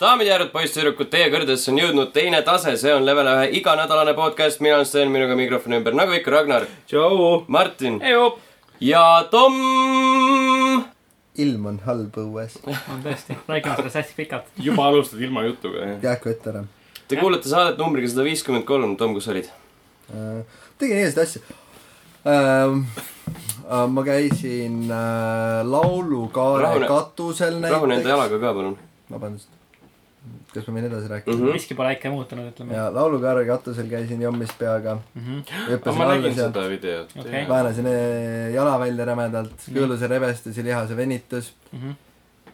daamid ja härrad, poisssüdrukud, teie kõrgedesse on jõudnud teine tase, see on level ühe iganädalane podcast, mina olen Sten, minuga mikrofoni ümber, nagu ikka Ragnar, tšau. Martin ja Tom. ilm on halb õues. on tõesti, räägime sellest hästi pikalt. juba alustad ilma jutuga, jah? jääku ette ära. Te kuulate saadet numbriga sada viiskümmend kolm, Tom, kus olid? tegin igasuguseid asju ähm,. ma käisin äh, laulukaare Rahune- katusel rahune enda näiteks. jalaga ka, palun. vabandust. Kas ma võin edasi rääkida Mhm. mm? -hmm. miski pole äkki muutunud, ütleme. ja laulukaare katusel käisin jommis peaga. hüppasin ma alla sealt, seda videot Okei. väänasin eh, jala välja rämedalt, kõõluse rebestus ja lihase venitus. Mhm.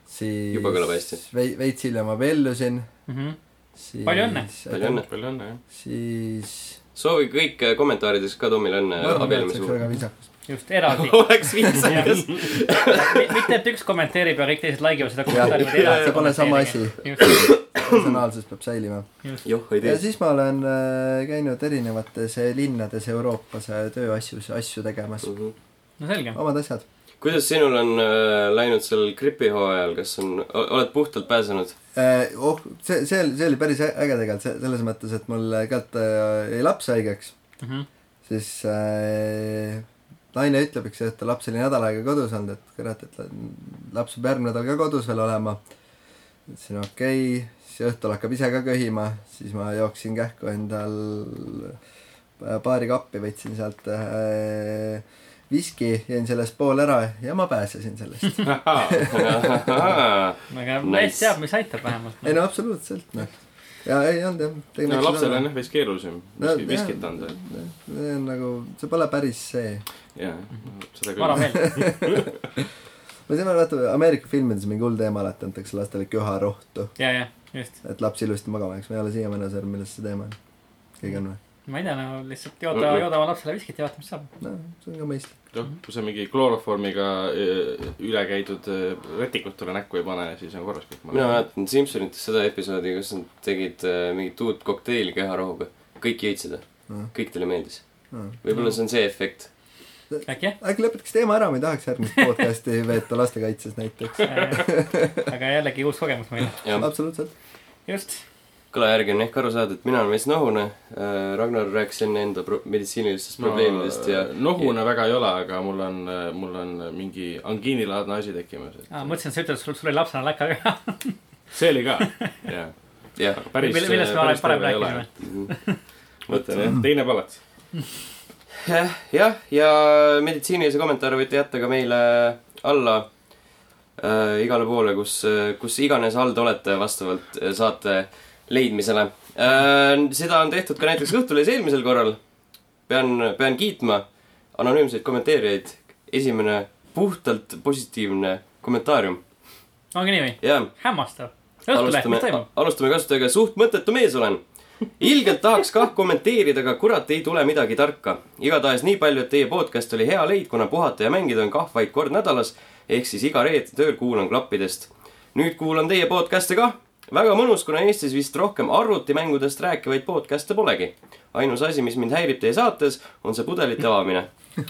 siis Juba kõlab hästi. vei-, veits hiljem abiellusin. siis Palju õnne. Palju õnne. palju õnne, jah. siis soovi kõik kommentaarides ka Tomile õnne abiellumise oleks väga puhul. viisakas. just, eraldi. oleks viisakas. mitte, et üks kommenteerib ja kõik teised like ivad seda kommentaari. see pole sama asi. personaalsus peab säilima. ja siis ma olen äh, käinud erinevates äh, linnades Euroopas äh, tööasju, asju tegemas. no selge. omad asjad. kuidas sinul on äh, läinud seal gripihooajal, kas on, oled puhtalt pääsenud? oh, see, see, see oli päris äge tegelikult, see, selles mõttes, et mul äh, jäi laps haigeks, siis äh, naine ütleb, eks ju, et laps oli nädal aega kodus olnud, et kurat, et la- laps peab järgmine nädal ka kodus veel olema. ütlesin okei okay., siis õhtul hakkab ise ka köhima, siis ma jooksin kähku endal baari kappi, võtsin sealt äh, viski, jõin sellest pool ära ja ma pääsesin sellest. aga mees teab, mis aitab vähemalt. ei no absoluutselt, noh. Ja ei olnud jah. no lapsel on jah veits keerulisem No, viski- viskit anda, see on nagu, see pole päris see. jaa, seda vara küll. veel. ma tean, vaata Ameerika filmides mingi hull teema alati antakse lastele köharohtu, ja, ja, just. et laps ilusti magama jääks, ma ei ole siiamaani aru saanud, milles see teema on. keegi on või? ma ei tea, no lihtsalt jooda, jooda oma lapsele viskit ja vaata, mis saab. no see on ka mõistlik. noh, kui sa mingi klooroformiga eh, üle käidud retikut talle näkku ei pane, siis on korras kõik. mina mäletan Simpsonites seda episoodi, kus nad tegid äh, mingit uut kokteili keharohuga. kõik jõid seda Mm.. kõik teile meeldis. Mm. võib-olla see on see efekt. äkki jah? äkki lõpetaks teema ära, ma ei tahaks järgmist podcast'i veeta lastekaitses näiteks. aga jällegi uus kogemus meile. absoluutselt. just. Kõla järgi on ehk aru saada, et mina olen veits nohune. Ragnar rääkis enne enda pro- meditsiinilistest probleemidest ja. nohune väga ei ole, aga mul on, mul on mingi angiinilaadne asi tekkimas. aa, mõtlesin, et sa ütled, et sul, sul oli lapsena läka ka. see oli ka, jah. jah, päris, Mille- millest me päris varem terve ei ole rääkisime. mõtlen jah, teine palat. jah, jah, ja meditsiinilise kommentaare võite jätta ka meile alla äh, igale poole, kus, kus iganes all te olete, vastavalt äh, saate leidmisele äh,. seda on tehtud ka näiteks Õhtulehes eelmisel korral. pean, pean kiitma anonüümseid kommenteerijaid. esimene puhtalt positiivne kommentaarium. ongi nii või? hämmastav. Õhtuleht, mis toimub? alustame kasutajatega, suht mõttetu mees olen. ilgelt tahaks kah kommenteerida, aga kurat ei tule midagi tarka. igatahes nii palju, et teie podcast oli hea leid, kuna puhata ja mängida on kah vaid kord nädalas. ehk siis iga reede tööl kuulan klappidest. nüüd kuulan teie podcast'e kah. Väga mõnus, kuna Eestis vist rohkem arvutimängudest rääkivaid podcast'e polegi. ainus asi, mis mind häirib teie saates, on see pudelite avamine.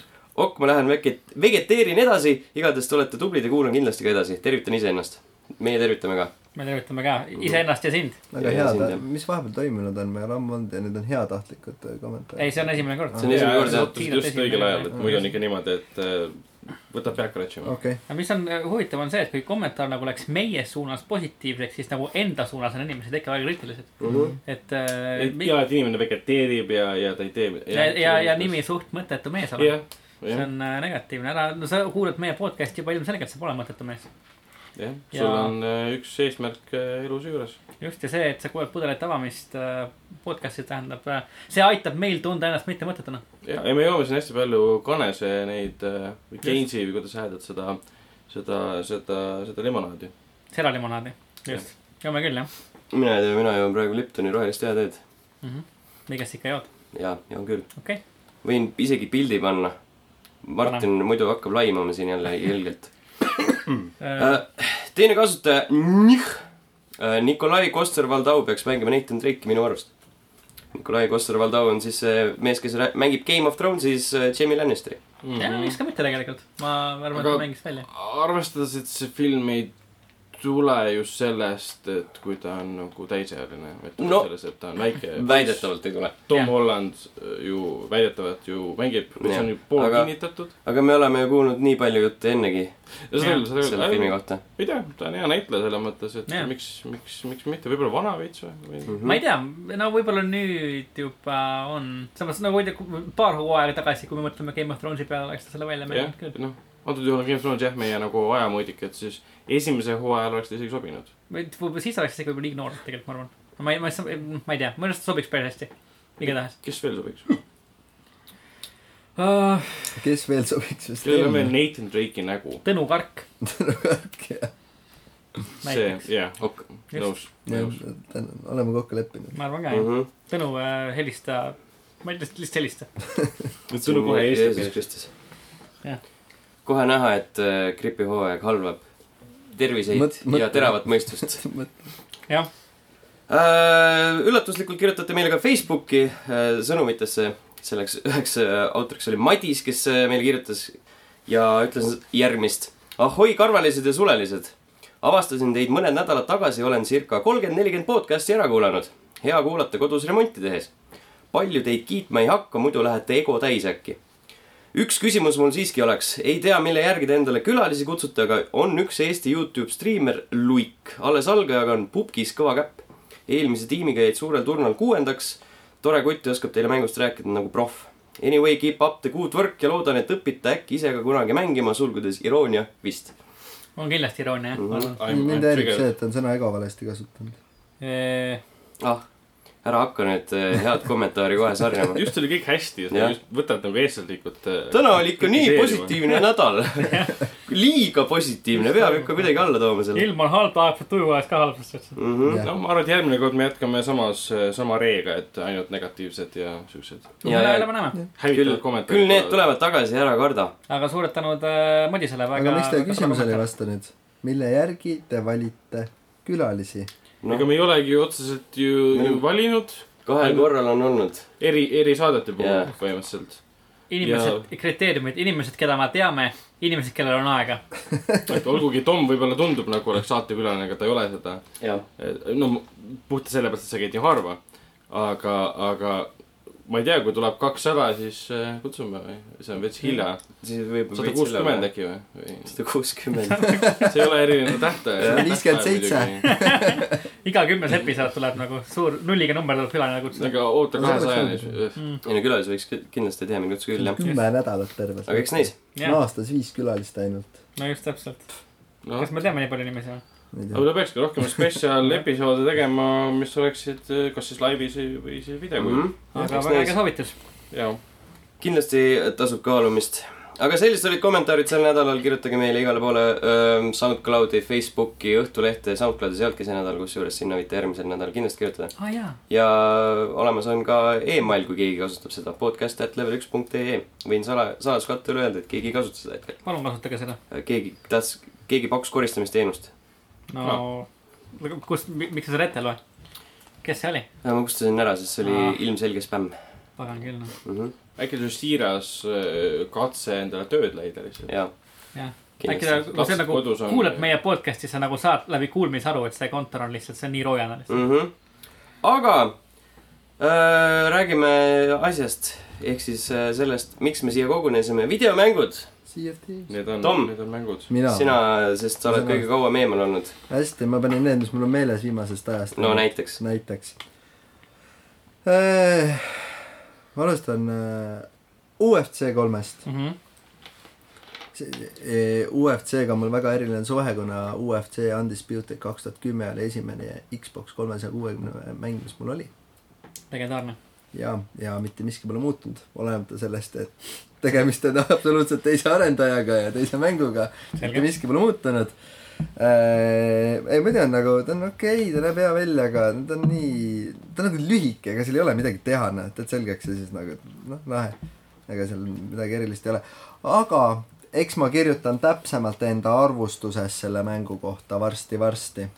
ok, ma lähen veget-, vegeteerin edasi, igatahes te olete tublid ja kuulan kindlasti ka edasi. tervitan iseennast. meie tervitame ka. me tervitame ka iseennast ja sind. väga jah., mis vahepeal toimunud on, ma ei ole ammu olnud ja need on heatahtlikud äh, kommentaarid. ei, see on esimene kord. See on esimene kord, jah. just õigel ajal, et muidu on ikka niimoodi, et eh, võtab pead kratšima. okei, aga mis on äh, huvitav, on see, et kui kommentaar nagu läks meie suunas positiivseks, siis nagu enda suunas on inimesed ikka väga kriitilised. et äh, ja, et inimene vegeteerib ja, ja ta ei tee. ja, ja, ja nimi. suht mõttetu mees oled. jah, see jah, on äh, negatiivne, ära, no sa kuulad meie podcast'i juba ilmselgelt, sa pole mõttetu mees. jah, Ja- sul on eh, üks eesmärk eh, elus juures. just ja see, et sa kuuled pudelite avamist äh, podcast'i tähendab, see aitab meil tunda ennast mitte mõttetuna. ja, ja me joome siin hästi palju kanese neid äh, või Keinsi või kuidas sa hääldad seda, seda, seda, seda limonaadi. seralimonaadi, just, joome küll jah mina ei tea, mina joon praegu Liptoni rohelist heateed. mm. -hmm. kes ikka jood, jaa, joon küll. okei okay.. võin isegi pildi panna. Martin muidu hakkab laimama siin jälle ilgelt. Äh, teine kasutaja, Nikolai Koster-Valdau peaks mängima Nathan Drake'i minu arust. Nikolai Koster-Valdau on siis see mees, kes mängib Game of Thrones'is äh, Jamie Lannisteri. jah, miks ka mitte tegelikult, ma arvan, et ta mängis välja. arvestades, et see film ei tule just sellest, et kui ta on nagu täisealine, vaid tuleb No. no, sellest, et ta on väike. väidetavalt ei tule. Tom Jah. Holland ju väidetavalt ju mängib, mis Jah. on ju pool Aga- aga... kinnitatud. aga me oleme ju kuulnud nii palju jutte ennegi selle filmi kohta. ei tea, ta on hea näitleja selles mõttes, et ja. miks, miks, miks mitte, võib-olla vana veits või, mm. Mhm. ma ei tea, no võib-olla nüüd juba on, samas nagu tea, paar hooaega tagasi, kui me mõtleme Game of Thronesi peale, oleks ta selle välja -hmm. mänginud, küll. noh, antud juhul on Game of Thrones jah, meie nagu ajamõõdik, et siis esimese hooaja ajal oleks ta isegi sobinud. või võib-olla siis oleks isegi võib-olla liiga noor tegelikult, ma arvan. ma ei, ma ei, ma ei tea, minu arust sobiks päris hästi. igatahes kes veel sobiks? uh,. kes veel sobiks vist kellel on veel Nathan Drake'i nägu? Tõnu Kark, see näiteks, jah, nõus, jah nõus., oleme kokku leppinud. ma arvan ka jah. Mhm. Tõnu äh, helista, ma ei tea, lihtsalt helista. Tõnu kohe Eestis. Kristus Jah.. Kohe näha, et äh, gripihooaeg halvab terviseid Mõt- ja mõtle. teravat mõistust. jah, Äh, üllatuslikult kirjutati meile ka Facebooki äh, sõnumitesse, selleks üheks autoriks oli Madis, kes meile kirjutas ja ütles järgmist. ahoi, karvalised ja sulelised. avastasin teid mõned nädalad tagasi, olen circa kolmkümmend, nelikümmend podcast'i ära kuulanud. hea kuulata kodus remonti tehes. palju teid kiitma ei hakka, muidu lähete ego täis äkki. Üks küsimus mul siiski oleks, ei tea, mille järgi te endale külalisi kutsute, aga on üks Eesti Youtube striimer Luik, alles algajaga on pubgis kõva käpp eelmise tiimiga jäid suurel turnal kuuendaks. tore kutt ja oskab teile mängust rääkida nagu proff. Anyway, keep up the good work ja loodan, et õpite äkki ise ka kunagi mängima, sulgudes iroonia vist. on kindlasti iroonia jah, ma arvan. mind häirib see, et ta on sõna ego valesti kasutanud. ah, ära hakka nüüd eh, head kommentaari kohe sarjama. just oli kõik hästi, just võtad nagu eestlastlikult. täna oli ikka nii. positiivne nädal. liiga positiivne, peab ikka kuidagi alla tooma selle ilm on halb, ajab tuju ajas ka otsa. mm. -hmm. No ma arvan, et järgmine kord me jätkame samas, sama reega, et ainult negatiivsed ja siuksed küll küll need. tulevad tagasi, ära karda. aga suured tänud äh, Madisele väga. aga miks te küsimusele ei vasta nüüd? mille järgi te valite külalisi? Ega noh, me ei olegi otseselt ju, ju valinud kahel korral on olnud. eri, eri saadete puhul yeah. põhimõtteliselt. inimesed, kriteeriumid, inimesed, keda me teame, inimesed, kellel on aega. et olgugi Tom võib-olla tundub nagu oleks saatekülaline, aga ta ei ole seda. no puhtalt sellepärast, et sa käid nii harva. aga, aga ma ei tea, kui tuleb kakssada, siis äh, kutsume või? see on veits hilja. sada kuuskümmend. äkki või, sada kuuskümmend. see ei ole erinev tähtaeg. 57.. iga kümnes episood tuleb nagu suur nulliga number tuleb külaline kutsuda. aga oota No kahesajani ongi.. ei no külalisi võiks kindlasti teha, mind kutsuge küll jah. kümme nädalat terves. aga eks näis. jah, aastas viis külalist ainult. no just täpselt. noh, kas me teame nii palju inimesi või? Aga ta peakski rohkem spetsiaalepisoode tegema, mis oleksid eh, kas siis laivis või- siis videokujul mm. aga väga äge soovitus. -hmm. ja, kindlasti tasub kaalumist. aga sellised olid kommentaarid sel nädalal, kirjutage meile igale poole öö, SoundCloudi, Facebooki, Õhtulehte, SoundCloudi, sealtki see nädal, kusjuures sinna võite järgmisel nädalal kindlasti kirjutada. aa jaa, ja olemas on ka email, kui keegi kasutab seda, podcast at level üks punkt ee. võin sala, saladuskattele öelda, et keegi ei kasuta seda hetkel. palun kasutage seda. keegi tahtis, keegi pakkus koristamisteenust. no, kus, miks sa seda ette ei loe? kes see oli? ma kustusin ära, sest see oli Aa. ilmselge spämm pagan küll noh. mm. -hmm. äkki see on siiras eh, katse endale tööd leida lihtsalt. ja, jah, äkki ta, kui sa nagu on- kuulad meie podcast'i, sa nagu saad läbi kuulmisaru, et see kontor on lihtsalt, see on nii roojane lihtsalt. mm. -hmm. aga äh, räägime asjast ehk siis äh, sellest, miks me siia kogunesime, videomängud. CFD. Need on Tom., need on mängud. mina. sina, sest sa oled Sina- kõige kauem eemal olnud. hästi, ma panin need, mis mul on meeles viimasest ajast. no näiteks. näiteks. ma alustan äh, UFC kolmest. Mhm. UFC-ga on mul väga eriline suhe, kuna UFC Undisputed kaks tuhat kümme oli esimene Xbox kolmesaja kuuekümne mäng, mis mul oli. legendaarne. ja, ja mitte miski pole muutunud, olenemata sellest, et tegemist on absoluutselt teise arendajaga ja teise mänguga. mitte selge. miski pole muutunud äh,. ei, ma tean nagu, ta on okei okay,, ta näeb hea välja, aga ta on nii, ta on nagu lühike, ega seal ei ole midagi teha, noh, teed selgeks ja siis nagu noh, lahe. ega seal midagi erilist ei ole, aga eks ma kirjutan täpsemalt enda arvustuses selle mängu kohta varsti-varsti,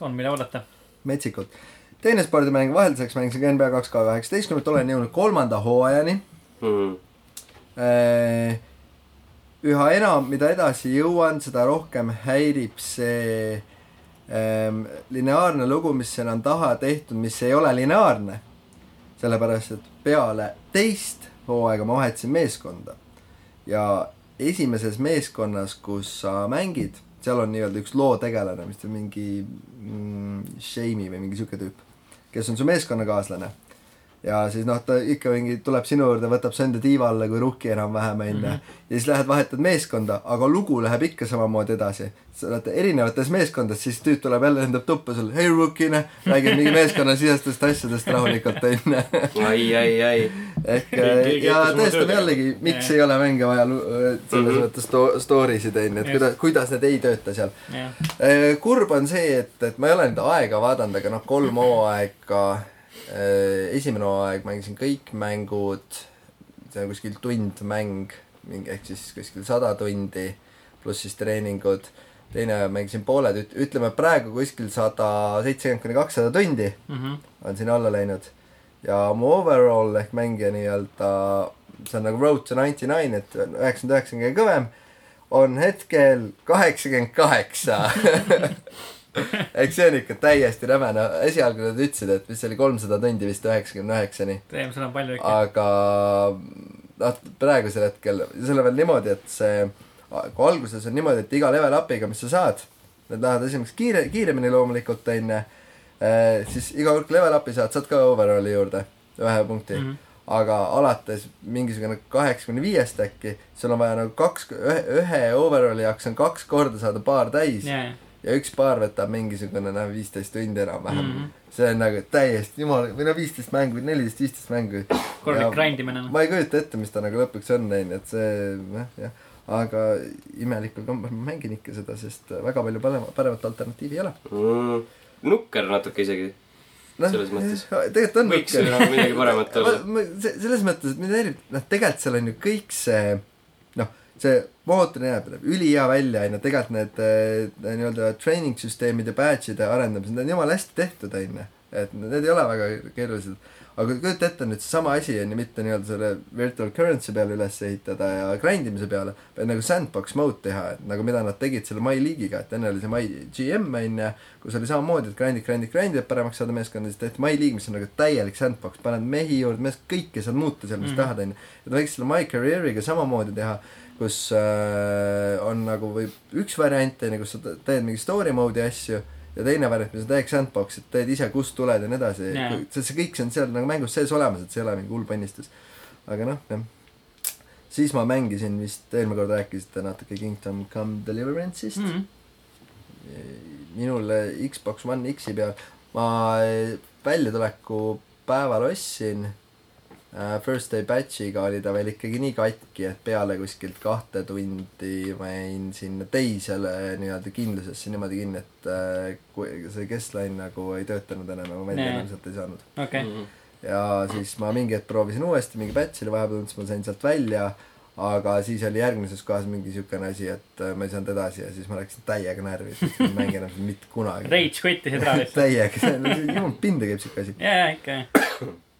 on, mida oodata. metsikult. teine spordimäng, vahelduseks mängisin ka NBA kaks K kaheksateistkümnendat, olen jõudnud kolmanda hooajani Mm. Äh, üha enam, mida edasi jõuan, seda rohkem häirib see ähm, lineaarne lugu, mis seal on taha tehtud, mis ei ole lineaarne. sellepärast, et peale teist hooaega ma vahetasin meeskonda ja esimeses meeskonnas, kus sa mängid, seal on nii-öelda üks loo tegelane, mis on mingi mm, Shamey või mingi sihuke tüüp, kes on su meeskonnakaaslane. Ja siis noh, ta ikka mingi tuleb sinu juurde, võtab su enda tiiva alla kui rukki enam-vähem onju. ja siis lähed vahetad meeskonda, aga lugu läheb ikka samamoodi edasi. sa oled erinevates meeskondades, siis tüüp tuleb jälle, lendab tuppa sulle, hei rukkine, räägib mingi meeskonnasisestest asjadest rahulikult onju. ai, ai, ai. ehk ja tõestab jällegi, miks ei ole mänge vaja lu- selles Mhm. mõttes sto-, story sid onju, et kuidas, kuidas need ei tööta seal. jah, kurb on see, et, et ma ei ole nüüd aega vaadanud, aga noh, kolm hooaega, esimene hooaeg mängisin kõik mängud, see on kuskil tund mäng, mingi ehk siis kuskil sada tundi, pluss siis treeningud. teine mängisin pooled, ütleme praegu kuskil sada seitsekümmend kuni kakssada tundi on siin alla läinud ja mu overall ehk mängija nii-öelda, see on nagu Road to ninety nine, et üheksakümmend üheksa on kõige kõvem, on hetkel kaheksakümmend kaheksa. eks see on ikka täiesti räme, no esialgu nad ütlesid, et vist oli kolmsada tundi vist üheksakümne üheksani, teeme seda palju ikka. aga noh, praegusel hetkel, seal on veel niimoodi, et see, kui alguses on niimoodi, et iga level up'iga, mis sa saad, need lähevad esimeseks kiire, kiiremini loomulikult onju, siis iga kui level up'i saad, saad ka overall'i juurde ühe punkti. Mm. -hmm aga alates mingisugune kaheksakümne viiest äkki, sul on vaja nagu kaks, ühe, ühe overall'i jaoks on kaks korda saada baar täis. Ja, ja, üks baar võtab mingisugune noh, viisteist tundi enam-vähem mm. -hmm. see on nagu täiesti jumala, või no viisteist mängu, neliteist, viisteist mängu. korralik grind imine. ma ei kujuta ette, mis ta nagu lõpuks on, onju, et see noh, jah. aga imelikul kombel ma mängin ikka seda, sest väga palju parema, paremat alternatiivi ei ole. Mm, nukker natuke isegi. noh, Selles mõttes. tegelikult on võiks ju midagi paremat olla. selles mõttes, et mind häirib, noh, tegelikult seal on ju kõik see, noh, see mootor näeb, näeb ülihea välja, onju, tegelikult need eh, nii-öelda training süsteemide badge'ide arendamised, need on jumala hästi tehtud, onju. et need ei ole väga keerulised. aga kujuta ette nüüd seesama asi on ju mitte nii-öelda selle virtual currency peale üles ehitada ja grind imise peale, vaid nagu sandbox mode teha, et nagu mida nad tegid selle My League'iga, et enne oli see My GM onju, kus oli samamoodi, et grind'id, grind'id, grind'id, et paremaks saada meeskonda, siis tehti My League, mis on nagu täielik sandbox, paned mehi juurde, mees, kõike saad muuta seal, mis mm. -hmm. tahad onju. et võiks selle My Career'iga samamoodi teha, kus äh, on nagu võib üks variant onju, kus sa te- teed mingi story mode'i asju ja teine variant, mis on täiega sandbox, et teed ise, kust tuled ja nii edasi Jaa. see, see kõik see on seal nagu mängus sees olemas, et see ei ole mingi hull ponnistus. aga noh, jah. siis ma mängisin vist, eelmine kord rääkisite natuke Kingdom Come Deliverance'ist mm. Mhm. minul Xbox One X-i peal ma eh, väljatuleku päeval ostsin First Day Batch'iga oli ta veel ikkagi nii katki, et peale kuskilt kahte tundi ma jäin sinna teisele nii-öelda kindlusesse niimoodi kinni, et äh, kui see keskline nagu ei töötanud enam ja ma välja enam sealt ei saanud. okei, Mhm. ja siis ma mingi hetk proovisin uuesti, mingi batch oli vahepeal siis ma sain sealt välja, aga siis oli järgmises kohas mingi siukene asi, et äh, ma ei saanud edasi ja siis ma läksin täiega närvi, siis ma ei mängi enam mitte kunagi. rage quit'isid ära lihtsalt. täiega, see on, jumal pinda käib siuke asi. ja, ja ikka,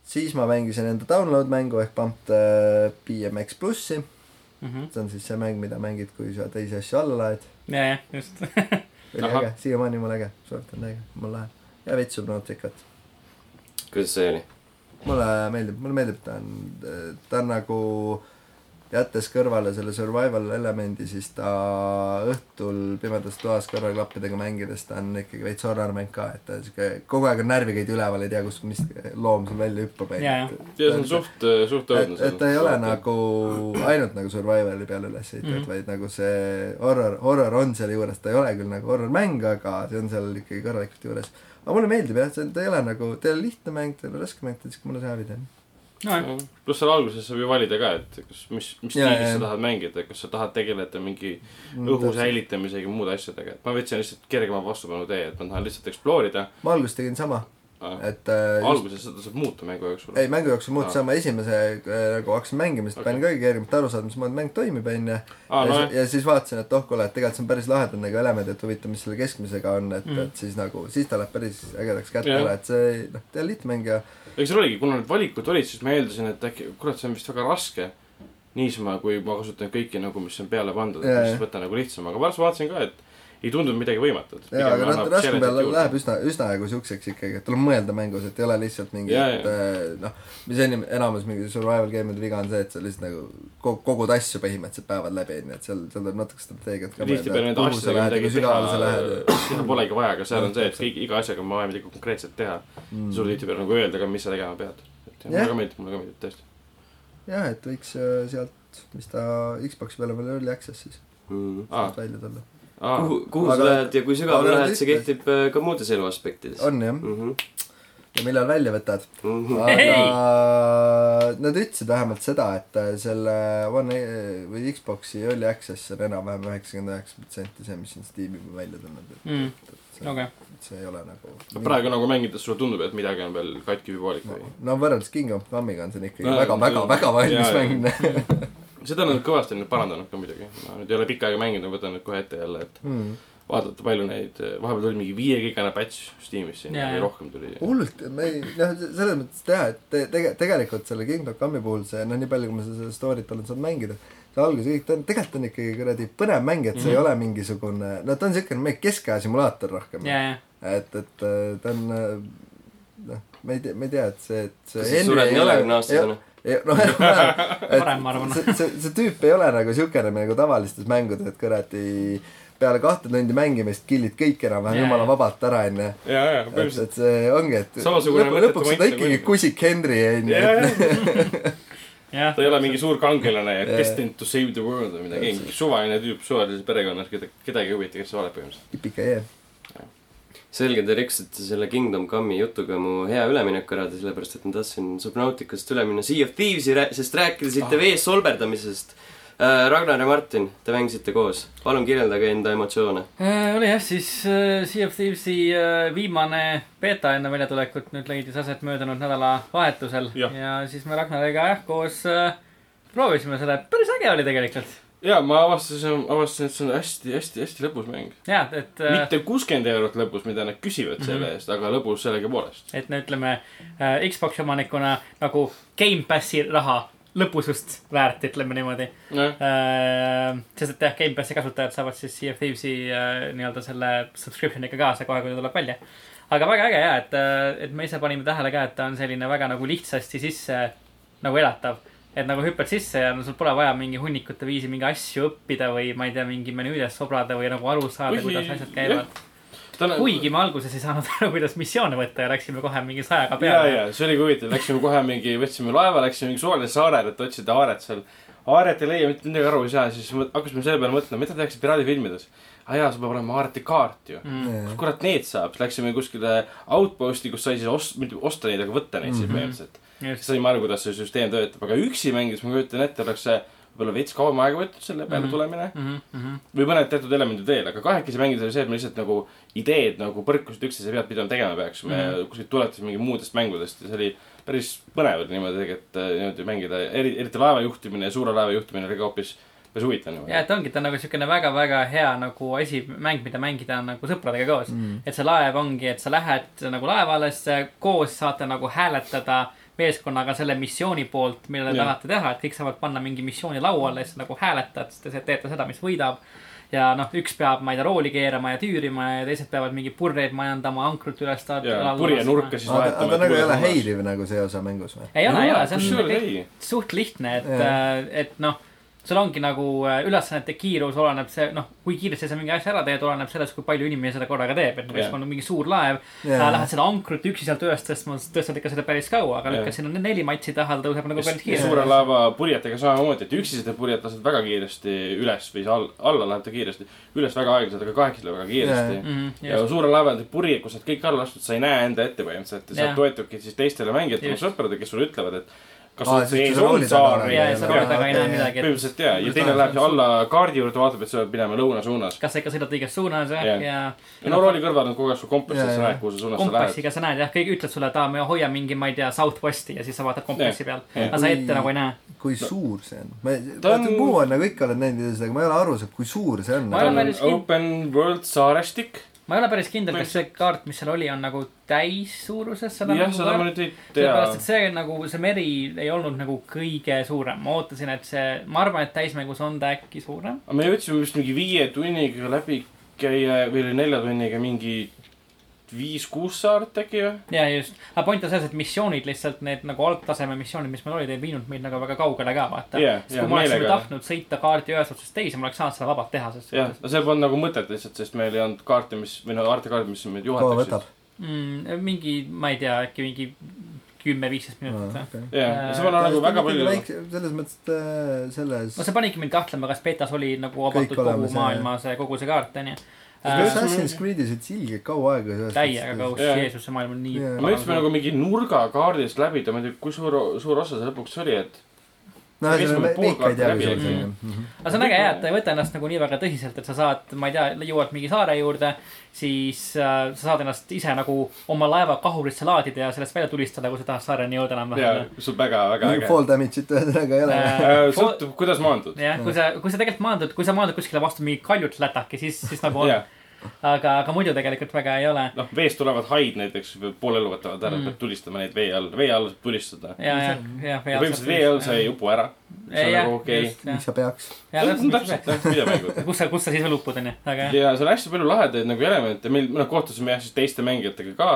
siis ma mängisin enda download mängu ehk Pump äh, BMX plussi, ja, see on siis see mäng, mida mängid, kui sa teisi asju alla laed. ja, just. oli äge, siiamaani jumala äge, soovitan täiega, mul läheb. ja veits Subnauticat. kuidas see oli? mulle meeldib, mulle meeldib, ta on, ta on nagu jättes kõrvale selle survival elemendi, siis ta õhtul pimedas toas kõrvaklappidega mängides, ta on ikkagi veits horror mäng ka, et ta siuke, kogu aeg on närvikäid üleval, ei tea, kus, mis loom sul välja hüppab. Ja see on suht, suht et, õudne. et ta ei ole nagu ainult nagu survivali peale üles ehitatud mm. -hmm. vaid nagu see horror, horror on seal juures, ta ei ole küll nagu horror mäng, aga see on seal ikkagi korralikult juures. aga mulle meeldib jah, see, ta ei ole nagu, ta ei ole lihtne mäng, ta ei ole raske mäng, ta on siuke mõnus hea video. nojah, pluss seal alguses saab ju valida ka, et kas, mis, mis stiilis sa tahad mängida, kas sa tahad tegeleda mingi Mm, õhu. säilitamisega ja muude asjadega, et ma võtsin lihtsalt kergema vastupanu tee, et ma tahan lihtsalt explore ida. ma alguses tegin sama, et äh, alguses seda saab muuta mängu jooksul. ei, mängu jooksul muutus Aa. sama, esimese äh, nagu hakkasin mängima, siis Okei. panin kõige kergemalt aru saada, mismoodi mäng toimib, onju. ja, siis vaatasin, et oh kuule, et tegelikult see on päris lahedad nagu elemendid, et huvitav, mis selle keskmisega on, et Mm. et siis nagu, siis ta läheb päris ägedaks kätte Jah. ära, et see, noh, ta on lihtne mäng ja eks seal oligi, kuna need valikud olid, siis ma eeldasin, et äkki, kurat, see on vist väga raske. niisama, kui ma kasutan kõiki nagu, mis on peale pandud, et siis jah. võta nagu lihtsam, aga pärast vaatasin ka, et ei tundunud midagi võimatut. jaa, aga noh, raskem peale läheb üsna, üsna nagu siukseks ikkagi, et tuleb mõelda mängus, et ei ole lihtsalt mingi, et eh, noh, mis enim, enamus mingi survival game'ide viga on see, et sa lihtsalt nagu kogu, kogud asju põhimõtteliselt päevad läbi, onju, et seal, seal tuleb natuke strateegiat ka tihtipeale nende asjadega midagi teha, seda polegi vaja, aga seal on see, et kõik, iga asjaga on vaja midagi konkreetset teha Mm. sul tihtipeale nagu öelda ka, mis sa tegema pead. et mulle ka meeldib, mulle ka meeldib tõesti. jah, et võiks äh, sealt, mis ta Xbox'i peal on veel early access siis Mm. sealt välja tulla. aa, kuhu, kuhu sa Aga- lähed ja kui sügavale lähed, see kehtib äh, ka muudes eluaspektides. on jah, Mhm. ja millal välja võtad? Mhm. aga nad ütlesid vähemalt seda, et äh, selle One A- või Xbox'i early access on enam-vähem üheksakümmend üheksa protsenti see, mis siin Steam'i välja et mm,. see, okei, see ei ole nagu praegu nagu mängides sulle tundub, et midagi on veel katki või poolik või? no võrreldes Kingdom Come'iga on see on ikkagi No, väga, väga, väga valmis mäng seda on nad kõvasti nüüd parandanud ka muidugi. ma nüüd ei ole pikka aega mänginud, võtan nüüd kohe ette jälle, et mm.. vaadata, palju neid, vahepeal tuli mingi viiegigane patch Steamis siin või jaa. rohkem tuli. hullult, me ei, noh, selles mõttes teha, et te, tege-, tegelikult selle Kingdom Come'i puhul see, noh, nii palju, kui ma seda story't olen saanud mängida, see algus kõik, ta on, tegelikult on ikkagi kuradi põnev mäng, et see mm -hmm. ei ole mingisugune, no ta on siukene mingi keskaja simulaator rohkem ja, ja, et, et äh, ta on äh, noh, ma ei tea, ma ei tea, et see, et see kas sa sured neljakümne aastasena? noh, Parem, ma arvan. see, see, see tüüp ei ole nagu siukene nagu tavalistes mängudes, et kuradi peale kahte tundi mängimist kill'id kõik enam-vähem jumala vabalt ära, onju. ja, ja, et, et see ongi, et mõttetu lõpuks on ta ikkagi kusik Henry, onju. ja, jah ta ei ole mingi suur kangelane ja destined to save the world või midagi, mingi suvaline tüüp suvalises perekonnas, keda, kedagi ei huvita, kes sa oled põhimõtteliselt. Tipika E. selge, te riksite selle Kingdom Come'i jutuga mu hea ülemineku ära, sellepärast et ma tahtsin Subnauticast üle minna Sea of Thieves'i, sest rääkisite ah. vees solberdamisest äh,. Ragnar ja Martin, te mängisite koos, palun kirjeldage enda emotsioone. Äh, oli jah, siis äh, Sea of Thieves'i äh, viimane beeta enne väljatulekut nüüd leidis aset möödunud nädalavahetusel Jah. ja siis me Ragnariga jah koos äh, proovisime seda, päris äge oli tegelikult. Ja ma avastasin, avastasin, et see on hästi, hästi, hästi lõbus mäng. ja, et äh,, mitte kuuskümmend eurot lõbus, mida nad küsivad selle eest, aga lõbus sellegipoolest. et no ütleme äh, Xbox'i omanikuna nagu Gamepassi raha lõbusust väärt, ütleme niimoodi äh,. sest et jah, Gamepassi kasutajad saavad siis Sea of Thieves'i äh, nii-öelda selle subscription'iga kaasa kohe, kui ta tuleb välja. aga väga äge ja, et, et me ise panime tähele ka, et ta on selline väga nagu lihtsasti sisse nagu elatav. Et nagu hüppad sisse ja no sul pole vaja mingi hunnikute viisi mingi asju õppida või ma ei tea, mingi menüüdest sobrada või nagu aru saada, kuidas asjad käivad. ta on. kuigi me alguses ei saanud aru, kuidas missioone võtta ja läksime kohe mingi sajaga ja, peale. ja see oligi huvitav, läksime kohe mingi, võtsime laeva, läksime mingi suvalisele saarele, et otsida aaret seal. aaret ei leia, mitte midagi aru ei saa, siis hakkasime selle peale mõtlema, mida tehakse piraadifilmides. aa jaa, sul peab olema aarete kaart ju. Mm. kus kurat need saab, siis läksime kuskile outpost'i, kus sai siis ost-, mitte osta neid, aga võtta neid siis Mhm. põhimõtteliselt. Saime aru, kuidas see süsteem töötab, aga üksi mängides ma kujutan ette, oleks see võib-olla veits kauem aega võtnud selle peale Mhm. tulemine. Mhm, või mõned teatud elemendid veel, aga kahekesi mängides oli see, et me lihtsalt nagu ideed nagu põrkusid üksteise pealt, mida me tegema peaksime mm. Mhm. -hmm. kuskilt tuletasime mingi muudest mängudest ja see oli päris põnev oli niimoodi tegelikult äh, niimoodi mängida, eri, eriti laeva juhtimine ja suure laeva juhtimine oli ka hoopis, päris huvitav ja niimoodi. et ongi, ta on nagu siukene väga-väga hea nagu asi, mäng, mida mängida nagu sõpradega koos Mm. et see laev ongi, et sa lähed nagu laevale, siis koos saate nagu hääletada meeskonnaga selle missiooni poolt, mille te tahate teha, et kõik saavad panna mingi missiooni lauale, siis nagu hääletad, siis te teete seda, mis võidab. ja noh, üks peab, ma ei tea, rooli keerama ja tüürima ja teised peavad mingi purjeid majandama, ankrut üles ja purje nurka siis vahetama. aga nagu ei ole heidiv nagu see osa mängus või? ei ole, ei ole, see on kõik suht lihtne, et Jaa., et noh, sul ongi nagu äh, ülesannete kiirus oleneb see, noh, kui kiiresti sa mingi asja ära teed, oleneb sellest, kui palju inimesi seda korraga teeb, et näiteks kui on mingi suur laev yeah., lähed seda ankrut üksi sealt üles tõstma, tõstad ikka seda päris kaua, aga lükkad sinna neli matsi taha, ta tõuseb nagu päris suure kiiresti. laeva purjetega samamoodi, et üksi seda purjet lased väga kiiresti üles või all, alla läheb ta kiiresti. üles väga aeglaselt, aga kahekesi läheb väga kiiresti Jaa. Mhm, ja suure laeva purje, kus sa oled kõik alla lastud, sa ei näe enda ette põhimõtteliselt ja Jah. sealt toetubki siis teistele mängijatele, sõpradele, kes sulle ütlevad, et kas Aa, sul kui sa on saar ja, ja sa taga ei et põhimõtteliselt jaa, ja teine läheb see alla kaardi juurde, vaatab, et sa pead minema lõuna suunas. kas sa ikka sõidad õiges suunas ja, Jah. ja ja no rooli kõrval on kogu aeg su kompass, et sa näed, kuhu suunas sa lähed. kompassiga sa näed jah, kõik ütlevad sulle, et aa, me hoia mingi, ma ei tea, Southwesti ja siis sa vaatad kompassi. Jah. aga sa ette nagu ei näe. kui suur see on? ma vaata Muu on nagu ikka olen näinud videosid, aga ma ei ole aru saanud, kui suur see on. Ma ta on ole open world saarestik. Ma ei ole päris kindel, kas see kaart, mis seal oli, on nagu täissuuruses seda jah, nagu seda ma nüüd ei tea. Sellepärast, et see nagu, see meri ei olnud nagu kõige suurem, ma ootasin, et see, ma arvan, et täismängus on ta äkki suurem. aga me jõudsime vist mingi viie tunniga läbi käia või oli nelja tunniga mingi viis-kuus saart äkki või? ja just, aga point on selles, et missioonid lihtsalt need nagu algtaseme missioonid, mis meil olid, ei viinud meid nagu väga kaugele ka vaata Jaa, sest jaa, kui ma oleksime tahtnud sõita kaardi ühest otsast teise, ma oleks saanud seda vabalt teha, sest jah, no see polnud nagu mõtet lihtsalt, sest meil ei olnud kaarte, mis, või no kaardikaardid, mis meid juhataksid mm, mingi, ma ei tea, äkki mingi kümme-viisteist minutit või? okei. jah, ja see on nagu väga palju. selles mõttes, et äh, selles no see panigi mind kahtlema, kas betas oli nagu avatud kogu jah, maailma see, kogu see kaart onju. Assassin's Creed'is olid ilgelt kaua aega. täiega kaus, Jah. Jeesus, see maailm on nii Jaa. me jõudsime nagu mingi nurgakaardist läbi, ma ei tea, kui suur, suur osa see lõpuks oli, et no ühesõnaga pool veikaid kaarti läbi jääb läks? seal. aga see on äge jah, et ta ei võta ennast nagu nii väga tõsiselt, et sa saad, ma ei tea, jõuad mingi saare juurde, siis äh, sa saad ennast ise nagu oma laeva kahurisse laadida ja sellest välja tulistada, kui sa tahad saareni jõuda ja enam-vähem. sul väga, väga äge. Fall damage'it ühesõnaga ei ole. Äh, sõltub, kuidas maandud. jah, kui sa, kui sa tegelikult maandud, kui sa maandud kuskile vastu mingi kaljut lätaki, siis, siis nagu on. aga, aga muidu tegelikult väga ei ole. noh, veest tulevad haid näiteks, poolellu võtavad ära, Mm. peab tulistama neid vee all, vee all saab tulistada. ja, ja, ja. põhimõtteliselt vee all sa ei. upu ära. see on nagu, okei. miks sa peaks? täpselt, täpselt, videomängu. kus sa, kus sa siis veel upud onju, aga jah. ja seal on hästi palju lahedaid nagu elemente, meil, me noh kohtusime jah siis teiste mängijatega ka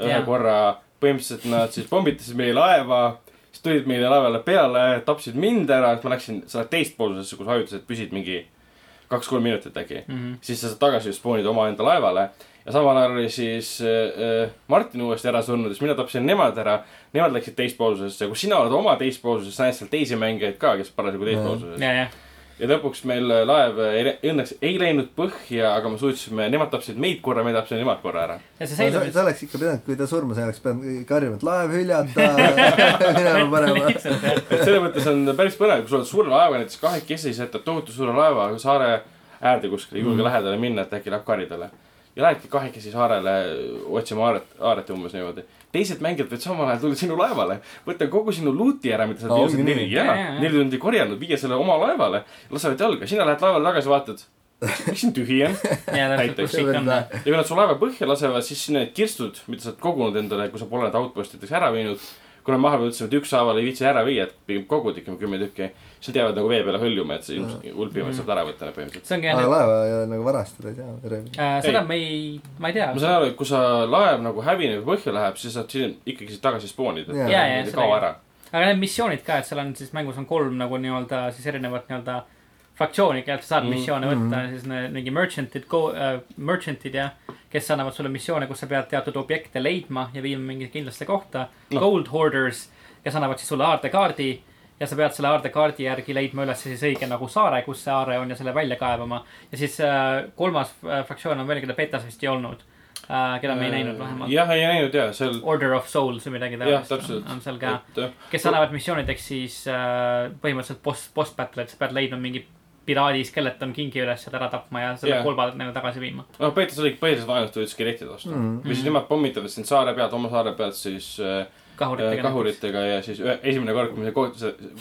ühe korra. põhimõtteliselt nad siis pommitasid meie laeva, siis tulid meile laevale peale, tapsid mind ära, siis ma läksin selle teistpoolsusesse, kus hajutised püsid mingi kaks-kolm minutit äkki. Mhm. siis sa saad tagasi spoonida omaenda laevale ja samal ajal oli siis äh, Martin uuesti ära surnud siis mina tapsin nemad ära. Nemad läksid teispoolsusesse, kus sina oled oma teispoolsuses, sa näed seal teisi mängijaid ka, kes parasjagu teispoolsuses. ja, ja, ja lõpuks meil laev ei, õnneks ei läinud põhja, aga me suutsime, nemad tapsid meid korra, me tapsime nemad korra ära. ja see sa seisab. sa oleks ikka pidanud, kui ta surma sai, oleks pidanud karjuma, et laev hüljata, minema panema. selles mõttes on päris põnev, kui sa oled suure laevaga näiteks kahekesi, sa jätad tohutu suure laeva saare äärde kuskile, ei julge Mhm. lähedale minna, et äkki läheb karidele. ja lähedki kahekesi saarele otsima aaret, aaret umbes niimoodi. Teised mängijad võivad samal ajal tulla sinu laevale, võtta kogu sinu loot'i ära, mida sa oled nii? neli, Jaa, neli tundi korjanud, viia selle oma laevale, lasevad jalga, sina lähed laevale tagasi, vaatad, miks siin tühi on. näiteks. ja kui nad su laeva põhja lasevad, siis need kirstud, mida sa oled kogunud endale, kui sa pole need outpostideks ära viinud. Kui nad maha mõtlesid, et ükshaaval ei viitsi ära viia, et pigem kogud ikka kümme tükki, siis nad jäävad nagu vee peale hõljuma, et see ilmselt ulpima saab ära võtta põhimõtteliselt. see ongi aga jah, laeva ei- nagu varastada ei saa, et seda me ei, ma ei tea. ma saan aru, et kui sa laev nagu hävineb või põhja läheb, siis saad siin ikkagi siit tagasi spoonida, et Jaa, ta jaa, ei kao ära. aga need missioonid ka, et seal on siis mängus on kolm nagu nii-öelda siis erinevat nii-öelda fraktsiooni, sa saad Mhm. missioone võtta, siis need mingi merchant'id, uh, merchant'id jah, kes annavad sulle missioone, kus sa pead teatud objekte leidma ja viima mingi kindlasse kohta Noh. Gold hoarders, kes annavad siis sulle aardekaardi ja sa pead selle aardekaardi järgi leidma üles siis õige nagu saare, kus see aare on ja selle välja kaevama. ja siis äh, kolmas äh, fraktsioon on veel, keda betas vist ei olnud äh,, keda me ei näinud vähemalt. jah, ei näinud ja seal, Order of Souls või midagi taolist on, on seal ka, kes annavad missioonideks siis äh, põhimõtteliselt boss, boss battle'id, sa pead leidma mingi piraadi skeleton kingi üles ja ta ära tapma ja selle yeah. kolba nagu tagasi viima. noh, Peeter oligi põhiliselt vaenlased tulid skeletid vastu mm.. või siis nemad pommitavad sind saare pealt, oma saare pealt siis äh, kahuritega. kahuritega ja siis ühe- esimene kord, kui me ko-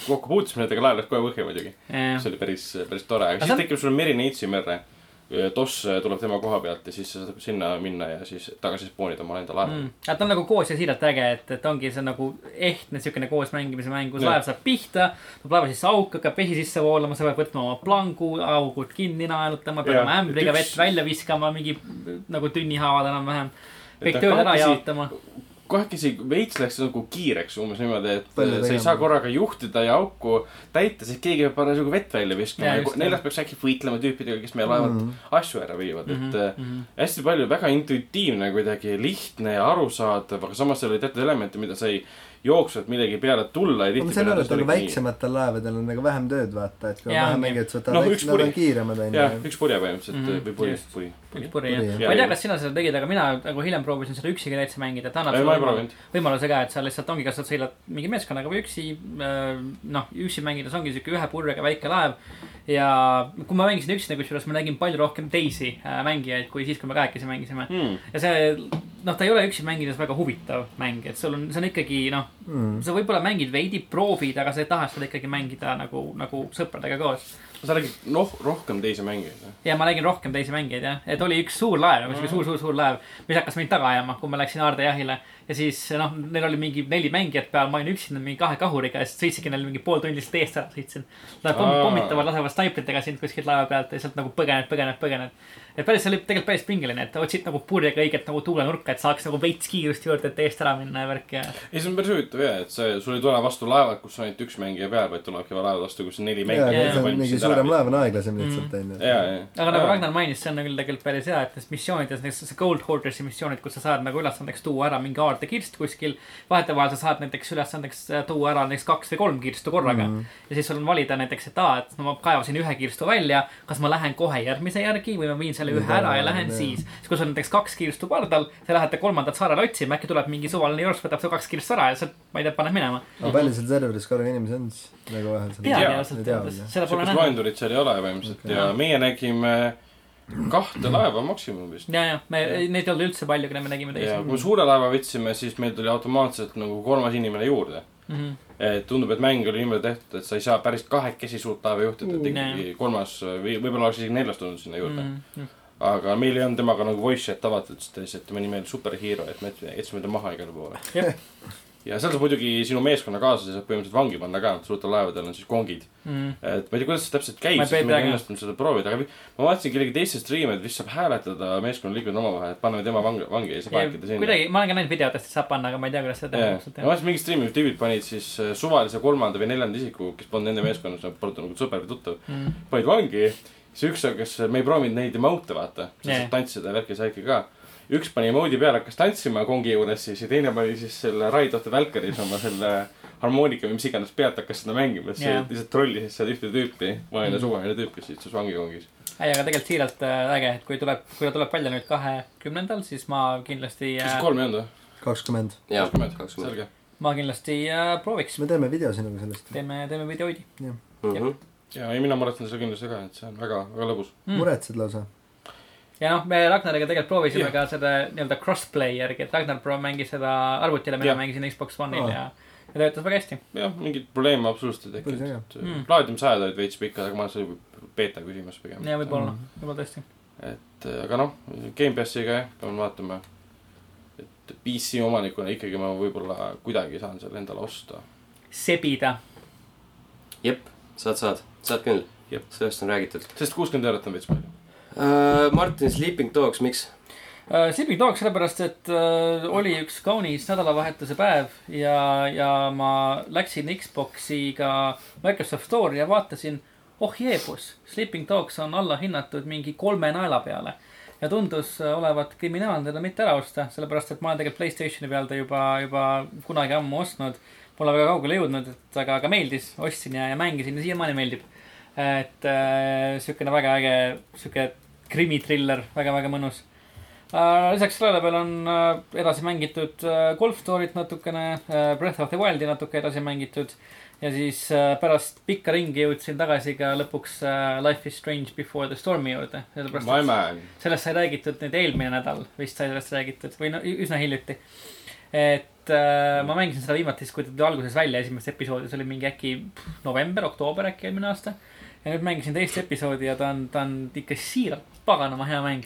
kokku puutusime nendega, laev läks kohe põhja muidugi. jah, see oli päris, päris tore, aga siis tekib sul Meri Neitsi merre. Toss tuleb tema koha pealt ja siis sa saad sinna minna ja siis tagasi spoonida oma enda laeva mm.. ta on nagu koos ja siiralt äge, et, et ongi see nagu ehtne siukene koos mängimise mäng, kus laev saab pihta, tuleb laeva sisse auk, hakkab vesi sisse voolama, sa pead võtma oma plangu, augud kinni naelutama, pead oma ämbriga üks- vett välja viskama, mingi nagu tünnihaaval enam-vähem. kõik tööd ära jaotama. Kohakesi veits läks nagu kiireks umbes niimoodi, et Palju sa ei saa korraga juhtida ja auku täita, siis keegi peab parasjagu vett välja viskama ja neljas peaks äkki võitlema tüüpidega, kes meie laevalt Mhm. asju ära viivad, et Mhm, äh, mhm. hästi palju väga intuitiivne kuidagi lihtne ja arusaadav, aga samas seal oli teatud elemente, mida sa ei jooksvalt millegi peale tulla ja ma saan aru, et nagu väiksematel laevadel on nagu vähem tööd, vaata, et kui on vähem ongi. mängijad, siis väiksed, üks nad on kiiremad, jah, onju. üks purje põhimõtteliselt Mhm, või puri puri, puri jah. Ma ei tea, kas sina seda tegid, aga mina nagu hiljem proovisin seda üksi ka täitsa mängida, et annab sulle võimaluse ka, et sa lihtsalt ongi, kas sa sõidad mingi meeskonnaga või üksi. noh, üksi mängides ongi siuke ühe purjega väike laev. ja kui ma mängisin üksinda, kusjuures ma nägin palju rohkem teisi äh, mängijaid kui siis, kui me kahekesi mängisime. Hmm. ja see, noh, ta ei ole üksi mängides väga huvitav mäng, et sul on, see on ikkagi noh, Mm. sa võib-olla mängid veidi, proovid, aga sa ei taha seda ikkagi mängida nagu, nagu sõpradega koos. Sa räägid noh, rohkem teisi mängijaid, jah? ja ma nägin rohkem teisi mängijaid jah, et oli üks suur laev, siuke suur, suur, suur laev, mis hakkas mind taga ajama, kui ma läksin aardejahile. ja siis noh, neil oli mingi neli mängijat peal, ma olin üksinda mingi kahe kahuriga ja siis sõitsingi neil mingi pool tundi lihtsalt eest ära sõitsin. Nad pommitavad, lasevad snaipritega sind kuskilt laeva pealt ja lihtsalt nagu põgened, põgened, põgened. Et päris, see oli tegelikult päris pingeline, et otsid nagu purjega õiget nagu tuulenurka, et saaks nagu veits kiirust juurde, et eest ära minna ja värk ja. ei, see on päris huvitav jah, et see, sul ei tule vastu laevad, kus on ainult üks mängija peal, vaid tulebki laevad vastu, kus on neli mängijat mingi suurem. laev on aeglasem lihtsalt onju. ja, ja. aga nagu Ragnar mainis, see on küll tegelikult päris hea, et nendes missioonides, näiteks see Gold Hoardersi missioonid, kus sa saad nagu ülesandeks tuua ära mingi aardekirst kuskil. vahetevahel sa saad näiteks ülesandeks äh, tuua ära näiteks kaks või kolm kirstu korraga mm. -hmm. ja siis sul on valida näiteks, et aa, et no ma kaevasin ühe kirstu välja, kas ma lähen kohe järgmise järgi või ma viin selle ühe ära ja lähen siis. siis kui sul on näiteks kaks kirstu pardal, te lähete kolmandat saarele otsima, äkki tuleb mingi suvaline jorss, võtab su kaks kirstu ära ja sealt, ma ei tea, paneb minema. aga palju seal serveris korraga inimesi on siis? nagu veel,, seda pole sihukest näha. loendurit seal ei ole põhimõtteliselt Okei. ja meie nägime kahte laeva maksimum vist. ja, ja me, neid ei olnud üldse palju, keda me nägime ja teisi kui me suure laeva võtsime, siis meil tuli automaatselt nagu kolmas inimene juurde. mm. -hmm. et tundub, et mäng oli niimoodi tehtud, et sa ei saa päris kahekesi suurt laeva juhtida, et ikkagi kolmas või võib-olla oleks isegi neljas tulnud sinna juurde. Mm -hmm. aga meil ei olnud temaga nagu voice chat avatud, sest ta lihtsalt, tema nimi oli Superhero, et me jätsime ta maha igale poole. Ja seal saab muidugi sinu meeskonnakaaslase saab põhimõtteliselt vangi panna ka, suurtel laevadel on siis kongid. Mm et ma ei tea, kuidas see täpselt käib, Ma sest meil ei õnnestunud seda proovida, aga ma vaatasin kellegi teiste striime, et vist saab hääletada meeskonnaliikmed omavahel, et paneme tema vangi, vangi ja siis paekida sinna. kuidagi, ma olen ka näinud videotest, et saab panna, aga ma ei tea, kuidas seda täpselt ma teha. vaatasin mingit striimi, kus tüübid panid siis äh, suvalise kolmanda või neljanda isiku, kes polnud nende meeskonnas, polnud nagu sõber või tuttav, Mm. panid vangi. siis üks, kes, me ei proovinud neid emote vaata, Jaa. saad tantsida ja värki särki ka. Üks pani emode'i peale, hakkas tantsima kongi juures siis ja teine pani siis selle the Valkyries oma selle harmoonika või mis iganes pealt hakkas seda mängima, siis Jaa. yeah. lihtsalt trollis seal ühte tüüpi, vaene Mm. suvaline tüüp, kes istus vangikongis. ei, aga tegelikult siiralt äh, äge, et kui tuleb, kui ta tuleb välja nüüd kahekümnendal, siis ma kindlasti kas äh,, kolm ei olnud või? kakskümmend. jaa, kakskümmend, selge. ma kindlasti äh, prooviks. me teeme video sinuga sellest. teeme, teeme videoidi Mhm. ja ei, mina muretsen seda kindlasti ka, et see on väga, väga lõbus. mm.. muretsed lausa? Ja noh, me Ragnariga tegelikult proovisime Jah. ka seda nii-öelda crossplay järgi, et Ragnar Pro mängis seda arvutile, mina Jah. mängisin Xbox One'il Aa. ja, ja töötas väga hästi. jah, mingit probleemi absoluutselt ei tekkinud Mm. mm.. plaadimisajad olid veits pikad, aga ma arvan, see oli beeta küsimus pigem. ja võib-olla Mm., võib-olla tõesti. et äh, aga noh, Gamepassiga jah, peame vaatama. et PC omanikuna ikkagi ma võib-olla kuidagi saan selle endale osta. sebida. jep, saad, saad, saad küll Jep.. sellest on räägitud sest kuuskümmend eurot on veits palju. uh,. Martin Sleeping Dogs, miks? Sleeping Dogs sellepärast, et äh, oli üks kaunis nädalavahetuse päev ja, ja ma läksin Xboxiga Microsoft Store'i ja vaatasin, oh jeebus, Sleeping Dogs on allahinnatud mingi kolme naela peale. ja tundus olevat kriminaalne teda mitte ära osta, sellepärast et ma olen tegelikult Playstationi peal ta juba, juba kunagi ammu ostnud. Pole väga kaugele jõudnud, et aga, aga meeldis, ostsin ja, ja mängisin ja siiamaani meeldib. et äh, siukene väga äge, sihuke krimitriller, väga-väga mõnus Uh, lisaks sellele veel on uh, edasi mängitud uh, Golf Story't natukene Breath of the Wildi natuke edasi mängitud. ja siis pärast pikka ringi jõudsin tagasi ka lõpuks Life is Strange Before the Stormi juurde. sellepärast, My et man. sellest sai räägitud nüüd eelmine nädal, vist sai sellest räägitud või no üsna hiljuti. et uh, ma mängisin seda viimati siis, kui ta tuli alguses välja, esimest episoodi, see oli mingi äkki november, oktoober äkki eelmine aasta. ja nüüd mängisin teist episoodi ja ta on, ta on ikka siiralt paganama hea mäng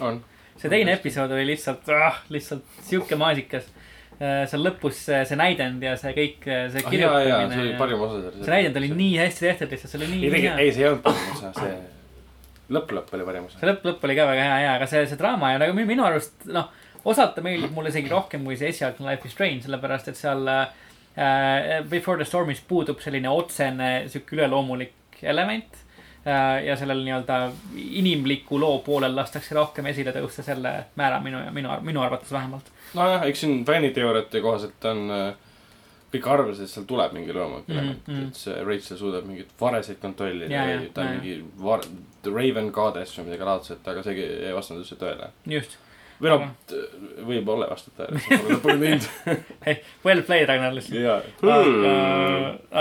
see teine episood oli lihtsalt ah,, lihtsalt sihuke maasikas. seal lõpus see, see näidend ja see kõik, see ah, jaa, jaa, see oli kirjutamine. parim osa see näidend oli nii hästi tehtud lihtsalt, see oli nii, ei, nii hea. ei, see ei olnud parim osa, see lõpp-lõpp oli parim osa. see lõpp, lõpp oli ka väga hea ja, aga see, see draama ja nagu mi- minu arust noh, osalt ta meeldib mulle isegi rohkem kui see esialgne Life is Strange, sellepärast et seal äh, Before the Stormis puudub selline otsene sihuke üleloomulik element äh,. Ja sellel nii-öelda inimliku loo poolel lastakse rohkem esile tõusta selle määra minu, minu, minu arvates vähemalt. nojah, eks siin fänniteooriate kohaselt on äh, kõik arvasid, et seal tuleb mingi loomulik Mhm, element mhm. et see Rachel suudab mingeid varesid kontrollida Jaa, või ta on mingi var-, Raven Goddess või midagi laadset, aga see ei vastanud üldse tõele. just, või noh, võib-olla ei vasta tõele, ma pole lõpuni teinud. well played, Ragnar lihtsalt. jaa, aga,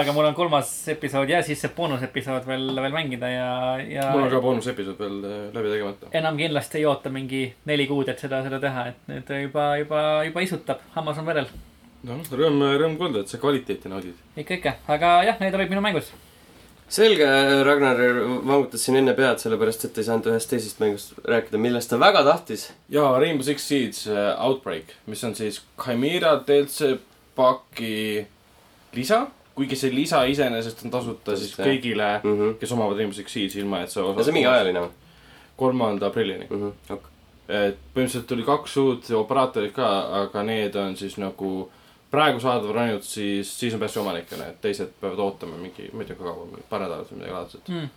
aga mul on kolmas episood ja siis see boonusepisood veel, veel mängida ja, ja mul on ka boonusepisood veel äh, läbi tegemata. enam kindlasti ei oota mingi neli kuud, et seda, seda teha, et nüüd juba, juba, juba isutab, hammas on verel. noh, rõõm, rõõm kuulda, et sa kvaliteeti naudid. ikka, ikka, aga jah, need olid minu mängud. selge, Ragnar vangutas siin enne pead, sellepärast et ei saanud ühest teisest mängust rääkida, millest ta väga tahtis. ja Rainbow Six Siege äh, Outbreak, mis on siis Chimera DLC paki lisa. kuigi see lisa iseenesest on tasuta siis Tasuta, jah. kõigile, Mhm. kes omavad Rainbow Six Siege'i ilma, et sa see on mingi ajaline või? kolmanda aprillini. okei. et põhimõtteliselt tuli kaks uut operaatorit ka, aga need on siis nagu praegu saadaval ainult siis Season Passi omanikele, et teised peavad ootama mingi, ma ei tea, kui kaua, paar nädalat või midagi laadset. Mm.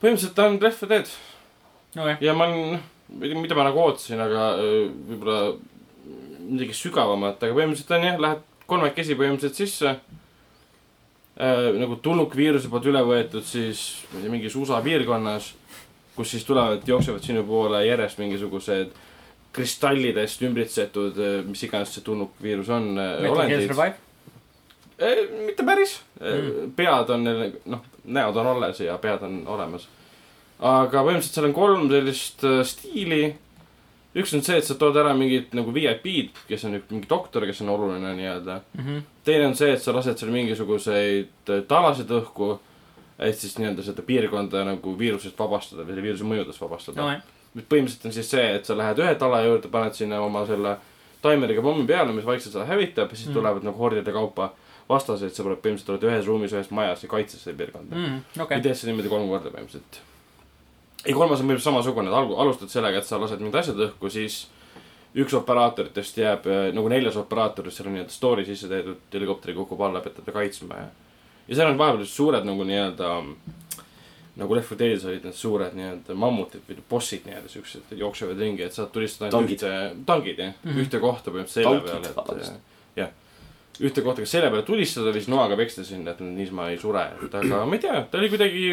põhimõtteliselt ta on Left 4 Dead okei, ja ma olen, mida ma nagu ootasin, aga öö, võib-olla midagi sügavamat, aga põhimõtteliselt on jah, lähed kolmekesi põhimõtteliselt sisse. nagu tulnukviiruse poolt üle võetud siis ma ei tea, mingis USA piirkonnas, kus siis tulevad, jooksevad sinu poole järjest mingisugused kristallidest ümbritsetud, mis iganes see tulnukviirus on, olendid. Survive. mitte päris Mm. pead on neil, noh, näod on alles ja pead on olemas. aga põhimõtteliselt seal on kolm sellist äh, stiili. üks on see, et sa tood ära mingid nagu VIP-d, kes on mingi doktor, kes on oluline nii-öelda. Mhm. teine on see, et sa lased seal mingisuguseid äh, talasid õhku, et siis nii-öelda seda piirkonda nagu viirusest vabastada või selle viiruse mõjudest vabastada okei, mis põhimõtteliselt on siis see, et sa lähed ühe tala juurde, paned sinna oma selle taimeriga pommi peale, mis vaikselt seda hävitab ja siis Mm. tulevad nagu hordide kaupa vastased, sa põhimõtteliselt oled ühes ruumis, ühes majas ja kaitsed seda piirkonda mm.. okei ja, teed seda niimoodi kolm korda põhimõtteliselt. ei, kolmas on põhimõtteliselt samasugune, et alustad sellega, et sa lased mingid asjad õhku, siis üks operaatoritest jääb äh, nagu neljas operaatorist, seal on nii-öelda story sisse tehtud, helikopteri kukub alla, pead teda kaitsma ja. ja seal on vahepeal suured nagu nii-öelda nagu Left 4 Dead'is olid need suured nii-öelda mammutid või bossid nii-öelda siuksed, jooksevad ringi, et saad tulistada ainult ühte, tankid jah mm. -hmm. ühte kohta põhimõtteliselt selja peale, et jah. ühte kohta kas selja peale tulistada või siis noaga peksta sinna, et nad niisama ei sure, et aga ma ei tea, ta oli kuidagi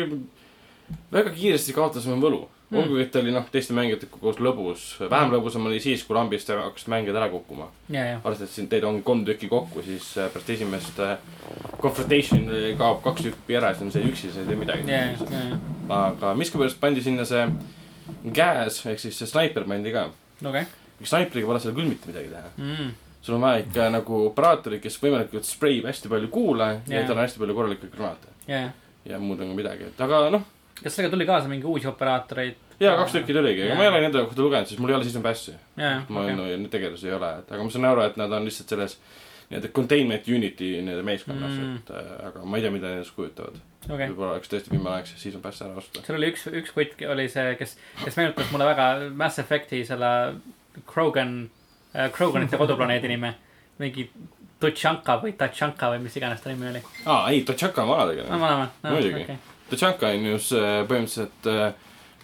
väga kiiresti kaotas oma võlu Mm. olgugi, et ta oli noh, teiste mängijatega koos lõbus, vähem lõbusam oli siis, kui lambist hakkasid mängijad ära kukkuma. ja, ja, arvestades, et siin teid on kolm tükki kokku, siis äh, pärast esimest äh, confrontation'i kaob kaks tükki ära, siis on see üksi, sa ei tee midagi ja, ja, ja, aga miskipärast pandi sinna see gas ehk siis see snaiper pandi ka. okei, snaipriga pole seal küll mitte midagi teha. Mm. sul on vaja ikka nagu operaatorit, kes võimalikult spreib hästi palju kuule ja Jaa. tal on hästi palju korralikke granaate. ja, ja. ja muud nagu midagi, et aga noh, kas sellega tuli kaasa mingi uusi operaatoreid? jaa, kaks tükki tuligi, aga ma ei ole nende kohta lugenud, sest mul ei ole season pass'i. ma okay. no, neid tegelasi ei ole, et aga ma saan aru, et nad on lihtsalt selles nii-öelda containment unity nii-öelda meeskonnas Mm. et äh, aga ma ei tea, mida nad endast kujutavad okay.. okei. võib-olla oleks tõesti viimane aeg see season pass ära osta. seal oli üks, üks kutt oli see, kes, kes meenutas mulle väga Mass Effect'i selle Krogan äh,, Kroganite koduplaneedi nime. mingi Tutšanka või Tatšanka või mis iganes ta nimi oli. aa, ei, Totšaka on no vanategelane. vana, vana, Muidugi. okei. Totšaka on ju see põhimõtteliselt äh,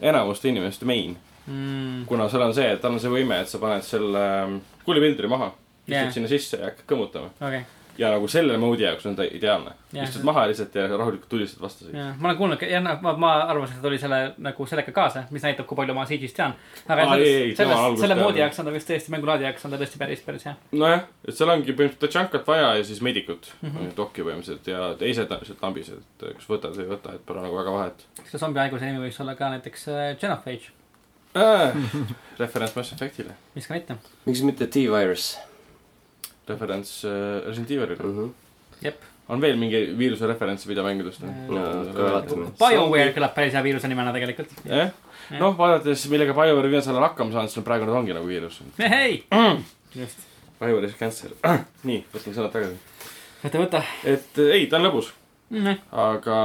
enamuste inimeste main, Mm, kuna seal on see, et tal on see võime, et sa paned selle ähm, kuulipildri maha, istud yeah. sinna sisse ja hakkad kõmmutama. okei, ja nagu selle moodi jaoks on ta ideaalne yeah.. istud maha lihtsalt ja rahulikult tulistad vastaseid. ja ma olen kuulnud, jah, noh, ma, ma arvasin, et ta tuli selle nagu sellega kaasa, mis näitab, kui palju ma Siege'ist tean. aga Aa, selles ei, ei,, selles, selle moodi jaoks on ta vist tõesti, mängulaadi jaoks on ta tõesti päris, päris hea. nojah, et seal ongi põhimõtteliselt Totšankat vaja ja siis medikut mm. -hmm., dokki põhimõtteliselt ja teised lihtsalt lambis, et kas võtad või ei võta, et pole nagu väga vahet kas see zombihaiguse nimi võiks olla ka näiteks äh, Genophage, äh. referents Mass Effect'ile, miks ka mitte. miks mitte T-Virus referents äh, Resident Evilile mm. -hmm. jep, on veel mingi viiruse referents videomängudest Äh, no, vaatame. BioWare kõlab päris hea viiruse nimena tegelikult. jah, noh, vaadates, millega BioWare viimasel ajal hakkama saanud, siis praegu nad ongi nagu viirus. hei, just, BioWare is cancer. nii, võtan sõnad tagasi. võta, võta. et äh, ei, ta on lõbus, Mm, aga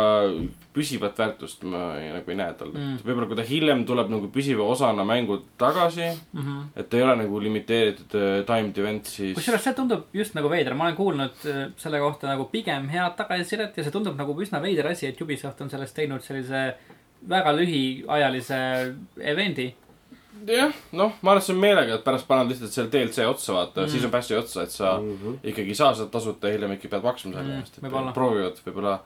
püsivat väärtust ma ei, nagu ei näe tal Mm. mm.. võib-olla kui ta hiljem tuleb nagu püsiva osana mängu tagasi, Mhm. et ta ei ole nagu limiteeritud äh, timed event, siis kusjuures see tundub just nagu veider, ma olen kuulnud äh, selle kohta nagu pigem head tagasisidet ja see tundub nagu üsna veider asi, et Ubisoft on sellest teinud sellise väga lühiajalise event'i. jah, noh, ma arvan, et see on meelega, et pärast paned lihtsalt selle DLC otsa, vaata Mm. mm., season pass'i otsa, et sa Mm -hmm. ikkagi ei saa seda tasuta ja hiljem ikka pead maksma selle Mm, eest, võib-olla. proovivad võib-olla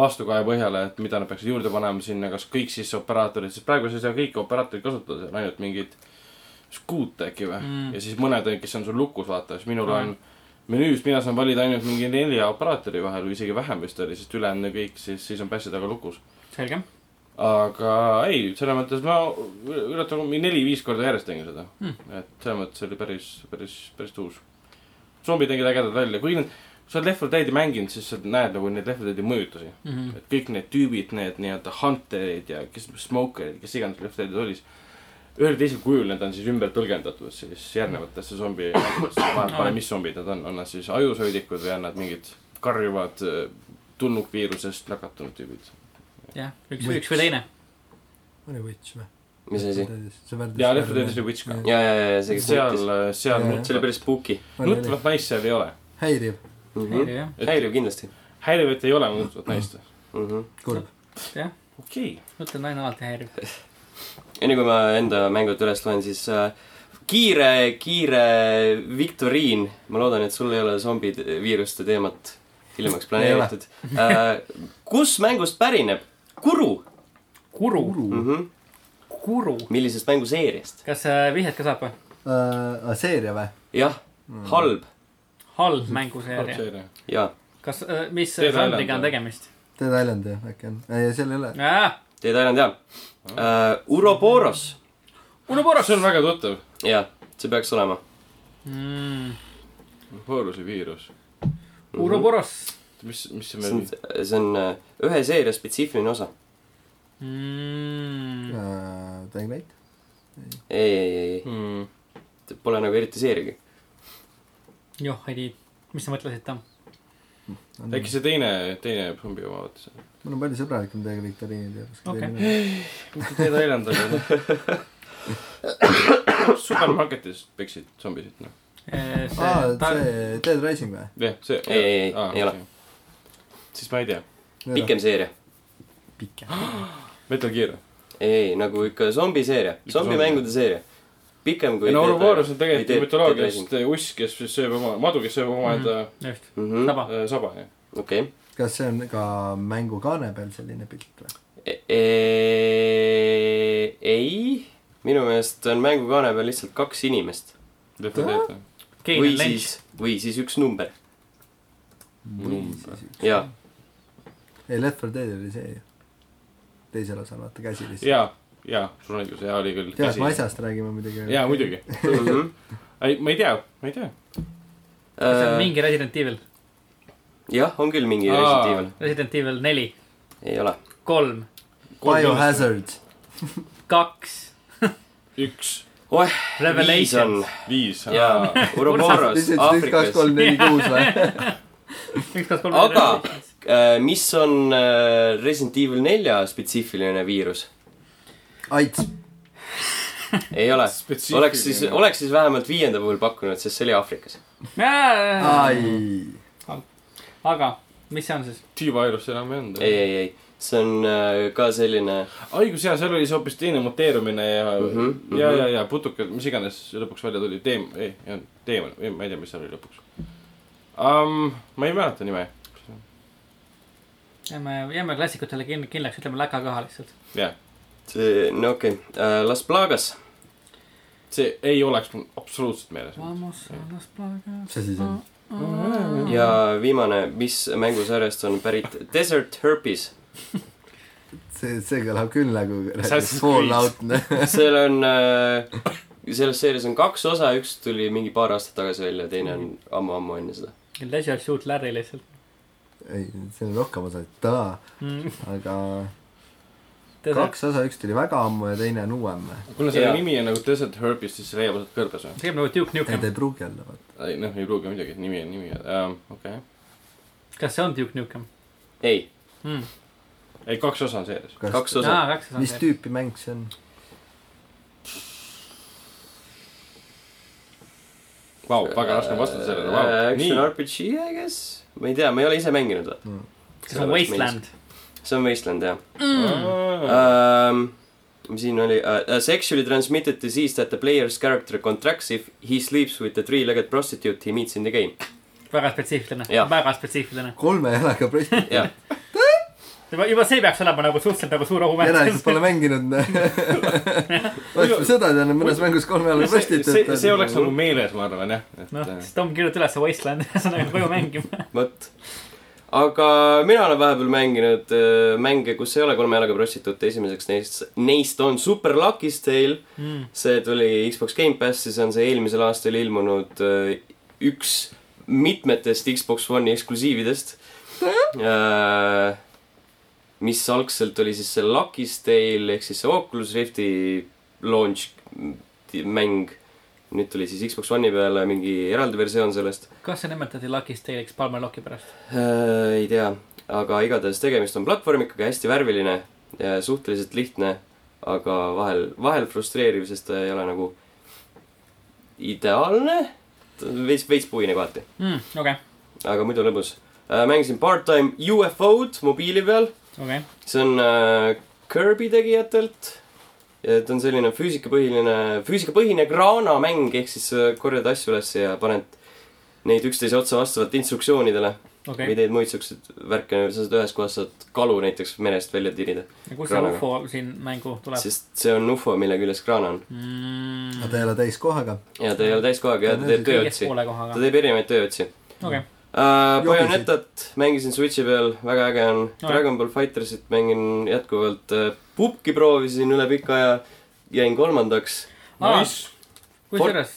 vastukaja põhjale, et mida nad peaksid juurde panema sinna, kas kõik siis operaatorid, sest praegu sa ei saa kõiki operaatoreid kasutada, seal on ainult mingid skuute äkki või Mm. ja siis mõned, kes on sul lukus, vaata, siis minul Mm. on menüüs, mina saan valida ainult mingi nelja operaatori vahel või isegi vähem vist oli, sest ülejäänud kõik siis, siis on passi taga lukus. selge. aga ei, selles mõttes ma mingi neli-viis korda järjest tegin seda mm.. et selles mõttes oli päris, päris, päris tuus. zombid nägid ägedad välja, kuigi need sa oled Left 4 Dead'i mänginud, siis sa näed nagu neid Left 4 Dead'i mõjutusi. Mhm. et kõik need tüübid, need nii-öelda hunterid ja kes, smokerid, kes iganes Left 4 Dead'is oli, ühel või teisel kujul need on siis ümber tõlgendatud siis järgnevatesse zombi mängudesse, vahet pole, mis zombid nad on, on nad siis ajushoidlikud või on nad mingid karjuvad äh, tulnukviirusest nakatunud tüübid. jah, üks, Witch. üks või teine. oli Witch või? mis asi? ja Left 4 Dead'is oli Witch ka. ja, ja, ja see, kes seal nutis., seal Jaa, nut- see oli päris spooky nutvat naist seal ei ole. häiriv, häiriv jah, häiriv kindlasti häirivat ei ole nutvat naist. mm. -hmm. kurb. jah, okei. mõtlen naine alati häiriv. enne kui ma enda mängud üles loen, siis äh, kiire, kiire viktoriin. ma loodan, et sul ei ole zombiviiruste teemat hiljemaks planeeritud. Äh, kus mängust pärineb Kuru kuru, mm? -hmm. kuru. millisest mänguseeriast? kas äh, vihjet ka saab või? Uh, seeria või? jah, halb halb mänguseeria. ja kas, mis Dead žanriga on tegemist? Dead Island jah, äkki on. ei, seal ei ole. Dead Island ja uh,. Uroboros, Uroboros see on väga tuttav. jah, see peaks olema. mm,. Horuse viirus. Uroboros mis, mis see meil,, see on äh, ühe seeria spetsiifiline osa. mm.. Uh, Dying Light. ei, ei, ei, mm. ei, pole nagu eriti seeriagi. joh, ei tea, mis sa mõtlesid, Tom? äkki see teine, teine zombi oma vaatas. mul on palju sõbralikum teiega viktoriinid ja. Okei. Dead Island oli supermarketis peksid zombisid, noh. aa, see Dead Rising või? jah, see. Ei, ei, ei, ei ole.. siis ma ei tea. pikem seeria. pikem. Metal Gear. ei, ei nagu ikka zombiseeria, zombimängude seeria. Pikem kui. no Ouroboros on tegelikult mütoloogiast uss, kes siis sööb oma, madu, kes sööb omaenda mm. saba. äh, saba, jah. -hmm. okei kas see on ka mängukaane peal selline pilt või? okay. e. ei, minu meelest on mängukaane peal lihtsalt kaks inimest. Left 4 Dead. Kein või siis, või siis üks number. jaa, ei, Left 4 Dead oli see ju. teisel osal vaata käsi lihtsalt. jaa, jaa, sul on õigus, jaa oli küll. tead, me asjast räägime muidugi. jaa, muidugi. Mhm. ei, ma ei tea, ma ei tea. kas see on mingi Resident Evil? jah, on küll mingi Aa. Resident Evil. Resident Evil neli, ei ole. kolm, Biohazard. kaks, üks, oeh, viis on viis. jaa, see ütles, üks, kaks, Aafrikas. kolm, neli, kuus või? üks, kaks, kolm, aga äh, mis on äh, Resident Evil nelja spetsiifiline viirus? Aits. ei ole. Oleks siis, oleks siis vähemalt viienda puhul pakkunud, sest see oli Aafrikas. ai. aga, mis see on siis? T-Virus enam ei olnud. ei, ei, ei, see on äh, ka selline, õigus jaa, seal oli see hoopis teine muteerumine ja mm, Mhm, -hmm, ja, ja, ja putukad, mis iganes lõpuks välja tuli, teem-, ei, ei olnud teemon, ma ei tea, mis seal oli lõpuks um,. ma ei mäleta nime, jääme, jääme klassikutele kin-, kindlaks, ütleme läka kaha lihtsalt. jah. see, no okei okay., Las Plagas. see ei oleks mul absoluutselt meeles. Mis asi see on? ja viimane, mis mängusarjast on pärit Desert Herpes. see, see kõlab küll nagu Fallout. seal on äh,, selles seerias on kaks osa, üks tuli mingi paar aastat tagasi välja, teine on ammu-ammu enne seda. Leisure Suit Larry lihtsalt ei, see on rohkem osa, taa, mm.. aga kaks osa, üks tuli väga ammu ja teine on uuem. kuna selle nimi on nagu Desert Herbis, siis see leiab sealt kõrbes või? see käib nagu Duke ei, ta Nukem. ei pruugi olla, vaata. ei noh, ei pruugi midagi, et nimi on nimi um,, okei okay.. kas see on Duke Nukem ei, mm.? ei, kaks osa on sees. kaks osa. mis. tüüpi mäng see on? Vau, väga raske on vastata sellele, Äh, vau. Action nii, RPG, I guess. ma ei tea, ma ei ole ise mänginud. see on Wasteland. See on Wasteland, jah Mm. um,. mis siin oli uh,? A sexually transmitted disease that the player's character contracts if he sleeps with the three-legged prostitute he meets in the game. väga spetsiifiline, väga spetsiifiline. kolme jalaga prosti-, jah, juba, juba see peaks olema nagu suhteliselt nagu suur ohumäng. järelikult pole mänginud. oleks seda teadnud, mõnes mängus kolme jalaga see, prostituut see, see oleks nagu meeles, ma arvan jah, et noh, äh, siis Tom kirjuta üles Wasteland, ühesõnaga koju mängima. vot. Aga mina olen vahepeal mänginud uh, mänge, kus ei ole kolme jalaga prostituute, esimeseks neist, neist on Super Lucky's Tale. Mm. see tuli Xbox Gamepassi, see on see eelmisel aastal ilmunud uh, üks mitmetest Xbox One'i eksklusiividest. mis algselt oli siis see Lucky's Tale ehk siis see Oculus Rifti launch mäng. nüüd tuli siis Xbox One'i peale mingi eraldi versioon sellest. Kas see nimetati Lucky's Tale'iks Palmer Locki pärast? Äh, ei tea, aga igatahes tegemist on platvormikaga, hästi värviline suhteliselt lihtne, aga vahel, vahel frustreeriv, sest ta ei ole nagu ideaalne. veits, veits puine kohati, Mm, okei, aga muidu lõbus. mängisin part-time UFO-d mobiili peal, okei. see on äh, Kirby tegijatelt. ja ta on selline füüsikapõhiline, füüsikapõhine kraanamäng, ehk siis sa korjad asju üles ja paned neid üksteise otsa vastavalt instruktsioonidele või okei, teed muid siukseid värke, sa saad ühes kohas saad kalu näiteks merest välja tirida. ja kus see ufo siin mängu tuleb? sest see on ufo, mille küljes kraana on. Mm, aga ta ei ole täiskohaga. ja ta ei ole täiskohaga ja ta teeb tööotsi. ta teeb erinevaid tööotsi okei. uh,. Jobisid. Bayonetat mängisin Switchi peal, väga äge on No. Dragon Ball Fightersit mängin jätkuvalt uh,. Pupki proovisin üle pika aja, jäin kolmandaks. Nice. kusjuures,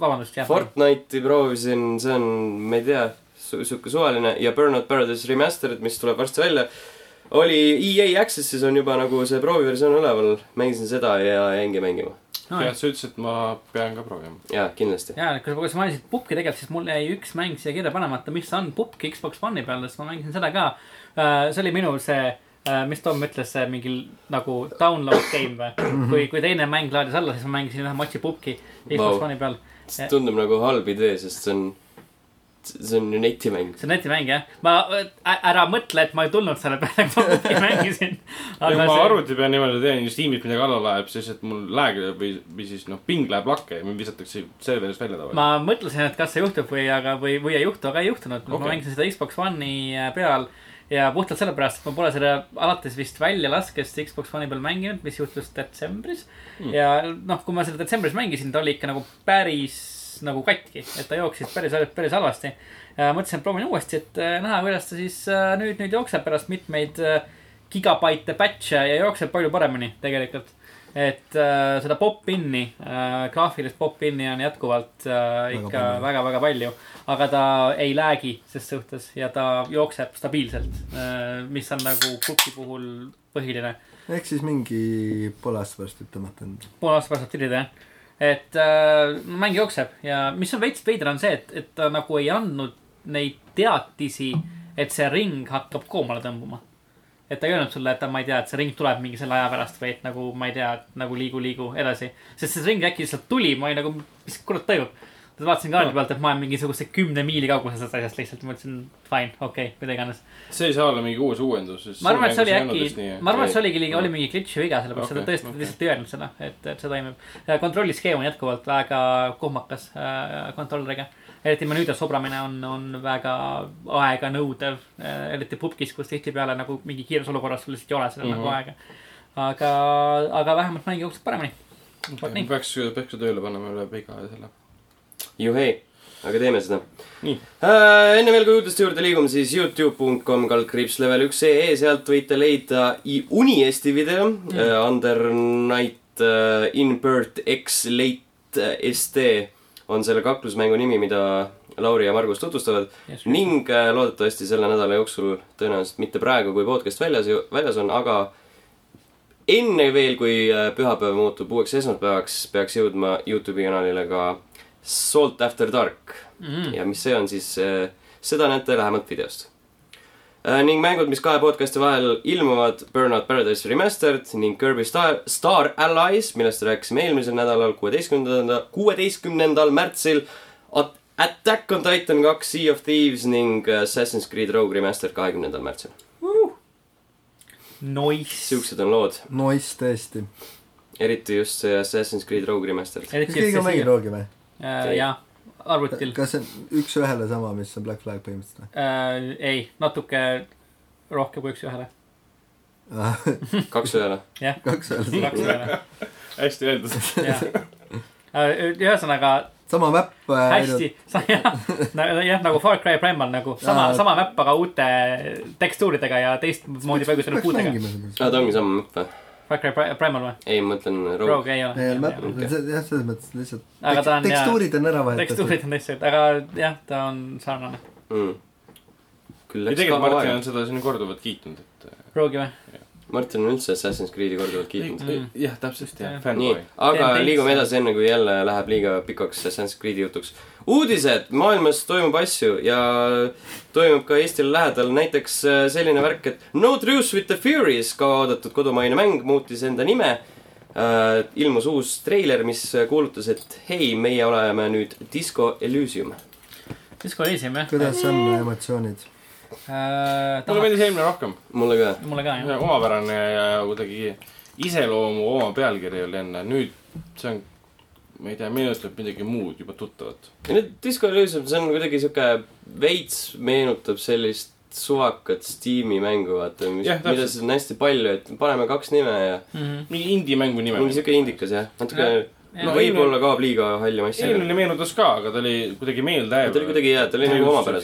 vabandust, jah. Fortnite'i proovisin, see on, ma ei tea, sihuke suvaline ja Burnout Paradise Remastered, mis tuleb varsti välja. oli EA Access'is on juba nagu see prooviversioon üleval, mängisin seda ja jäingi mängima. jah, sa ütlesid, et ma pean ka proovima. jaa, kindlasti. ja, kui kui sa mainisid pupki tegelikult, siis mul jäi üks mäng siia kirja panemata, mis on pupk Xbox One'i peal, sest ma mängisin seda ka. see oli minul see, mis Tom ütles, see mingi nagu download game või? kui, kui teine mäng laadis alla, siis ma mängisin ühe matši pupki Xbox. One'i peal. see tundub nagu halb idee, sest see on, see on ju netimäng. see on netimäng jah, ma, ära mõtle, et ma ei tulnud selle peale, kui ma pupki mängisin. kui ma arvuti peal niimoodi teen ja Steamist midagi alla laeb, siis et mul lag või, või siis noh, ping läheb lakke ja mind visatakse serverist välja tavaliselt. ma mõtlesin, et kas see juhtub või, aga, või, või ei juhtu, aga ei juhtunud okay.. ma mängisin seda Xbox One'i äh, peal ja puhtalt sellepärast, et ma pole seda alates vist väljalaskest Xbox One'i peal mänginud, mis juhtus detsembris mm.. ja noh, kui ma seda detsembris mängisin, ta oli ikka nagu päris nagu katki, et ta jooksis päris, päris halvasti. mõtlesin, et proovin uuesti, et äh, näha, kuidas ta siis äh, nüüd, nüüd jookseb pärast mitmeid äh, gigabaite patch'e ja jookseb palju paremini tegelikult et äh, seda pop-in'i äh,, graafilist pop-in'i on jätkuvalt äh, ikka väga-väga palju. aga ta ei lag'i ses suhtes ja ta jookseb stabiilselt äh,, mis on nagu Puki puhul põhiline. ehk siis mingi poole aasta pärast võib tõmmata enda. poole aasta pärast saab tirida jah. et äh, mäng jookseb ja mis on veits veider on see, et, et ta nagu ei andnud neid teatisi, et see ring hakkab koomale tõmbuma. Et ta ei öelnud sulle, et ma ei tea, et see ring tuleb mingi selle aja pärast või et nagu ma ei tea, nagu liigu, liigu edasi. sest see ring äkki lihtsalt tuli, ma olin nagu, mis kurat toimub. vaatasin kaardi pealt, et ma olen mingisuguse kümne miili kaugusel sellest asjast lihtsalt, mõtlesin fine, okei okay,, mida iganes. see ei saa olla mingi uus uuendus, ma arvan, et see oli äkki, ma arvan, et see oligi, oli mingi glitch'i viga, sellepärast okay, seda tõesti okay. lihtsalt ei öelnud seda, et, et see toimib. kontrolliskeem on jätkuvalt väga kohmakas äh, kontrolleriga. Eriti menüüde sobramine on, on väga aeganõudev äh,, eriti pubgis, kus tihtipeale nagu mingi kiires olukorras sul lihtsalt ei ole seda mm -hmm. nagu Mhm. aega. aga, aga vähemalt mäng jookseb paremini. nii, peaks, peaks ka tööle panema üle pika selle. juhei, aga teeme seda äh,. enne veel, kui uudiste juurde liigume, siis Youtube.com kaldkriips level üks ee, sealt võite leida i- Uniesti video mm. uh,. Under Night uh, in Birth X Late uh, ST on selle kaklusmängu nimi, mida Lauri ja Margus tutvustavad Yes. ning äh, loodetavasti selle nädala jooksul, tõenäoliselt mitte praegu, kui podcast väljas, väljas on, aga enne veel, kui äh, pühapäev muutub uueks esmaspäevaks, peaks jõudma Youtube'i kanalile ka Salt After Dark Mhm. ja mis see on, siis äh, seda näete lähemalt videost. Ning mängud, mis kahe podcast'i vahel ilmuvad, Burnout Paradise Remastered ning Kirby Star, Star Allies, millest rääkisime eelmisel nädalal, kuueteistkümnendal, kuueteistkümnendal märtsil. Attack on Titan kaks, Sea of Thieves ning Assassin's Creed Rogue Remastered kahekümnendal märtsil. Nice. siuksed on lood, Nice tõesti. eriti just see Assassin's Creed Rogue Remastered. kas keegi on mänginud Roogi või? äh,? jah, arvutil kas see on üks-ühele sama, mis on Black Flag põhimõtteliselt äh,. ei, natuke rohkem kui üks-ühele. või? kaks ühele. jah, kaks-ühele. kaks ühele, hästi öeldud. jah. ühesõnaga sama mäpp äh, hästi, jah, nagu Far Cry Primal nagu sama sama mäpp, aga uute tekstuuridega ja teistmoodi paigutatud puudega. aa, ta ongi sama mäpp või? Far Cry Pri- Primal või? ei, ma mõtlen Rogue. Rogue ei ei ole ole. mäpp, jah, selles mõttes lihtsalt Aga ta on, tekstuurid on ära vahetatud. tekstuurid on teistsugused, aga jah, ta on sarnane. mm.. küll läks kaua Martin aega on. seda siin korduvalt kiitnud, et Rogue'i või? Martin on üldse Assassin's Creed'i korduvalt kiitnud. Mm. jah, täpselt, jah, fännboy., aga liigume edasi, enne kui jälle läheb liiga pikaks Assassin's Creed'i jutuks. uudised, maailmas toimub asju ja toimub ka Eestile lähedal näiteks äh, selline värk, et No Truce with the Furies, kaooodatud kodumaine mäng, muutis enda nime äh,. ilmus uus treiler, mis kuulutas, et hei, meie oleme nüüd Disco Elysium. Disco Elysium jah? kuidas on emotsioonid? äh,? mulle meeldis eelmine rohkem. mulle ka. mulle ka jah. omapärane ja kuidagi iseloomu oma pealkiri oli enne, nüüd see on, ma ei tea, meenutab midagi muud juba tuttavat. ja Disco Elysium, see on kuidagi sihuke veits meenutab sellist suvakat Steam'i mängu, vaata, mis Jah,, mida siis on hästi palju, et paneme kaks nime ja Mhm. mingi indie-mängu nime. mingi sihuke indikas jah, natuke Jah. no, võib-olla kaob liiga halli massi. eelmine meenutas ka, aga ta oli kuidagi meeldejääv. ta oli kuidagi hea, ta oli nagu ja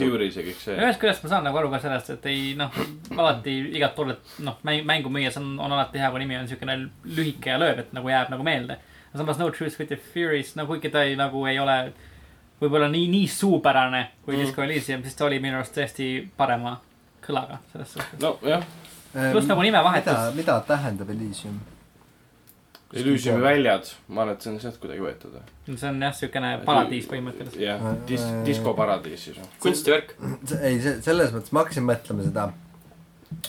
see. ühest küljest ma saan nagu aru ka sellest, et ei noh, alati igat tollet, noh, mängu müües on, on alati hea, kui nimi on siukene lühike ja lööb, et nagu jääb nagu meelde. Samas No Truth with the Furies, no kuigi ta ei nagu ei ole võib-olla nii, nii suupärane kui Mm. Disco Elysium, siis ta oli minu arust tõesti parema kõlaga selles suhtes. nojah, pluss nagu nime mida vahetus., mida tähendab Elysium? Elysiumi väljad, ma arvan, et see on sealt kuidagi võetud. see on jah, siukene paradiis põhimõtteliselt. jah Äh,, dis- äh,, diskoparadiis siis. kunstivärk. ei, see, selles mõttes ma hakkasin mõtlema seda,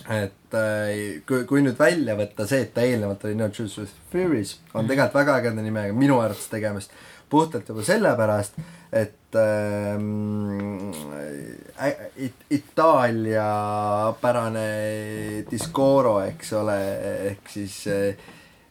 et äh, kui, kui nüüd välja võtta see, et ta eelnevalt oli No Truth with Furies, on tegelikult väga ägeda nimega minu arvates tegemist. puhtalt juba sellepärast, et ähm, it, Itaalia pärane Discoro, eks ole, ehk siis äh,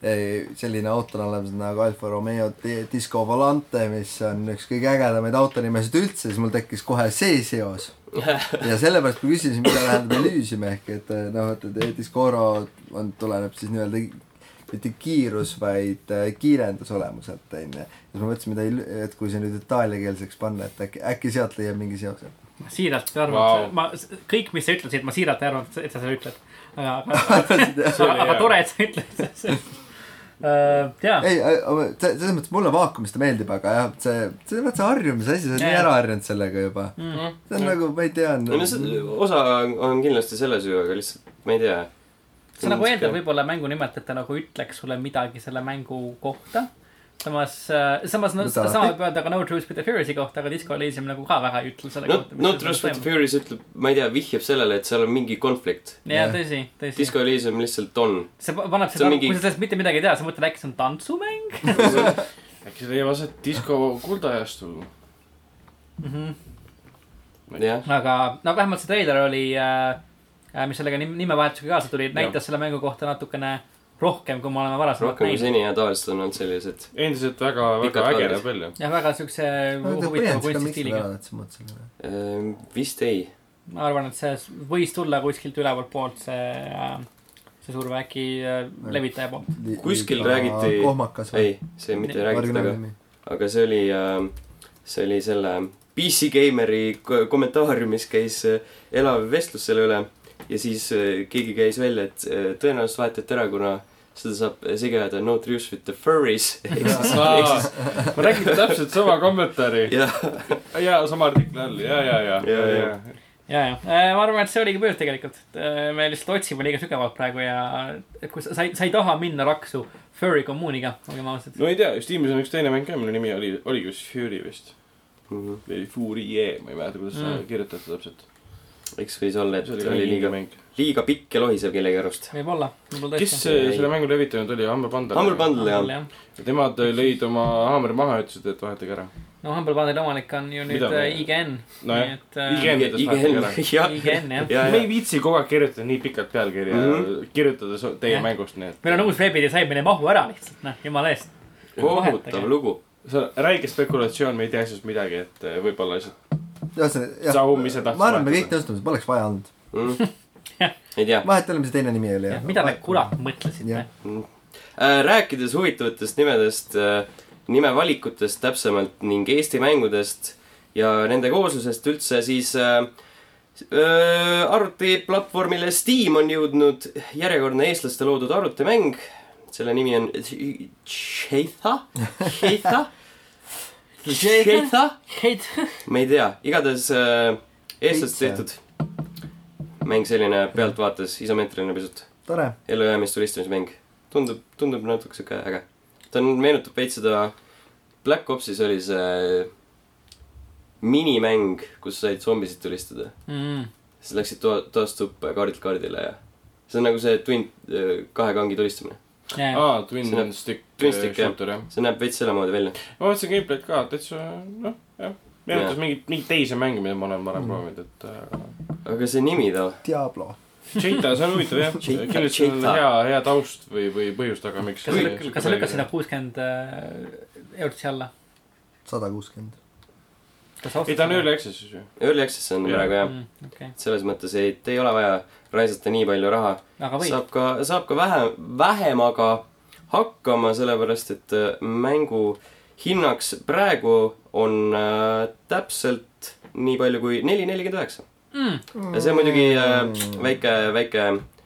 eh, selline auto on olemas nagu Alfa Romeo Di- Disco Volante, mis on üks kõige ägedamaid autonimesid üldse, siis mul tekkis kohe see seos. ja sellepärast ma küsisin, mida tähendab Elysium ehk et eh, noh, et et Discoro on, tuleneb siis nii-öelda mitte kiirus, vaid eh, kiirendus olemuselt onju. siis ma mõtlesin, mida, et kui see nüüd itaaliakeelseks panna, et äkki, äkki sealt leiab mingi seose. ma siiralt ei arva Vau. wow., ma, kõik, mis sa ütlesid, ma siiralt ei arvanud, et sa seda ütled. aga, aga, aga tore, et sa ütlesid. jaa, ei, selles mõttes mulle vaakumist ta meeldib, aga jah, see, see, see harjumise asi, sa oled nii ära harjunud sellega juba. see on nagu, ma ei tea. no see osa on kindlasti selle süü, aga lihtsalt ma ei tea. see nagu eeldab võib-olla mängu nimelt, et ta nagu ütleks sulle midagi selle mängu kohta. samas, samas no, sama võib öelda ka No Truth with the Furiousi kohta, aga Disco Elysium nagu ka väga ei ütle selle no kohta. no Trust with the Furies ütleb, ma ei tea, vihjab sellele, et seal on mingi konflikt. jaa, tõsi, tõsi. Disco Elysium lihtsalt on. see pa- paneb seda on, mingi... kui sa sellest mitte midagi ei tea, sa mõtled äkki see on tantsumäng äkki see leiab aset disko kuldajastul. mm. -hmm. jah, aga no vähemalt see treiler oli äh,, mis sellega nim- nimevahetusega kaasa tuli, näitas selle mängu kohta natukene rohkem, kui me oleme varasemalt rohkem kui näinud. seni ja tavaliselt on olnud sellised. endiselt väga, väga äge näeb välja. jah, väga siukse huvitava kunstistiiliga. Ehm, vist ei. ma arvan, et see võis tulla kuskilt ülevalt poolt, see äh,, see surve äkki äh, levitaja poolt. kuskil räägiti- kohmakas või? ei, see mitte ei räägitud, aga, aga see oli, see oli selle PC Gameri ko- kommentaariumis käis äh, elav vestlus selle üle ja siis äh, keegi käis välja, et äh, tõenäoliselt vahetati ära, kuna seda saab segi ajada No Truth with the Furries. ma räägin täpselt sama kommentaari. jah, ja sama artikli all, ja, ja, ja, Ja, ja, ja. ja. ja, ja ma arvan, et see oligi põhjus tegelikult. me lihtsalt otsime liiga sügavalt praegu ja et kui sa, sa ei, sa ei taha minna raksu furry kommuuniga, olgem ausad. no ei tea, Steamis on üks teine mäng ka, mille nimi oli, oligi vist Fury vist. Mhm. või Fury, ma ei mäleta, kuidas seda Mm. kirjutati täpselt. Eks võis olla, et see oli oli liiga, liiga pikk ja lohisev kellegi arust. võib-olla, võib-olla kes tõesti. äh, selle mängu levitanud oli, Humble Bundle? Humble Bundle jah. Nemad lõid oma haamri maha ja ütlesid, et vahetage ära. no Humble Bundle'i omanik on ju nüüd IGN. Nojah. IGN ütles vahetage ära. IGN jah. ja, me ei ja, viitsi kogu aeg kirjutada nii pikalt pealkirja mm. -hmm. kirjutades teie Jah. mängust, nii et. meil on uus veebidisain, meil ei mahu ära lihtsalt, noh, jumala eest. kohutav lugu. see on räige spekulatsioon, me ei tea sellest midagi, et äh, võib-olla lihtsalt ühesõnaga, tahtis ma arvan, me kõik nõustume, poleks vaja olnud. Mm. ei tea. vahet ei ole, mis see teine nimi oli. mida te kurat mõtlesite Jah.? Äh, rääkides huvitavatest nimedest, nimevalikutest täpsemalt ning Eesti mängudest ja nende kooslusest üldse, siis äh, äh, arvutiplatvormile Steam on jõudnud järjekordne eestlaste loodud arvutimäng selle nimi on Cheetha, Cheetha, Cheetha, Heit, ma ei tea, igatahes äh, eestlaste tehtud mäng selline pealtvaates isomeetriline pisut. tore. ellujäämist tulistamismäng. tundub, tundub natuke sihuke äge. ta on, meenutab veits seda, Black Opsis oli see minimäng, kus said zombisid tulistada. Mm. siis läksid toa, toast tuppa ja kaardilt kaardile ja see on nagu see twin, kahe kangi tulistamine. aa, Twin See näeb- Stick Twin äh, Stick, jah. shooter jah. see näeb veits selle moodi välja. ma vaatasin gameplay'd ka, täitsa noh, jah. meenutas mingit, mingit teisi mänge, mida ma olen varem Mm. proovinud, et äh, aga see nimi too, Diablo. Cheetah, see on huvitav jah. Cheetah, kindlasti on hea, hea taust või, või põhjus taga, miks. kas sa lükkad, kas sa lükkad sinna kuuskümmend eurot siia alla? sada kuuskümmend. kas sa ei, ta on early access'is ju. Early Access on praegu jah. mm,. okei, selles mõttes ei, ei ole vaja raisata nii palju raha. saab ka, saab ka vähe, vähemaga hakkama, sellepärast et äh, mängu hinnaks praegu on äh, täpselt nii palju kui neli nelikümmend üheksa. Mm. ja see on muidugi äh, väike, väike,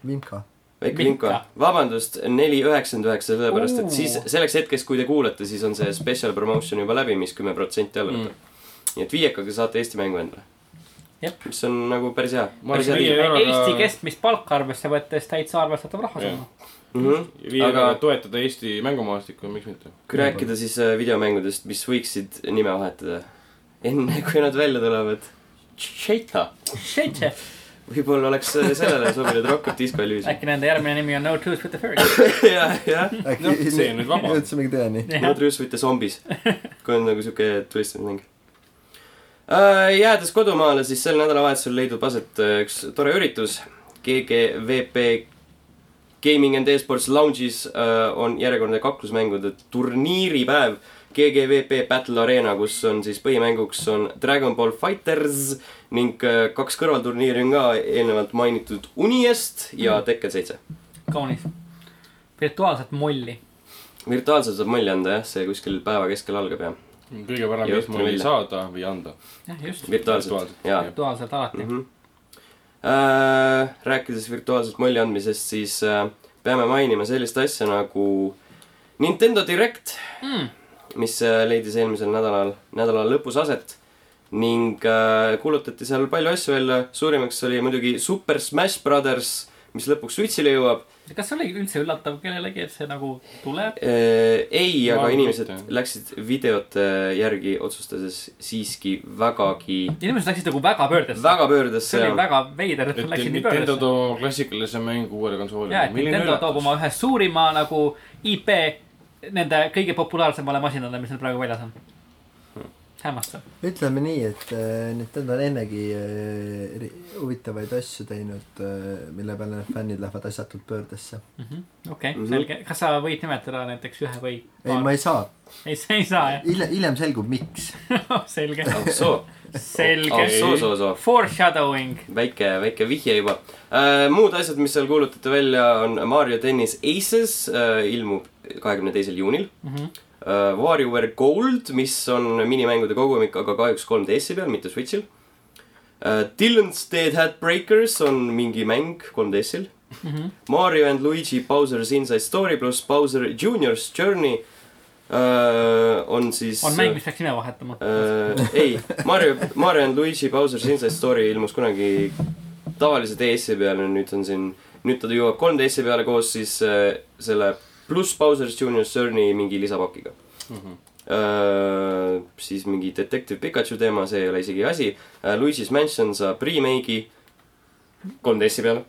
Vimka. väike Vinka. vabandust, neli üheksakümmend üheksa, sellepärast et siis selleks hetkeks, kui te kuulete, siis on see special promotion juba läbi, mis kümme protsenti alla võtab mm.. nii et viiekaga saate Eesti mängu endale. Jep. mis on nagu päris hea. Euroga- Eesti keskmist palka arvesse võttes täitsa arvestatav rahasumma. Mhm. viiega Aga- aga... toetada Eesti mängumaastikku, miks mitte. kui rääkida siis äh, videomängudest, mis võiksid nime vahetada enne, kui nad välja tulevad. Cheetah, Šeitše, võib-olla oleks äh, sellele sobinud Rocket Disco Elysium. äkki nende järgmine nimi on No Truth with the Furry. jah, jah. äkki Noh, see on nüüd vaba. jõudsimegi tõeni. no Truus võite zombis, kui on nagu siuke tulistamismäng. Jäädes kodumaale, siis sel nädalavahetusel leidub aset äh, üks tore üritus. GGVP Gaming and Esports Lounge'is äh, on järjekordne kaklusmängude turniiripäev. GGVP Battle Arena, kus on siis põhimänguks on Dragon Ball Fighters ning äh, kaks kõrvalturniiri on ka eelnevalt mainitud Uniest ja Tekken seitse. kaunis. virtuaalset molli. virtuaalselt saab mulje anda jah, see kuskil päeva keskel algab ja kõige parem mulli välja. saada või anda. jah, just. virtuaalselt, jaa. virtuaalselt alati. mm. -hmm. Äh, rääkides virtuaalselt mulje andmisest, siis äh, peame mainima sellist asja nagu Nintendo Direct, Mm. mis äh, leidis eelmisel nädalal, nädala lõpus aset ning äh, kuulutati seal palju asju välja, suurimaks oli muidugi Super Smash Brothers, mis lõpuks Switch'ile jõuab kas see oli üldse üllatav kellelegi, et see nagu tuleb? äh,. ei, aga arvan, inimesed mitte. läksid videote järgi otsustades siiski vägagi, inimesed läksid nagu väga pöördesse. väga pöördesse see oli väga veider, et nad läksid nii Nintendo pöördesse. toob klassikalise mängu uuele konsoolile. ja, et Nintendo toob oma ühe suurima nagu IP nende kõige populaarsemale masinale, mis neil praegu väljas on. hämmastav. ütleme nii, et äh, Nintendo on ennegi äh, huvitavaid asju teinud, mille peale need fännid lähevad asjatult pöördesse. okei, Mhm. selge. kas sa võid nimetada näiteks ühe või? ei, ma ei saa. ei, sa ei saa jah hiljem, hiljem selgub, miks. selge, soo, selge soo, soo, soo. Foreshadowing. väike, väike vihje juba äh,. muud asjad, mis seal kuulutati välja, on Mario tennis Aces äh,, ilmub kahekümne teisel juunil Mhm. äh,. WarioWare Gold, mis on minimängude kogumik, aga kahjuks 3DS-i peal, mitte Switch'il äh,. Dylan's Dead Hat Breakers on mingi mäng 3DS-il Mhm. Mario and Luigi Bowser's Inside Story pluss Bowser Junior's Journey äh, on siis on mäng, mis peaks nime vahetama. äh, ei, Mario, Mario and Luigi Bowser's Inside Story ilmus kunagi tavalise DS-i peale, nüüd on siin, nüüd ta jõuab 3DS-i peale koos siis äh, selle pluss Bowser's Junior's Journey mingi lisapakiga Mhm. äh,. siis mingi Detective Pikachu teema, see ei ole isegi asi äh,. Luigi's Mansion saab remake'i 3DS-i peale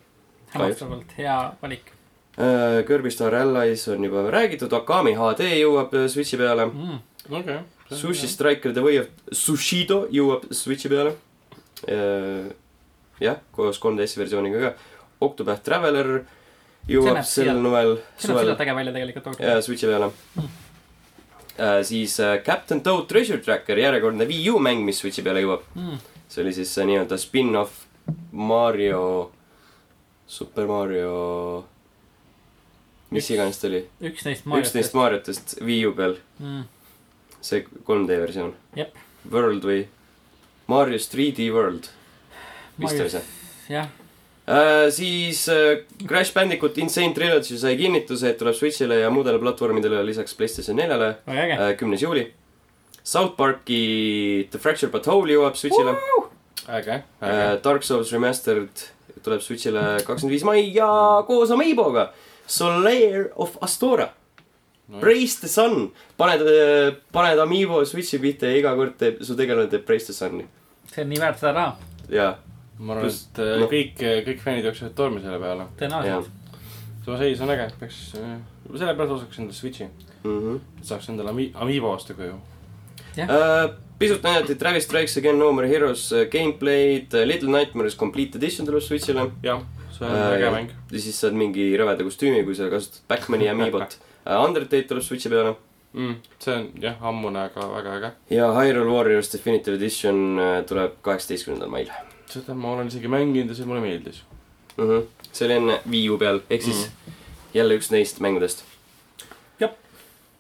hämmastavalt hea valik äh,. Kirby Star Allies on juba räägitud, Akami HD jõuab Switch'i peale mm.. okei. Sushi. Striker The Way of Sushido jõuab Switchi peale. jah, koos 3DS-i versiooniga ka. Octopath Traveler See jõuab sel siia- novel, see näeb suvel välja tegelikult. ja Switchi peale äh,. siis äh, Captain Toad Treasure Tracker, järjekordne Wii U mäng, mis Switchi peale jõuab. Mm. see oli siis äh, nii-öelda spin-off Mario, Super Mario, mis Üks- iganes ta oli, üks neist üksteist Mariotest Wii U peal, mm.. see 3D versioon. World või Mario's 3D World, vist oli see. jah, siis äh, Crash Bandicoot Insane Trilogy sai kinnituse, et tuleb Switch'ile ja muudele platvormidele lisaks Playstation neljale äge. kümnes juuli. South Parki The Fractured But Whole jõuab Switch'ile. äge, äge. Dark Souls Remastered tuleb Switch'ile kakskümmend viis mai ja koos Amiiboga Solaire of Astora. Praise the sun, paned, paned Amiibo Switch'i pihta ja iga kord teeb, su tegelane teeb Praise the sun'i. see on nii väärt seda raha, ja, ma arvan, et äh, noh. kõik, kõik fännid jooksevad tormi selle peale. ja tõenäoliselt., see seis on äge, peaks, sellepärast ostaks endale Switch'i, Mhm. et saaks endale Ami-, Amiibo osta koju. Äh, pisut näidati Travis Strikes Again No More Heroes äh, gameplay'd, Little Nightmares Complete Edition tuleb Switch'ile. jah, see on Äh, äge mäng. ja siis saad mingi rõveda kostüümi, kui sa kasutad Backmani Amiibot. Undertale tuleb Switch'i peale mm,. see on jah, ammune, aga väga äge. ja Hyrule Warriors Definitive Edition äh, tuleb kaheksateistkümnendal mail seda ma olen isegi mänginud ja see mulle meeldis. mm. -hmm. see oli enne Wii U peal, ehk siis mm. jälle üks neist mängudest. Jah.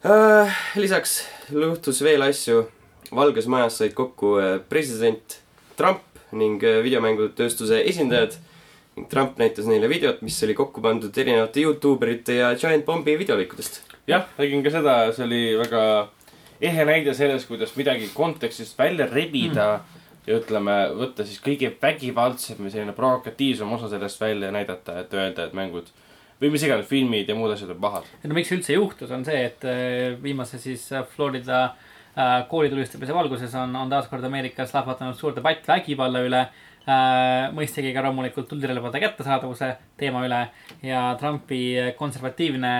äh,. lisaks juhtus veel asju. Valges Majas said kokku äh, president Trump ning äh, videomängutööstuse esindajad. ning Trump näitas neile videot, mis oli kokku pandud erinevate Youtube erite ja Giant Bombi videolõikudest. jah, nägin ka seda, see oli väga ehe näide sellest, kuidas midagi kontekstist välja rebida mm. Ja ütleme, võtta siis kõige vägivaldsem või selline provokatiivsem osa sellest välja ja näidata, et öelda, et mängud või mis iganes filmid ja muud asjad on pahad. no miks see üldse juhtus, on see, et äh, viimase siis äh, Florida äh, koolitulistamise valguses on, on taaskord Ameerikas lahvatanud suur debatt vägivalla üle mõistagi ka loomulikult tulirelvade kättesaadavuse teema üle ja Trumpi konservatiivne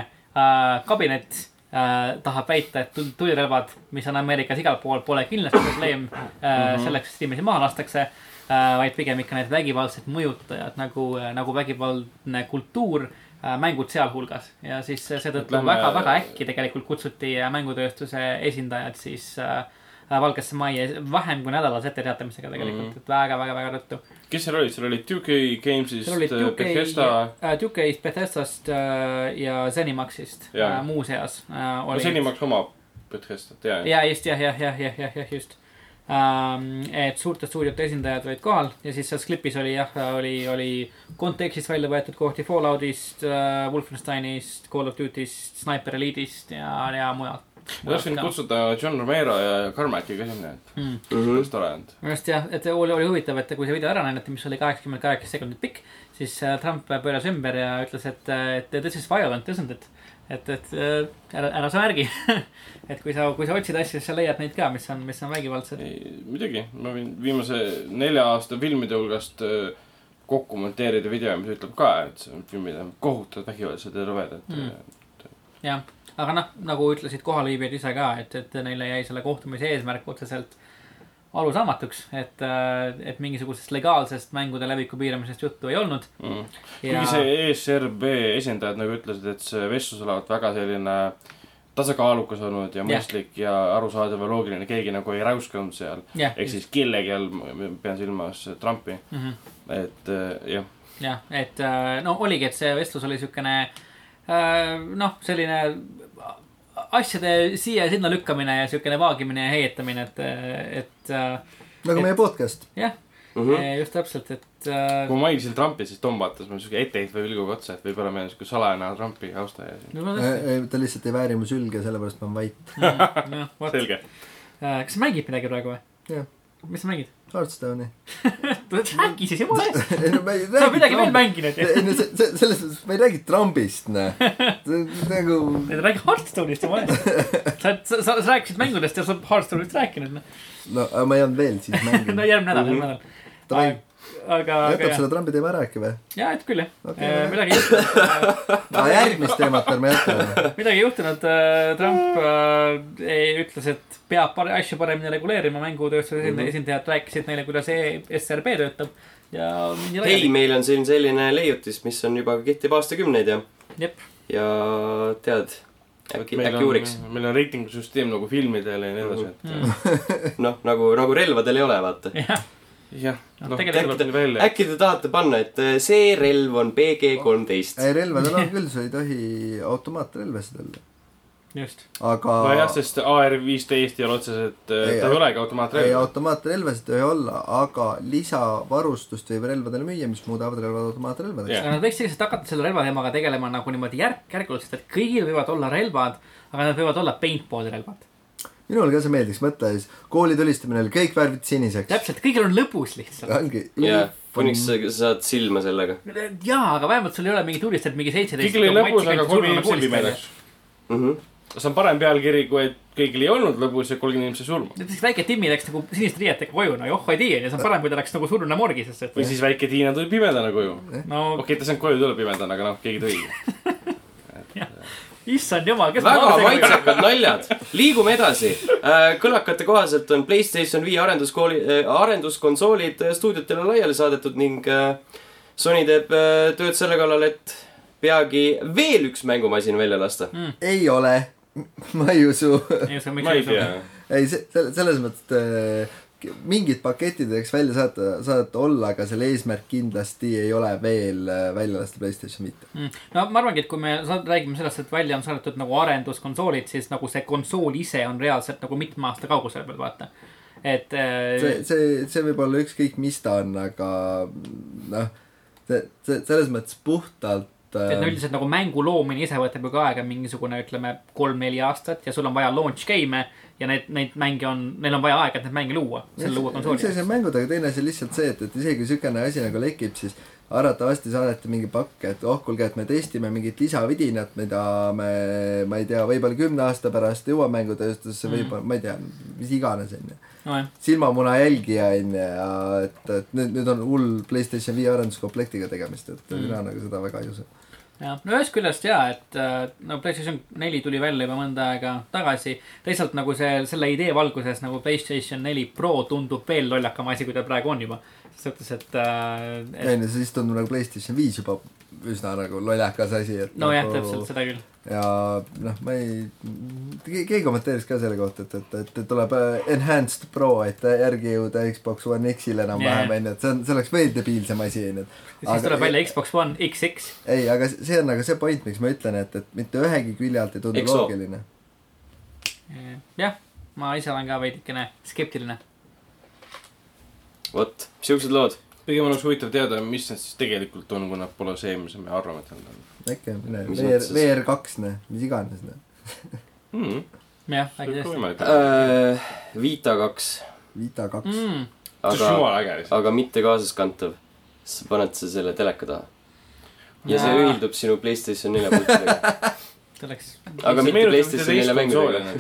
kabinet äh, tahab väita, et tul- tulirelvad, mis on Ameerikas igal pool, pole kindlasti probleem äh, selleks, et inimesi maha lastakse äh,, vaid pigem ikka need vägivaldsed mõjutajad nagu, nagu vägivaldne kultuur äh, mängud sealhulgas. Ja siis seetõttu Ütleme- väga, väga äkki tegelikult kutsuti äh, mängutööstuse esindajad siis äh, Valgesse Majja vähem kui nädalase etteteatamisega tegelikult mm. -hmm. et väga, väga, väga ruttu. kes seal olid, seal olid 2K Games'ist seal Duke, Bethesda. Duke'ist, Bethesdast äh, ja Zenimaxist Jaa. äh, muuseas äh, no. Zenimax omab Bethesdat ja, ja. ja just jah, jah, jah, jah, jah, jah just ähm,. et suurte stuudiote esindajad olid kohal ja siis selles klipis oli jah, oli, oli kontekstist välja võetud kohti Falloutist äh,, Wolfensteinist, Call of Duty'st, Sniper Elite'ist ja, ja mujalt. Ma tahtsin kutsuda John Romero ja Carmacki ka sinna, et mm.. oleks tore olnud. minu arust jah, et oli, oli huvitav, et kui see video ära näidati, mis oli kaheksakümmend kaheksa sekundit pikk, siis äh, Trump pööras ümber ja ütles, et, et this is violent, isn't it? et, et äh, ära, ära sa märgi. et kui sa, kui sa otsid asju, siis sa leiad neid ka, mis on, mis on vägivaldsed. muidugi, ma võin viimase nelja aasta filmide hulgast äh, kokku monteerida video, mis ütleb ka, et see filmid on kohutavalt vägivaldsed ja rõvedad mm.. jah, aga noh, nagu ütlesid kohalviibijad ise ka, et, et neile jäi selle kohtumise eesmärk otseselt arusaamatuks, et, et mingisugusest legaalsest mängude leviku piiramisest juttu ei olnud. Mm. ja kuigi see ESRB esindajad nagu ütlesid, et see vestlus olevat väga selline tasakaalukas olnud ja mõistlik ja arusaadav ja loogiline, keegi nagu ei räuskanud seal. jah, ehk siis kellegi all, pean silmas Trumpi, mm -hmm. et äh, jah, jah, et äh, no oligi, et see vestlus oli siukene noh, selline asjade siia ja sinna lükkamine ja siukene vaagimine ja heietamine, et, et äh, nagu meie podcast. jah Mm mm, -hmm. just täpselt, et äh, kui ma mainisin Trumpi, siis Tom vaatas mulle siuke etteheitva pilguga otsa, et võib-olla meil on siuke salajane Trumpi austaja siin. no ta lihtsalt ei vääri mu sülge, sellepärast ma olen vait. selge. kas sa mängid midagi praegu või? Mis sa mängid? Hearthstone'i. äkki siis jumala eest. ei no ma ei sa oled midagi veel mänginud ju. ei no see, see, selles mõttes ma ei räägi Trumpist, noh. nagu, räägi Hearthstone'ist jumala eest. sa, sa, sa, rääkisid mängudest ja sa oled Hearthstone'ist rääkinud, noh. no aga ma ei olnud veel siis no mänginud. järgmine nädal, järgmine nädal. Davai, aga, aga jätab selle Trumpi teema ära äkki või? jaa, et küll jah okay.. midagi ei juhtunud, aga järgmist teemat ärme jäta. midagi ei juhtunud. Trump äh, ei- ütles, et peab pare- asju paremini reguleerima, mängutööstuse mm -hmm. esindajad rääkisid neile, kuidas ESRB töötab ja hei, meil on siin selline leiutis, mis on juba kehtib aastakümneid ja, jep, ja tead, äkki, meil äkki uuriks. on, meil on reitingusüsteem nagu filmidel ja nii edasi, et Mm. noh, nagu, nagu relvadel ei ole, vaata. jah, Noh, noh, tegelikult- tuleb välja. äkki te tahate panna, et äh, see relv on BG kolmteist. ei, relvadel on küll, sa ei tohi automaatrelvasid olla. just. aga nojah, sest AR viisteist ei ole otseselt, ta Ei, ei olegi ei automaatrelv. automaatrelvasid ei olla, aga lisavarustust võib relvadele müüa, mis muudavad relvad automaatrelvadeks aga nad võiks lihtsalt hakata selle relvateemaga tegelema nagu niimoodi järk-järgult, sest et kõigil võivad olla relvad, aga nad võivad olla paintball'i relvad. Minule ka see meeldiks, mõtle siis, kooli tulistamine oli kõik värvid siniseks. täpselt, kõigil on lõbus lihtsalt. ongi. jah, kuniks sa saad silma sellega jaa, aga vähemalt sul ei ole mingi tulistajad mingi seitseteist. kõigil oli lõbus, aga kolm inimest pimedaks. mm. -hmm. see on parem pealkiri, kui et kõigil ei olnud lõbus ja kolmkümmend inimest sai surma. näiteks väike Timmi läks nagu siniste riietega koju, no joh, ei tea, see on parem, kui ta läks nagu surnuna morgi, sest et või siis väike Tiina tuli pimedana koju. no okei, ta ei saanud koju tulla pimedana, aga noh, keegi tõi. issand jumal, kes väga maitsekad naljad, liigume edasi. kõlakate kohaselt on Playstation viie arenduskooli, arenduskonsoolid äh, stuudiotele laiali saadetud ning äh, Sony teeb äh, tööd selle kallal, et peagi veel üks mängumasin välja lasta. ei ole, ma ei usu. ma ei tea. ei, see, selles mõttes, et äh, mingid paketid võiks välja saata, saata olla, aga selle eesmärk kindlasti ei ole veel äh, välja lasta Playstation viite. Mm. no ma arvangi, et kui me räägime sellest, et välja on saadetud nagu arenduskonsoolid, siis nagu see konsool ise on reaalselt nagu mitme aasta kaugusel peal, vaata. et see äh,, see, see võib olla ükskõik, mis ta on, aga noh, see, see selles mõttes puhtalt et no äh, üldiselt nagu mängu loomine ise võtab ju ka aega mingisugune, ütleme, kolm-neli aastat ja sul on vaja launch game'e ja neid, neid mänge on, neil on vaja aega, et neid mänge luua, selle uue üks konsooli asi on mängud, aga teine asi on lihtsalt see, et, et isegi kui siukene asi nagu lekib, siis arvatavasti saadeti mingi pakk, et oh kuulge, et me testime mingit lisavidinat, mida me, ma ei tea, võib-olla kümne aasta pärast jõuab mängutööstusesse mm., võib-olla, ma ei tea, mis iganes, onju. nojah, silmamuna jälgija onju ja et, et nüüd, nüüd on hull Playstation viie arenduskomplektiga tegemist, et mm. mina nagu seda väga ei usu. jah, no ühest küljest jaa, et äh, no PlayStation neli tuli välja juba mõnda aega tagasi. teisalt nagu see, selle idee valguses nagu PlayStation neli Pro tundub veel lollakam asi, kui ta praegu on juba. selles suhtes, et, äh, et onju, siis tundub nagu Playstation viis juba üsna nagu lollakas asi, et nojah, nagu... täpselt seda küll. ja noh, ma ei, keegi kommenteeris ka selle kohta, et, et, et tuleb äh, enhanced pro, et järgi jõuda Xbox One X-ile enam-vähem onju, et see on, see oleks veel debiilsem asi onju. siis tuleb välja Xbox One XX. ei, aga see on nagu see point, miks ma ütlen, et, et mitte ühegi külje alt ei tundu XO. loogiline. jah, ma ise olen ka veidikene skeptiline. vot, siuksed lood. Pigem oleks huvitav teada, mis need siis tegelikult on, kui nad pole see, mis me arvame, et nad on äkki, Mis VR? VR kaks, noh, mis iganes, noh. jah, äkki tõesti. olla. Vita kaks, Vita kaks mm.. Aga on, aga mitte kaasaskantav. sa paned sa selle teleka taha. ja see ühildub sinu Playstation nelja pultidega. see oleks, aga mitte PlayStation nelja mängudega.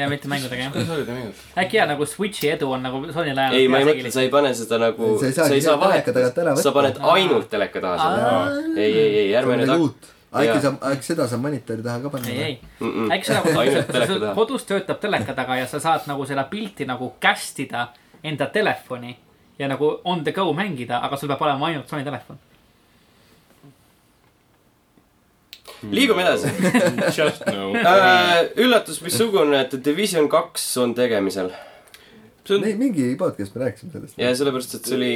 ja mitte mängudega jah. äkki jaa, nagu Switchi edu on nagu Sonyl ajal. ei, ma ei mõtle, sa ei pane seda nagu, Sa ei sa saagi ei saa seda teleka tagant ära vahetada, võtta. sa paned ainult teleka taha selle. ei, ei, ei, ärme nüüd hakka. äkki saab, äkki seda saab monitori taha ka panna? ei, ei, äkki sa nagu ainult teleka sul taha. kodus töötab teleka taga ja sa saad nagu seda pilti nagu cast ida enda telefoni ja nagu on the go mängida, aga sul peab olema ainult Sony telefon. Liigume edasi. Just no. üllatus, missugune, et Division kaks on tegemisel. see on, mingi podcast me rääkisime sellest. ja sellepärast, et see oli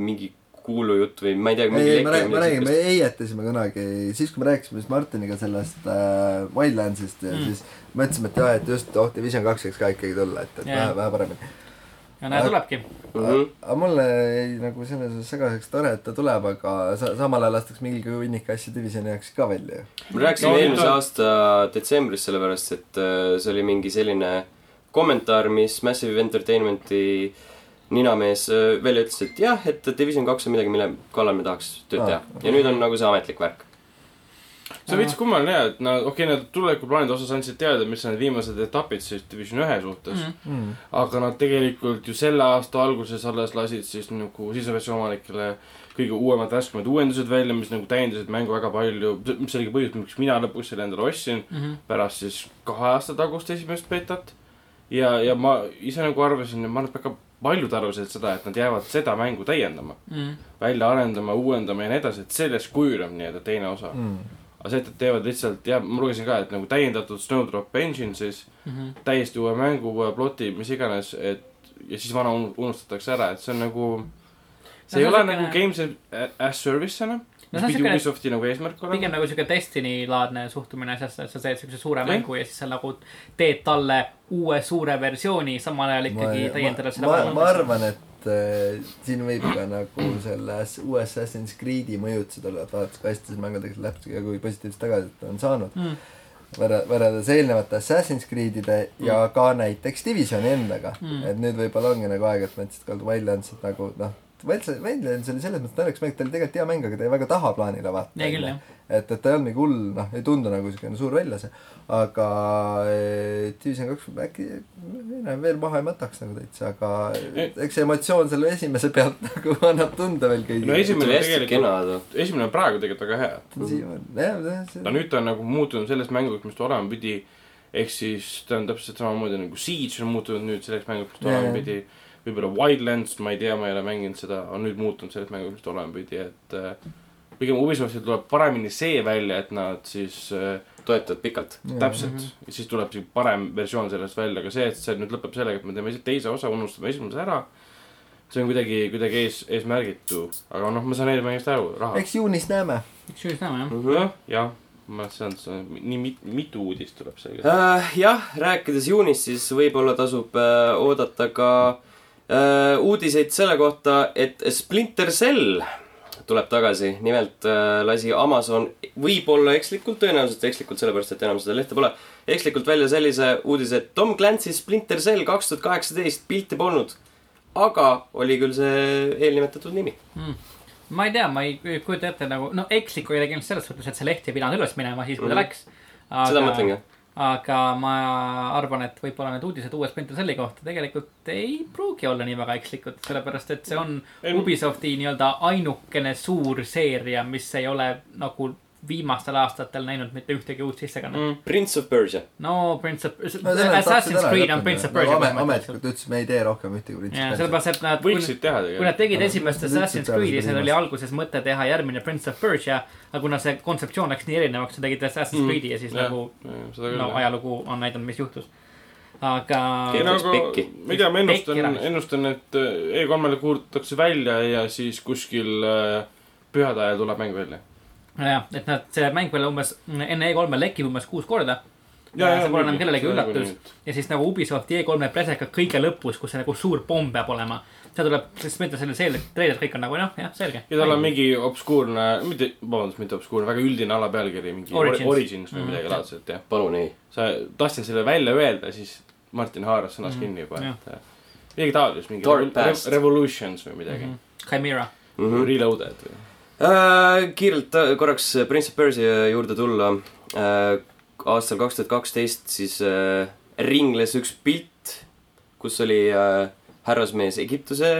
mingi kuulujutt või ma ei tea, ei, mingi ei, me räägime, me räägime, me heietasime kunagi, siis kui me rääkisime siis Martiniga sellest äh, Wildlandsist ja Mm. mm. siis mõtlesime, et jah, et just oh, Division kaks võiks ka ikkagi tulla, et, et Jaa. vähe, vähe paremini. Ja näe, tulebki. Mhm. aga mulle jäi nagu selles suhtes segaseks tore, et ta tuleb, aga sa, samal ajal lastakse mingi hunnik asju Divisioni jaoks ka välja ju. me rääkisime No, eelmise ta- aasta detsembris sellepärast, et äh, see oli mingi selline kommentaar, mis Massive Entertainmenti ninamees äh, välja ütles, et jah, et Division kaks on midagi, mille kallal me tahaks tööd Aa. teha. ja nüüd on nagu see ametlik värk. See on veits kummaline jah, et nad, okei okay,, nad tulevikuplaanide osas andsid teada, mis on need viimased etapid siis Division ühe suhtes mm. -hmm. Mm. aga nad tegelikult ju selle aasta alguses alles lasid siis nagu siseversiooni omanikele kõige uuemad värskemad uuendused välja, mis nagu täiendasid mängu väga palju, mis oligi põhjus, miks mina lõpuks selle endale ostsin Mhm. pärast siis kahe aasta tagust esimest betat. ja, ja ma ise nagu arvasin, ma arvan, et väga paljud arvasid seda, et nad jäävad seda mängu täiendama, Mm. välja arendama, uuendama ja nii edasi, et sellest kujuneb nii-öelda teine osa mm.. Mm. Aga see, et nad teevad lihtsalt, jah, ma lugesin ka, et nagu täiendatud Snowdrop Engine siis Mhm. täiesti uue mängu, uue ploti, mis iganes, et ja siis vana un- unustatakse ära, et see on nagu see No ei ole on nagu games as service enam. no mis pidi Ubisofti nagu eesmärk olema pigem. nagu siuke Destiny-laadne suhtumine asjasse, et sa teed siukse suure mängu ja siis sa nagu teed talle uue suure versiooni, samal ajal ikkagi täiendades seda ma, ma arvan, et äh, siin võib ka nagu selle uue Assassin's Creed'i mõjutused olla, et vaadates, kui hästi see mäng on tegelikult läbi ja kui positiivset tagasisidet on saanud Mm. võrreldes eelnevate Assassin's Creed'ide ja ka näiteks Divisioni endaga Mm. et nüüd võib-olla ongi nagu aeg, et nad lihtsalt kaldu välja andsid nagu noh, Wildlands oli selles mõttes naljakas mäng, ta oli tegelikult hea mäng, aga ta jäi väga tahaplaanile vaata. Et, et ta ei olnud nagu hull, noh, ei tundu nagu siukene suur väljas, aga eh, Division kaks äkki noh, veel maha ei mataks nagu täitsa, aga eks see emotsioon selle esimese pealt nagu annab tunda veel no kõigile. esimene tuli hästi tegelikult kena too. esimene on praegu tegelikult väga hea. siiamaani, no nüüd ta on nagu muutunud sellest mänguks, mis ta olema pidi. ehk siis ta on täpselt samamoodi nagu Siege on muutunud nüüd selleks mänguks, mis ta olema pidi. võib-olla Wildlands, ma ei tea, ma ei ole mänginud seda, on nüüd muutunud selleks mänguks, mis ta olema pidi, et äh, pigem Ubisoftil tuleb paremini see välja, et nad siis äh, toetad pikalt. täpselt mm, -hmm. siis tuleb siis parem versioon sellest välja, aga see, et see nüüd lõpeb sellega, et me teeme teise osa, unustame esimese ära. see on kuidagi, kuidagi ees, eesmärgitu, aga noh, ma saan eesmärgist aru, raha. eks juunis näeme. eks ju siis näeme jah. jah, jah, ma saan, nii mit, mitu uudist tuleb sellega. äh,. jah, rääkides juunist, siis võib-olla tasub äh, oodata ka äh, uudiseid selle kohta, et Splinter Cell tuleb tagasi. nimelt äh, lasi Amazon võib-olla ekslikult, tõenäoliselt ekslikult, sellepärast et enam seda lehte pole, ekslikult välja sellise uudise, et Tom Clancy Splinter Cell kaks tuhat kaheksateist pilti polnud. aga oli küll see eelnimetatud nimi. ma ei tea, ma ei kujuta ette nagu, no ekslik oli tegelikult selles suhtes, et see leht ei pidanud üles minema siis, kui ta Mhm. läks. seda mõtlengi. Aga ma arvan, et võib-olla need uudised uue Splinter Celli kohta tegelikult ei pruugi olla nii väga ekslikud, sellepärast et see on Ubisofti nii-öelda ainukene suur seeria, mis ei ole nagu viimastel aastatel näinud mitte ühtegi uut sissekannet mm.. Prince of Persia. no Prince of, Assassin's Creed on. Prince of Nagu Persia amet- ametlikult ütles, me ei tee rohkem ühtegi Prince of Persia. sellepärast, et nad, võiksid teha kui nad tegelikult. tegid esimest Assassin's Creed'i, siis oli alguses mõte teha järgmine Prince of Persia, aga kuna see kontseptsioon läks nii erinevaks, nad tegid Assassin's Mm. Creed'i ja siis nagu no ajalugu on näidanud, mis juhtus. aga pekki. ma ei tea, ma ennustan ennustan, et äh, E3-le kuulutatakse välja ja siis kuskil äh, pühade ajal tuleb mäng välja. jah, et nad, see mäng veel umbes enne E3-e lekib umbes kuus korda. Ja, ja, see pole enam kellelegi üllatus ja siis nagu Ubisofti E3-e preseka kõige lõpus, kus see nagu suur pomm peab olema. see tuleb, siis ma ütlen selle seele, treiler kõik on nagu noh, jah, selge. ja tal on mingi obskuurne, mitte, vabandust, mitte obskuurne, väga üldine alapealkiri, mingi Origins. Origins, Origins või Mhm. midagi laadset, jah. palun ei. sa, tahtsin selle välja öelda, siis Martin haaras sõnast Mhm, kinni juba, et äh, midagi taolist, mingi Dark. Revolutions või midagi mm. Chimera. Mm -hmm. -hmm. Reloaded või? Äh, kiirelt äh, korraks Prince of Persia juurde tulla äh,. aastal kaks tuhat kaksteist siis äh, ringles üks pilt, kus oli äh, härrasmees Egiptuse,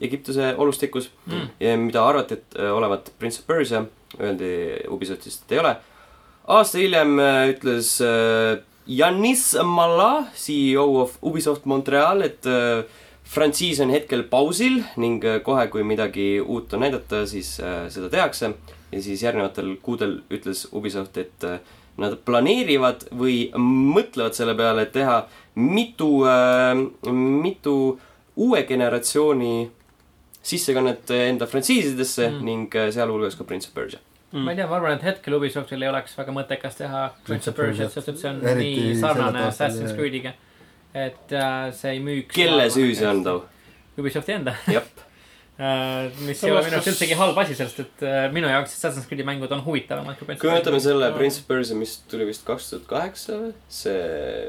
Egiptuse olustikus Mm. ja mida arvati, et äh, olevat Prince of Persia, öeldi Ubisoftist, et ei ole. aasta hiljem äh, ütles äh, Yanis Malla, CEO of Ubisoft Montreal, et äh, frantsiis on hetkel pausil ning äh, kohe, kui midagi uut on näidata, siis äh, seda tehakse. ja siis järgnevatel kuudel ütles Ubisoft, et äh, nad planeerivad või mõtlevad selle peale, et teha mitu mitu uue generatsiooni sissekannet enda frantsiisidesse Mm. mm. ning sealhulgas ka Prince of Persia. ma ei tea, ma arvan, et hetkel Ubisoftil ei oleks väga mõttekas teha Prince of Persia't, sest et see on Eriti nii sarnane Assassin's. Creed'iga. Et äh, see ei müüks. kelle süü see on too? Ubisofti enda. jah, mis ei ole minu arust üldsegi halb asi, sest et äh, minu jaoks Assassin's Creed'i mängud on huvitavamad kui Prince kui me võtame selle. Prince of Persia, mis tuli vist kaks tuhat kaheksa või? see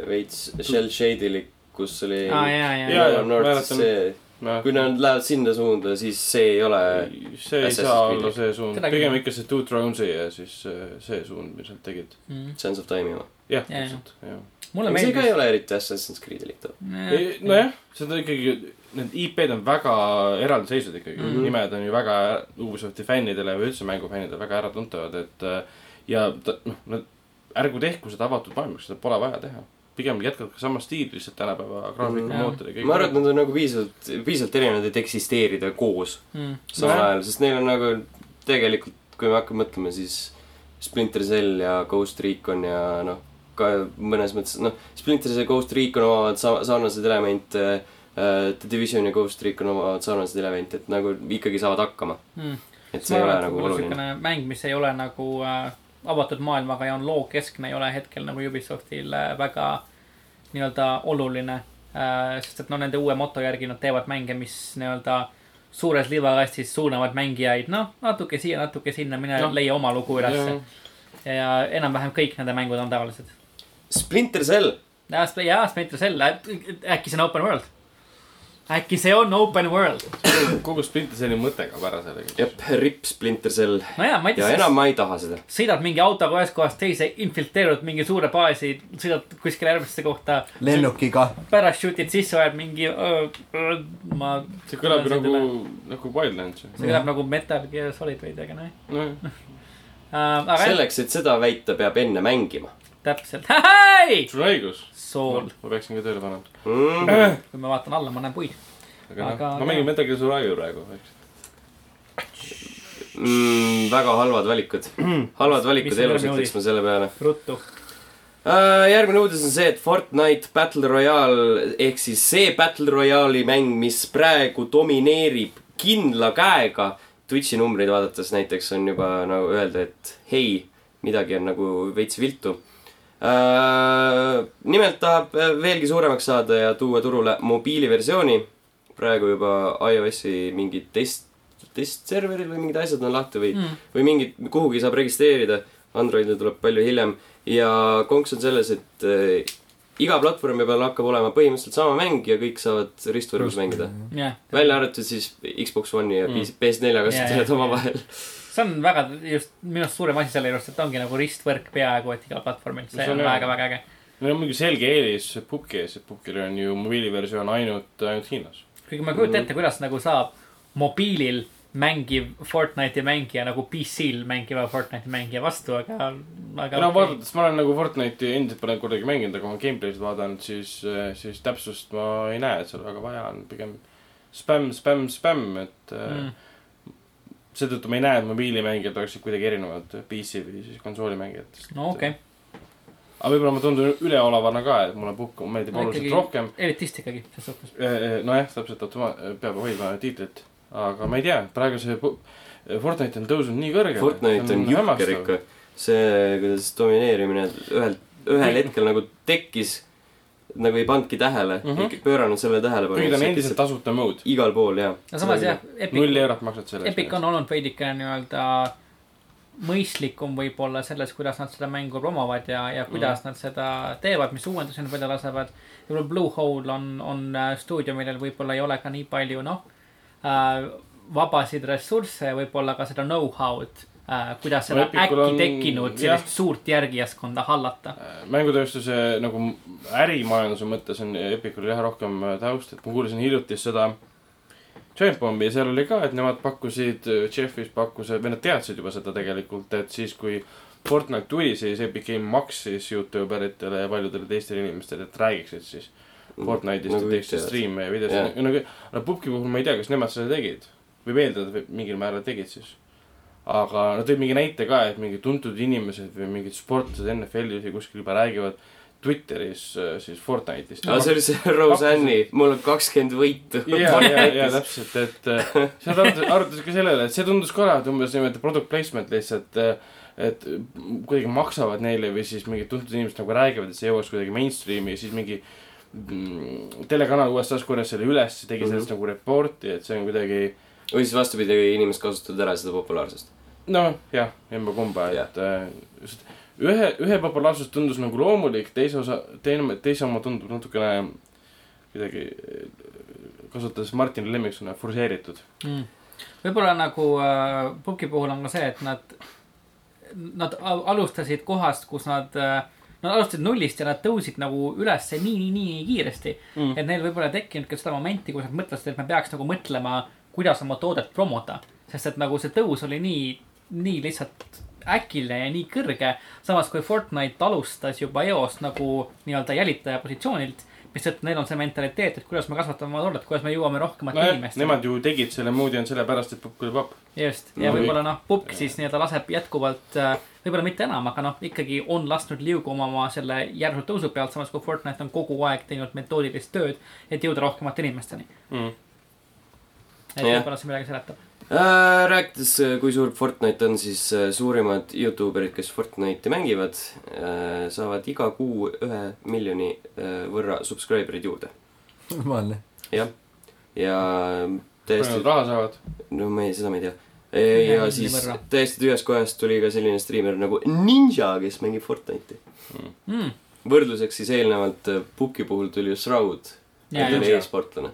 veits shell shade'ilik, kus oli mäletan. see, kui nad lähevad sinna suunda, siis see ei ole see ei saa olla see suund, pigem ikka see Two Thrones'i ja siis äh, see suund, mis nad tegid. Mm. Sense of Time'i oma. jah, täpselt, jah. mulle see ka meeldis. ei ole eriti Assassin's Creed'ilik too. nojah, seda ikkagi, need IP-d on väga eraldiseisvad ikkagi mm, Mhm. -hmm. nimed on ju väga Ubisofti fännidele või üldse mängufännidele väga äratuntavad, et äh, ja noh, nad ärgu tehku seda avatud maailmaks, seda pole vaja teha. pigem jätkake samas stiilis, lihtsalt tänapäeva graafikumootor ja kõik. ma arvan, et nad on nagu piisavalt, piisavalt erinevad, et eksisteerida koos Mm. samal ajal, sest neil on nagu tegelikult, kui me hakkame mõtlema, siis Splinter Cell ja Ghost Recon ja noh, ka mõnes mõttes noh, Splinter Cell Ghost Recon omavad sa- sarnaseid elemente äh,. The Division ja Ghost Recon omavad sarnaseid elemente, et nagu ikkagi saavad hakkama. Mm. et see ei ole nagu oluline. mäng, mis ei ole nagu äh, avatud maailmaga ja on lookeskne, ei ole hetkel nagu Ubisoftil äh, väga nii-öelda oluline äh,. sest et no nende uue moto järgi nad teevad mänge, mis nii-öelda suures liivakastis suunavad mängijaid, noh, natuke siia, natuke sinna, mine no. leia oma lugu ülesse ja enam-vähem kõik nende mängud on tavalised. Splinter Cell, ja, ja Splinter Cell, äkki see on open world? äkki see on open world? kogu Splinter Celli mõte kaob ära sellega. jep, ripp Splinter Cell no jaa, ja enam ma ei taha seda. sõidad mingi autoga ühest kohast teise, infiltreerud mingi suure baasi, sõidad kuskile järgmisse kohta, lennukiga. parachuutid sisse, ajad mingi, ma. see kõlab nagu, nagu Wildlands see kõlab nagu Metal Gear Solid veidi, aga nojah nojah, uh,. aga selleks, et seda väita, peab enne mängima täpselt, hei, sul on õigus. sool, ma peaksin ka tööle panema. mm.. kui ma vaatan alla, ma näen puid. aga noh Aga-, ma mängin Metal Gear Survivor praegu, eks. Mm, väga halvad valikud. halvad valikud elus, ütleks ma selle peale ruttu. uh,. järgmine uudis on see, et Fortnite Battle Royale ehk siis see Battle Royale'i mäng, mis praegu domineerib kindla käega. Twitch'i numbreid vaadates näiteks on juba nagu öelda, et hei, midagi on nagu veits viltu. Nimelt tahab äh, veelgi suuremaks saada ja tuua turule mobiiliversiooni. praegu juba iOS-i mingid test, testserveril või mingid asjad on lahti või Mm. või mingid, kuhugi saab registreerida. Androidil tuleb palju hiljem ja konks on selles, et äh, iga platvormi peal hakkab olema põhimõtteliselt sama mäng ja kõik saavad ristvõrgus mängida. jah, välja arvatud siis Xbox One'i ja Mm. PS4 Jaa, kasutajad jaa, omavahel. See on väga just minu arust suurem asi selle juures, et ongi nagu ristvõrk peaaegu et igal platvormil, see on hea. väga-väga äge. meil on muidugi selge eelis Pupki ees, et Pupkil on ju mobiiliversioon ainult, ainult Hiinas. kuigi ma ei kujuta ette, kuidas nagu saab mobiilil mängiv Fortnite'i mängija nagu PC-l mängiva Fortnite'i mängija vastu, aga, aga. no vaadates, ma olen nagu Fortnite'i endiselt pole kordagi mänginud, aga kui ma gameplay'd vaadanud, siis, siis täpsust ma ei näe, et seal väga vaja on, pigem spämm, spämm, spämm, et Mm. Seetõttu ma ei näe, et mobiilimängijad oleksid kuidagi erinevad PC või siis konsoolimängijatest. no okei okay., aga võib-olla ma tundun üleolevana ka, et mulle puhk meeldib No oluliselt rohkem. elitist ikkagi, selles suhtes. nojah, täpselt, automa-, peab hoidma tiitlit. aga ma ei tea, praegu see Fortnite on tõusnud nii kõrgele. Fortnite on jõhker ikka. see, kuidas domineerimine ühel, ühel hetkel nagu tekkis, nagu ei pannudki tähele mm. -hmm. pööranud selle tähelepanu. kuigi ta on endiselt tasuta mode. igal pool jah. no samas jah, null, eurot maksad selle Epic on olnud veidike nii-öelda mõistlikum võib-olla selles, kuidas nad seda mängu promovad ja, ja kuidas mm. nad seda teevad, mis uuendusi nad välja lasevad. võib-olla Bluehole on, on äh, stuudio, millel võib-olla ei ole ka nii palju, noh äh,, vabasid ressursse ja võib-olla ka seda know-how'd kuidas No seda Epicul äkki on- tekkinud jah. sellist suurt järgijaskonda hallata. mängutööstuse nagu ärimajanduse mõttes on Epicul jah rohkem äh, taust, et ma kuulasin hiljuti seda Giant Bombi ja seal oli ka, et nemad pakkusid, Jeffis pakkus, või nad teadsid juba seda tegelikult, et siis kui Fortnite tuli, siis Epic Game maksis Youtuberitele ja paljudele teistele inimestele, et räägiksid siis Fortnite'ist Nagu ja teevad. striime ja Jah. videosid, nagu, no Pupki puhul ma ei tea, kas nemad seda tegid. võib eeldada, et mingil määral tegid siis. Aga nad tõid mingi näite ka, et mingid tuntud inimesed või mingid sportlased NFL-is või kuskil juba räägivad Twitteris äh, siis Fortnite'ist. aga see oli see Roseanne'i, mul on kakskümmend võitu. ja, ja, ja täpselt, et äh, arutasid, arutasid ka sellele, et see tundus ka olevat umbes niimoodi product placement lihtsalt. et kuidagi maksavad neile või siis mingid tuntud inimesed nagu räägivad, et see jõuaks kuidagi mainstream'i ja siis mingi mm, telekanal USA-s korjas selle üles, tegi sellest mm -hmm. nagu report'i, et see on kuidagi või siis vastupidi, inimesed kasutavad ära seda populaarsust. noh, jah, emba-kumba, et äh, just ühe, ühe populaarsus tundus nagu loomulik, teise osa, teine, teise oma tundub natukene kuidagi äh, kasutades Martini lemmiksõna, forsseeritud. mm.. võib-olla nagu äh, Puki puhul on ka see, et nad, nad al- alustasid kohast, kus nad äh, Nad alustasid nullist ja nad tõusid nagu ülesse nii, nii, nii kiiresti mm.. et neil võib-olla ei tekkinud ka seda momenti, kus nad mõtlesid, et me peaks nagu mõtlema, kuidas oma toodet promoda. sest et nagu see tõus oli nii, nii lihtsalt äkiline ja nii kõrge. samas kui Fortnite alustas juba eos nagu nii-öelda jälitaja positsioonilt, mistõttu neil on see mentaliteet, et kuidas me kasvatame oma toodet, kuidas me jõuame rohkemate nojah, inimesteni. nemad ju tegid selle moodi on sellepärast, et pupp oli papp. just, ja No võib-olla noh, Pupk siis nii-öelda laseb jätkuvalt, võib-olla mitte enam, aga noh, ikkagi on lasknud liuguma oma selle järsult tõusu pealt, samas kui Fortnite on kogu aeg teinud metoodilist tööd, et jõuda rohkemate inimesteni. Mm. et võib-olla see midagi seletab. Äh, rääkides, kui suur Fortnite on, siis äh, suurimad Youtuberid, kes Fortnite'i mängivad, saavad iga kuu ühe miljoni äh, võrra subscriber'id juurde. normaalne. jah, ja palju täiesti nad, raha saavad? no me ei, seda me ei tea. Ühe ja siis võrra. täiesti tühjast kohast tuli ka selline striimer nagu Ninja, kes mängib Fortnite'i. Mm. võrdluseks siis eelnevalt äh, Puki puhul tuli ju Shroud, ja ta oli just, e-sportlane.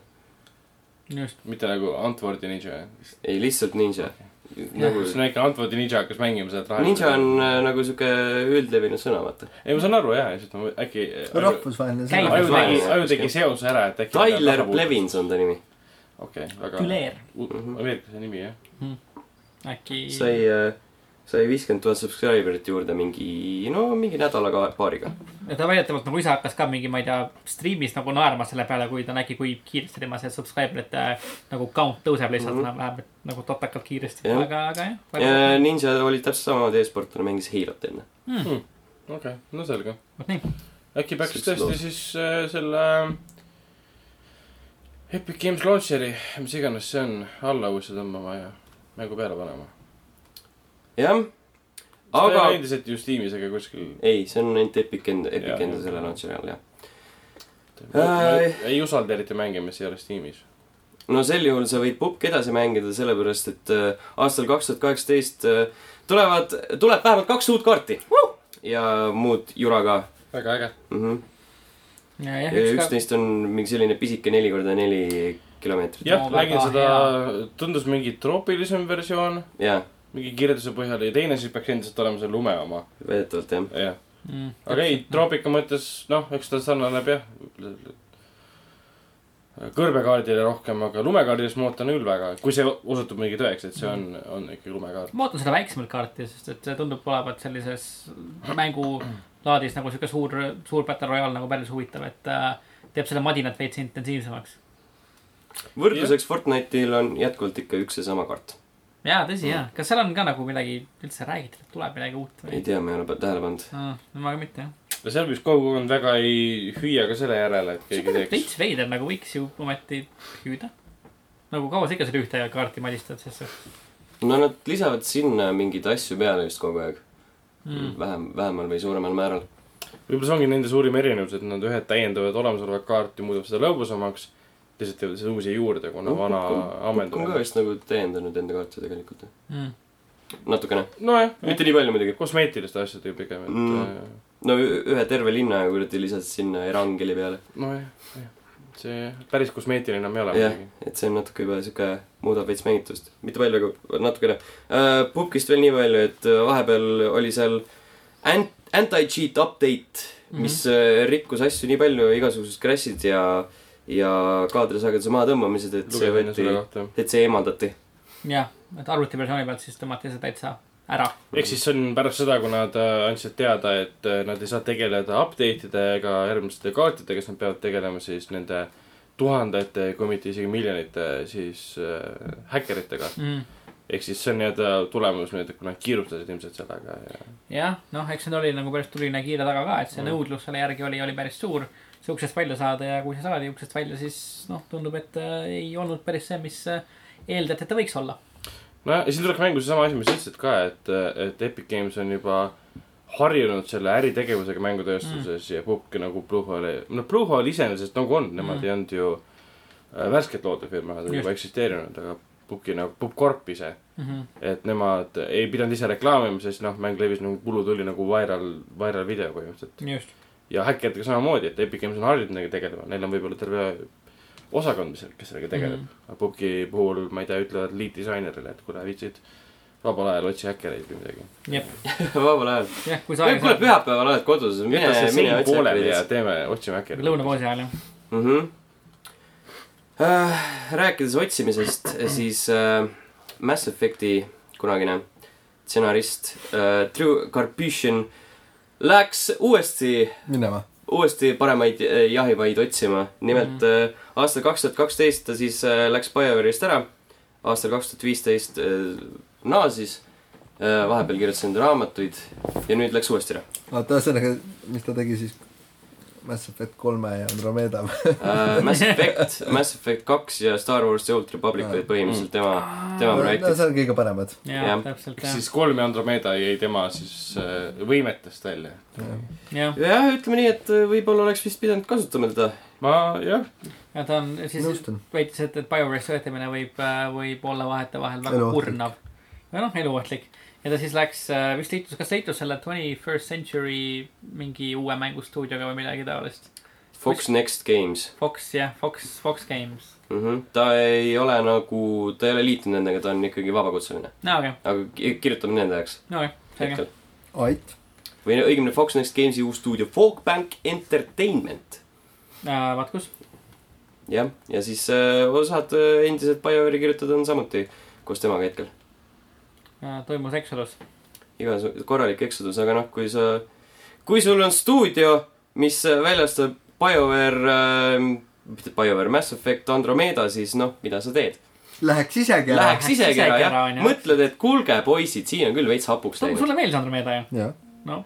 Mitte nagu Antwordi Ninja. ei, lihtsalt Ninja. nagu kas väike Antwordi Ninja hakkas mängima sealt raha? Ninja on äh, nagu sihuke üldlevinud sõna, vaata. ei, ma saan aru jaa, lihtsalt ma äkki. rahvusvaheline Käib. aju sõna. tegi, aju tegi seose ära, et äkki. Tyler. Blevins on ta nimi. okei, väga. Tüleer, ameeriklase nimi jah. äkki. sai, sai viiskümmend tuhat subscriber'it juurde mingi, no mingi nädala paariga. ja ta väidetavalt nagu ise hakkas ka mingi, ma ei tea, striimis nagu naerma selle peale, kui ta nägi, kui kiiresti tema see subscriber'ite nagu count tõuseb lihtsalt Mhm. enam-vähem, et nagu totakalt kiiresti, aga, aga jah. ja Ninja oli täpselt samamoodi e-sportlane, mängis Halot enne. okei, no selge. vot nii, äkki peaks Siuksed tõesti lood. siis äh, selle Epic Games Launcheri, mis iganes see on, alla uuesti tõmbama ja mängu peale panema. jah, aga. aga endiselt ju Steamis ega kuskil. ei, see on ainult Epic enda, Jaa, Epic enda jah. selle launcheri all, jah. ei usalda eriti mänge, mis ei ole Steamis. no sel juhul sa võid pubki edasi mängida, sellepärast et äh, aastal kaks tuhat kaheksateist äh, tulevad, tuleb vähemalt kaks uut kaarti. ja muud jura ka väga äge. mm. -hmm. ja ja jah, üks üks ka, neist on mingi selline pisike neli korda neli kilomeetrit. jah nägin seda, tundus mingi troopilisem versioon, jaa, mingi kirjelduse põhjal ja teine siis peaks endiselt olema see lume oma, väidetavalt jah. jah. Mm. aga ei, troopika mõttes, noh, eks ta sarnaneb jah. kõrbekaardile rohkem, aga lumekaardist ma ootan küll väga, kui see osutub mingi tõeks, et see on, on ikkagi lumekaart. ma ootan seda väiksemat kaarti, sest et see tundub olevat sellises mängulaadis nagu sihuke suur, suur Battle Royale nagu päris huvitav, et äh, teeb selle madinat veits intensiivsemaks. võrdluseks Fortnite'il on jätkuvalt ikka üks ja sama kaart. jaa, tõsi jaa, kas seal on ka nagu midagi üldse räägitud, et tuleb midagi uut ei või? tea, ma ei ole tähele pannud. ma ka mitte jah. ja seal vist kogukond väga ei hüüa ka selle järele, et keegi on teeks. veits veider, nagu võiks ju ometi hüüda. nagu kaua sa ikka seda ühte kaarti madistad, sest see no nad lisavad sinna mingeid asju peale vist kogu aeg mm.. vähem, vähemal või suuremal määral. võib-olla see ongi nende suurim erinevus, et nad ühed täiendavad olemasolevat kaarti, muudavad seda lõbusamaks. Teised teevad seda uusi juurde, kuna vana on ka vist nagu täiendanud enda kaarte tegelikult. Mm. natukene, nojah, mitte nii palju muidugi. kosmeetiliste asjadega pigem, et Mm. mm. no ühe terve linna kuradi lisasid sinna erangeli peale. nojah, jah. see päris kosmeetiline enam ei ole jah et see on natuke juba sihuke, muudab veits mängitust. mitte palju, aga natukene uh,. Pupkist veel nii palju, et äh, vahepeal oli seal ant-, anti-cheat update, mis mm -hmm. rikkus asju nii palju, igasugused crash'id ja, ja kaadrisageduse mahatõmbamised, et see võeti, et see eemaldati. jah, et arvutiversiooni pealt siis tõmmati see täitsa ära. ehk siis see on pärast seda, kui nad äh, andsid teada, et äh, nad ei saa tegeleda update ide ega järgmiste kaartidega, siis nad peavad tegelema siis nende tuhandete, kui mitte isegi miljonite siis äh, häkkeritega. Mm. ehk siis see on nii-öelda tulemus nüüd, et kui nad kiirustasid ilmselt sellega ja jah, noh, eks nüüd oli nagu päris tuline kiire taga ka, et see Mm. nõudlus selle järgi oli, oli päris suur. See uksest välja saada ja kui see saadi uksest välja, siis noh, tundub, et äh, ei olnud päris see, mis äh, eeldati, et ta võiks olla. no ja siin tuleks mängu seesama asi, mis sa ütlesid ka, et, et Epic Games on juba harjunud selle äritegevusega mängutööstuses mm. ja Pupki nagu Bluehole, no Bluehole iseenesest nagu on, nemad Mm. ei olnud ju äh, värsket loodud firma, nad on juba eksisteerinud, aga Pupki nagu Pupcorp ise. Mm -hmm. et nemad ei pidanud ise reklaamima, sest noh, mäng levis nagu kulu tuli nagu viral, viral video põhimõtteliselt. just, ja häkkeritega samamoodi, et Epic Games on harjunud nendega tegelema, neil on võib-olla terve osakond, mis, kes sellega tegeleb mm.. Pupki puhul, ma ei tea, ütlevad lead disainerile, et kuule, viitsid vabal ajal otsi häkkereid või midagi. jep, vabal ajal. jah, kui sa kuule, pühapäeval oled kodus, mine mine otsi pooleli ja häkkereid. teeme, otsime häkkereid. lõunapausi ajal jah. mhmh. rääkides otsimisest, siis äh, Mass Effect'i kunagine stsenarist äh, Drew Karpyshyn läks uuesti, minema. uuesti paremaid äh, jahimaid otsima. nimelt mm. aastal kaks tuhat kaksteist ta siis äh, läks BioWare'ist ära. aastal kaks tuhat viisteist äh, naasis äh,. vahepeal kirjutas enda raamatuid ja nüüd läks uuesti ära. oota, ühesõnaga, mis ta tegi siis? Mass Effect kolme ja Andromeda uh. Mass Effect, Mass Effect kaks ja Star Wars The Old Republic olid põhimõtteliselt tema, tema no projektid. see on kõige paremad. jah täpselt siis kolm ja Andromeda jäi tema siis äh, võimetest välja? jah. jah, ütleme nii, et äh, võib-olla oleks vist pidanud kasutama teda. ma jah, ja ta on siis väitis, et, et BioWare'i töötamine võib, võib olla vahetevahel väga kurnav. või noh, eluohtlik. Ja ta siis läks, vist liitus, kas liitus selle Twenty First Century mingi uue mängustuudioga või midagi taolist. Fox Next Games Fox jah, Fox, Fox Games. mm. -hmm. ta ei ole nagu, ta ei ole liitunud nendega, ta on ikkagi vabakutseline. no okei, aga ki- kirjutame nende jaoks no okei, selge. hetkel. Ait. või õigemini Fox Next Games'i uus stuudio Folkbank Entertainment. vaat kus. jah, ja siis äh, osad äh, endised BioWare'i kirjutajad on samuti koos temaga hetkel. Toimus Exodus. igasugune korralik eksodus, aga noh, kui sa, kui sul on stuudio, mis äh, väljastab BioWare äh,, mitte BioWare, Mass Effect Andromeda, siis noh, mida sa teed? Läheks isegi ära. Läheks isegi ära isegi jah mõtled, et kuulge, poisid, siin on küll veits hapuks läinud. sulle meeldis Andromeda ju? jah. no,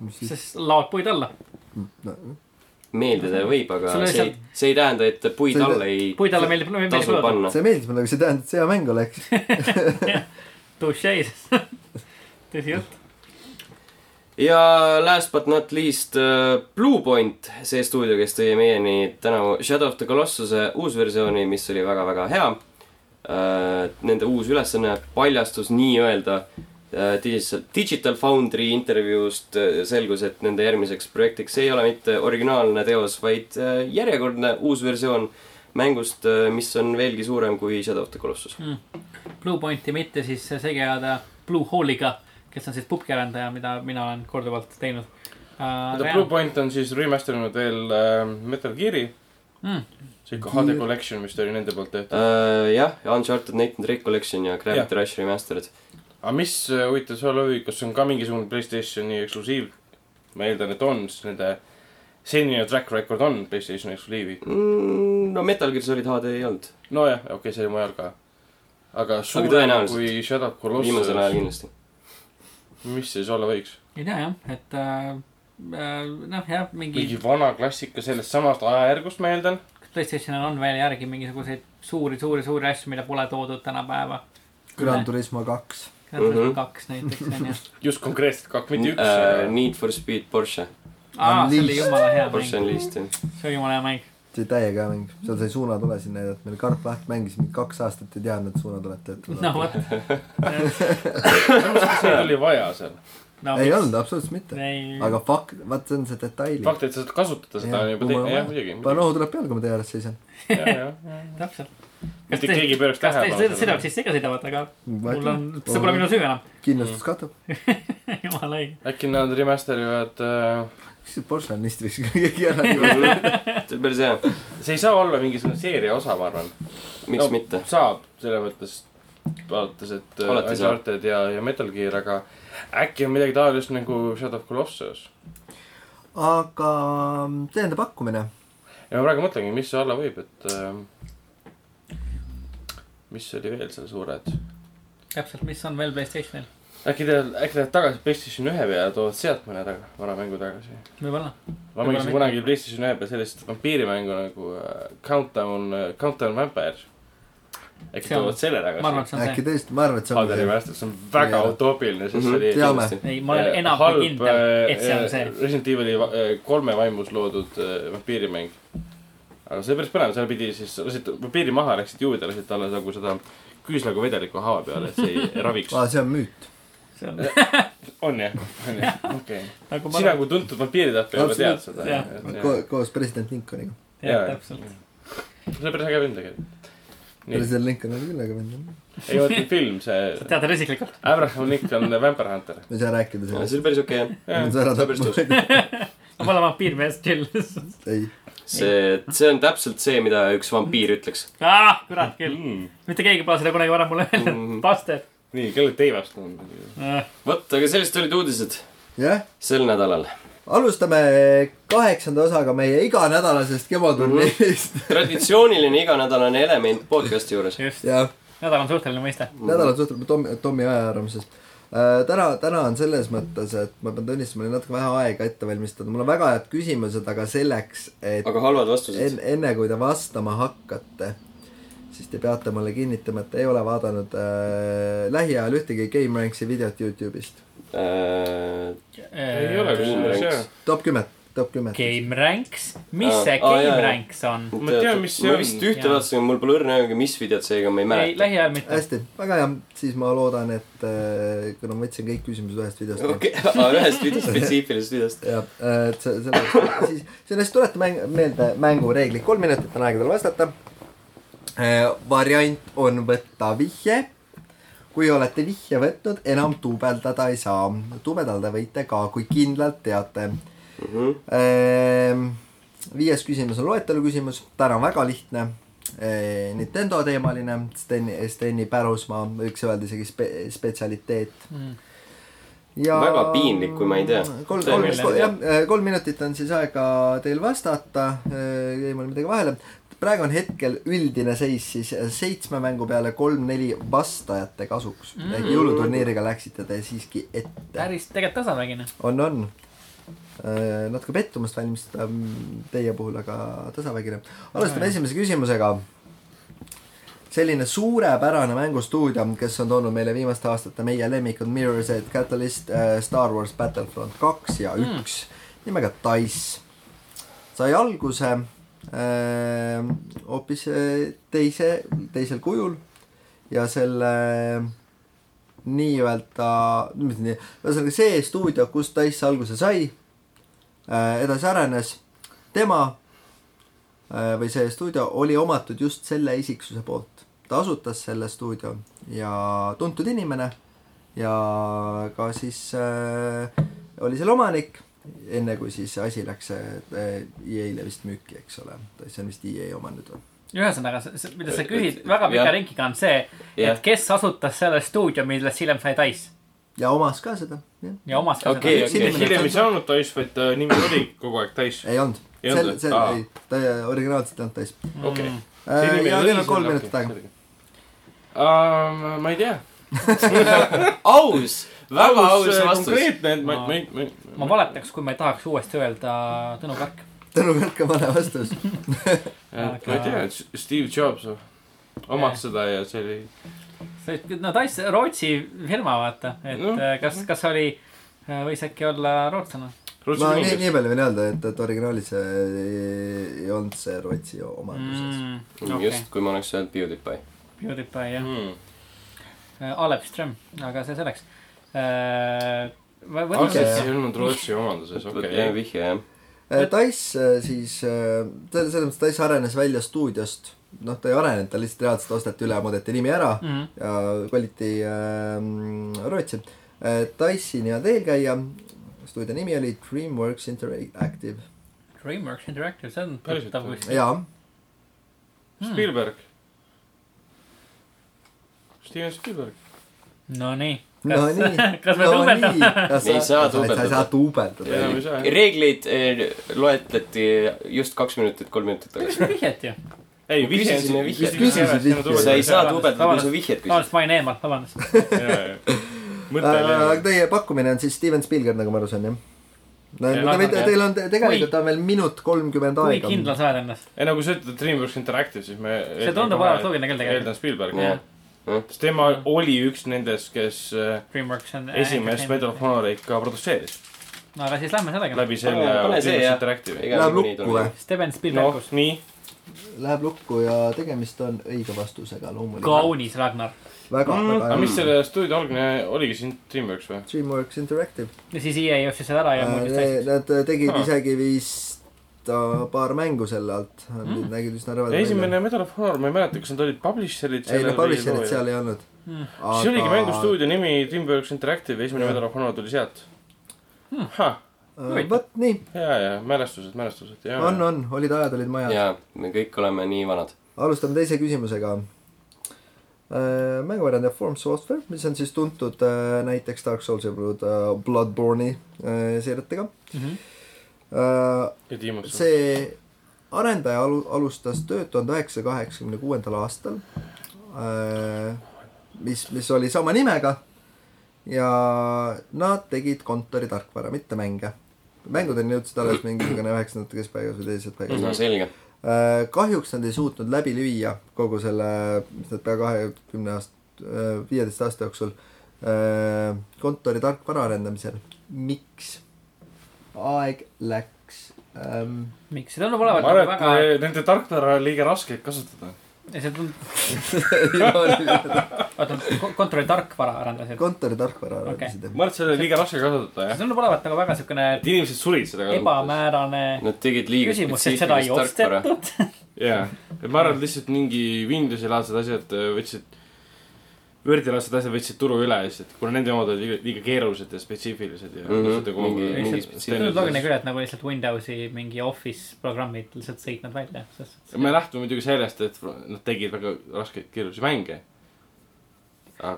mis siis? siis laod puid alla. no meeldida võib, aga Sulle see ei see ei tähenda, et puid See ei- alla ei puid alla meeldib, meeldib tasu panna. see meeldis mulle, aga see tähendab, et see hea mäng oleks. Touche. tõsi jutt. ja last but not least uh, Bluepoint, see stuudio, kes tõi meieni tänavu Shadow of the Colossuse uusversiooni, mis oli väga-väga hea uh,. Nende uus ülesanne paljastus nii-öelda uh, Digital, Digital Foundry intervjuust selgus, et nende järgmiseks projektiks ei ole mitte originaalne teos, vaid järjekordne uus versioon mängust uh,, mis on veelgi suurem kui Shadow of the Colossus. Bluepointi mitte siis segi ajada Blue Hole'iga, kes on siis pubgi arendaja, mida mina olen korduvalt teinud uh,. Blue Point on siis remaster inud veel äh, Metal Gear'i. Mm. sihuke HD Collection vist oli nende poolt tehtud. Uh, jah, Uncharted Nathan Drake Collection ja Gravity Rush Remastered. aga mis äh, huvitav seal oli, kas on ka mingisugune Playstationi eksklusiiv? ma eeldan, et on, sest nende senine track record on Playstationi eksklusiivid. mm,. no Metal Gear Solid HD ei olnud, nojah, okei okay,, see oli mujal ka. aga suurem kui Shadow of viimasel ajal Colossus, kindlasti. mis see siis olla võiks? ei tea jah, et uh, uh, noh, jah, mingi, mingi vana klassika sellest samast ajajärgust, ma eeldan. Playstationil on veel järgi mingisuguseid suuri, suuri, suuri asju, mida pole toodud tänapäeva. Gran Turismo kaks. Gran Turismo Mhm. kaks näiteks on ju. just konkreetselt kaks, mitte üks uh,. Need for Speed Porsche, aa, see oli jumala hea mäng, see oli jumala hea mäng. see oli täiega hea mäng, seal sai suunatulesid näidata, meil karp lahti mängisime kaks aastat ei teadnud, et suunatuled töötavad no vot. see oli vaja seal. no, ei olnud, absoluutselt mitte. ei, aga fakt, vaat see on see detail. fakt, et sa saad kasutada seda on juba teine, jah muidugi. panen ohu tuleb peale, kui ma tee ääres seisan. täpselt. mitte keegi pööraks kas teil tähelepanu sõidavad. sisse ikka sõidavad, aga mul on, see pole minu süü enam. kindlustus katab. jumala õige. äkki nad remaster ivad äh,, mis see on, võiks keegi ära see oli päris hea, see ei saa olla mingisugune seeria osa, ma arvan. miks no. mitte. saab, selles mõttes, vaadates, et äh. Uncharted ja, ja Metal Gear, aga äkki on midagi taolist nagu Shadow of Colossus. aga täiendav pakkumine. ja ma praegu mõtlengi, mis see olla võib, et äh, mis oli veel seal suured. täpselt, mis on veel Playstationil, äkki te, äkki lähevad tagasi PlayStation ühe peale ja toovad sealt mõne taga, vana mängu tagasi. võib-olla. ma mängisin kunagi PlayStation ühe peal sellist vampiirimängu nagu äh, Countdown äh,, Countdown Vampire. äkki toovad selle ma arvan, tagasi. et see on äkki tõesti, ma arvan, et see on see. remaster, see on väga utoopiline, sest Mhm, see oli. teame. ei, ma olen enam kui kindel, et see on see. äh, Resident Evil'i äh, kolme vaimus loodud äh, vampiirimäng. aga see oli päris põnev, seal pidi siis, lasid vampiiri maha, läksid juurde, lasid talle nagu seda küüslagu vedelikku haava peale, et see ei raviks. aa, see on müüt. See on on jah, on jah, okei. nagu sina kui tuntud vampiiritapja juba tead seda. Jah. see koos president Lincolniga. jah, täpselt. oli päris äge vend tegelikult. president Lincoln oli küll äge vend. ei vaata film, see sa tead teda isiklikult? Abraham Lincoln Vampire Hunter. ma ei saa rääkida see sellest. oli päris okei jah. see see on päris tapma. ma pole vampiirmees, chill. ei, see, see on täpselt see, mida üks vampiir ütleks ah, kurat küll. Mm. mitte keegi pole seda kunagi varem mulle öelnud Mhm.. Bastard. nii, kelle teivast on? vot, aga sellised olid uudised jah, sel nädalal. alustame kaheksanda osaga meie iganädalasest kevadturniirist. traditsiooniline iganädalane element podcast'i juures. just, jah, nädal on suhteline mõiste. nädalad suhtleme Tommi, Tommi ajaarvamusest. täna, täna on selles mõttes, et ma pean tunnistama, mul oli natuke vähe aega ette valmistada, mul on väga head küsimused, aga selleks, et aga halvad vastused en,. enne kui te vastama hakkate, siis te peate mulle kinnitama, et ei ole vaadanud äh, lähiajal ühtegi Game Ranksi videot Youtube'ist. Äh, ei ole Game kusjuures Ranks. jah. top kümmet, top kümmet. Game Ranks, mis see jaa, Game jaa. Ranks on? Ma tean, mis see ma on. vist ühte vaatasin, mul pole õrna aimugi, mis videot, seega ma ei ei, mäleta. lähiajal mitte. hästi, väga hea, siis ma loodan, et äh, kuna ma võtsin kõik küsimused ühest videost. okei, ühest videost, spetsiifilisest videost. jah, et see, selle, siis sellest tuleta mäng, meelde mängureeglid, kolm minutit on aega teil vastata. Variant on võtta vihje. kui olete vihje võtnud, enam duubeldada ei saa. duubeldada võite ka, kui kindlalt teate. viies küsimus on loetelu küsimus, täna on väga lihtne. Nintendo teemaline, Steni, Steni pärusmaa, võiks öelda isegi spe, spetsialiteet ja Väga piinlik, kui ma ei tea. kolm, kolm, jah, kolm minutit on siis aega teil vastata, jäi mul midagi vahele. Praegu on hetkel üldine seis siis seitsme mängu peale kolm-neli vastajate kasuks mm.. ehk jõuluturniiriga läksite te siiski ette. päris tegelikult tasavägine. on, on. natuke pettumust valmistab teie puhul, aga tasavägine. alustame esimese küsimusega. selline suurepärane mängustuudio, kes on toonud meile viimaste aastate meie lemmikud Mirror's Edge, Catalyst, Star Wars Battlefront kaks ja üks mm. nimega Dice. sai alguse äh, hoopis äh, teise, teisel kujul. Ja selle nii-öelda, mis nii, ühesõnaga see stuudio, kust Dice alguse sai äh,, edasi arenes, tema äh, või see stuudio oli omatud just selle isiksuse poolt. ta asutas selle stuudio ja tuntud inimene ja ka siis äh, oli selle omanik, enne kui siis asi läks äh, EA-le vist müüki, eks ole, see on vist EA oma nüüd või? ühesõnaga, mida sa küsid väga pika Jah. ringiga on see, et kes asutas selle stuudio, millest hiljem sai Dice ja omas ka seda, jah. ja omas ka Okei, seda. okei. hiljem ei saanud Dice, vaid ta nimi oli kogu aeg Dice. ei olnud. Ei sel olnud, või? sel, Aa. ei, ta originaalselt ei olnud Dice. okei. ja teil on kolm minutit aega. ma ei tea. aus, väga aus vastus. konkreetne, et ma, Ma- ma ma ma valetaks, kui ma ei tahaks uuesti öelda Tõnu Kark. Tõnu Karka vale vastus. ma ei tea, Steve Jobs omas seda ja see oli. no Dice, Rootsi firma, vaata, et no. kas, kas oli, võis äkki olla rootslane? ma nii, nii palju võin öelda, et, et originaalis ei, ei olnud see Rootsi omanduses mm.. Mm, okei just, kui ma oleks öelnud PewDiePie. PewDiePie jah Hmm. mm., Alev Ström, aga see selleks äh,. See ei olnud Rootsi omanduses, okei okei. vihje jah. Eh, Dice äh, siis, selles mõttes Dice arenes välja stuudiost, noh, ta ei arenenud, ta lihtsalt reaalselt osteti üle, muudeti nimi ära mm. Mm. ja koliti äh, Rootsi äh,. Dice'i nii-öelda eelkäija, stuudio nimi oli Dreamworks Interactive Dreamworks Interactive, see on tuttav kuskil. ja Spielberg. Steven Spielberg. Nonii. No nii, kas me no duubeldame? kas Ei saa sa, sa ei duubeldada. saa duubeldada reegleid eh, loetleti just kaks minutit, kolm minutit tagasi. see vihjet ju. ei, vihje on Küsisime siin. vihjet. Küsisid vihjet. sa ei saa duubeldada, kui sa vihjet küsid. vabandust, ma olin eemal, vabandust. Äh, aga oli. teie pakkumine on siis Steven Spielberg, nagu ma aru saan, jah? no Jah, te võite, jah. teil on, tegelikult on veel minut kolmkümmend kui aega. kindel sa oled endas? ei no kui sa ütled Dreamworks Interactive, siis me. See tundub olevat loogiline küll tegelikult. eeldan Spielberg Jah.. Sest tema oli üks nendest, kes äh, Dreamworks on. esimest Medal of Honorit ka produtseeris no aga siis lähme sellega. läbi selle jah. Interactive'i. Läheb lukku või? Steven noh Spielberg,, nii. Läheb lukku ja tegemist on õige vastusega loomulikult. kaunis Ragnar. väga, aga väga mis selle stuudio algne oligi siin Dreamworks või? Dreamworks Interactive. ja siis EA ostis selle ära ja muutis täiesti. Nad tegid isegi vist äh, paar mängu selle alt. Mm. nägid üsna rõvedad esimene Medal of Honor, ma ei mäleta, kas nad olid publisher'id ei no publisher'it seal ei olnud. Mm. see oligi mängustuudio nimi Dreamworks Interactive, esimene Jah. Medal of Honor tuli sealt Hmm. Äh, vot nii, ja, ja mälestused, mälestused, ja. on, on, olid ajad, olid majad. ja me kõik oleme nii vanad. alustame teise küsimusega. mänguvariant of Forms Software, mis on siis tuntud äh, näiteks Dark Souls ja Blood, Bloodborne'i äh, seeriatega. Mhm. Tiimus. see arendaja alu-, alustas tööd tuhande üheksasaja kaheksakümne kuuendal aastal. mis, mis oli sama nimega ja nad tegid kontoritarkvara, mitte mänge. mängudeni jõudsid alles mingisugune üheksakümnendate keskpaigas või teises paigas no selge. Äh, kahjuks nad ei suutnud läbi lüüa kogu selle, mis nad pea kahekümne aast-, viieteist aasta jooksul äh, kontori tarkvara arendamisel. miks? Aeg läks ähm,. miks, see tundub olevat ma arvan, nagu et väga, nende tarkvara on liiga raske kasutada. see tundub, oota, kontori tarkvara arendasid. kontori tarkvara arendasid ma arvan, et seda on liiga raske kasutada, jah see. tundub olevat nagu väga siukene et inimesed surid seda kasutades. ebamäärane Nad tegid liiga ei spetsiifilist tarkvara. ostetud. jaa, et ma arvan, et lihtsalt mingi Windowsi laadsed asjad võtsid, Wordi laadsed asjad võtsid turu üle lihtsalt, kuna nende omad olid liiga, liiga keerulised ja spetsiifilised ja lihtsalt nagu mingi- mingi tundub loogiline küll, et nagu lihtsalt Windowsi mingi Office programmid lihtsalt sõitnud välja, sest. me lähtume muidugi sellest, et nad tegid väga raskeid keerulisi mänge.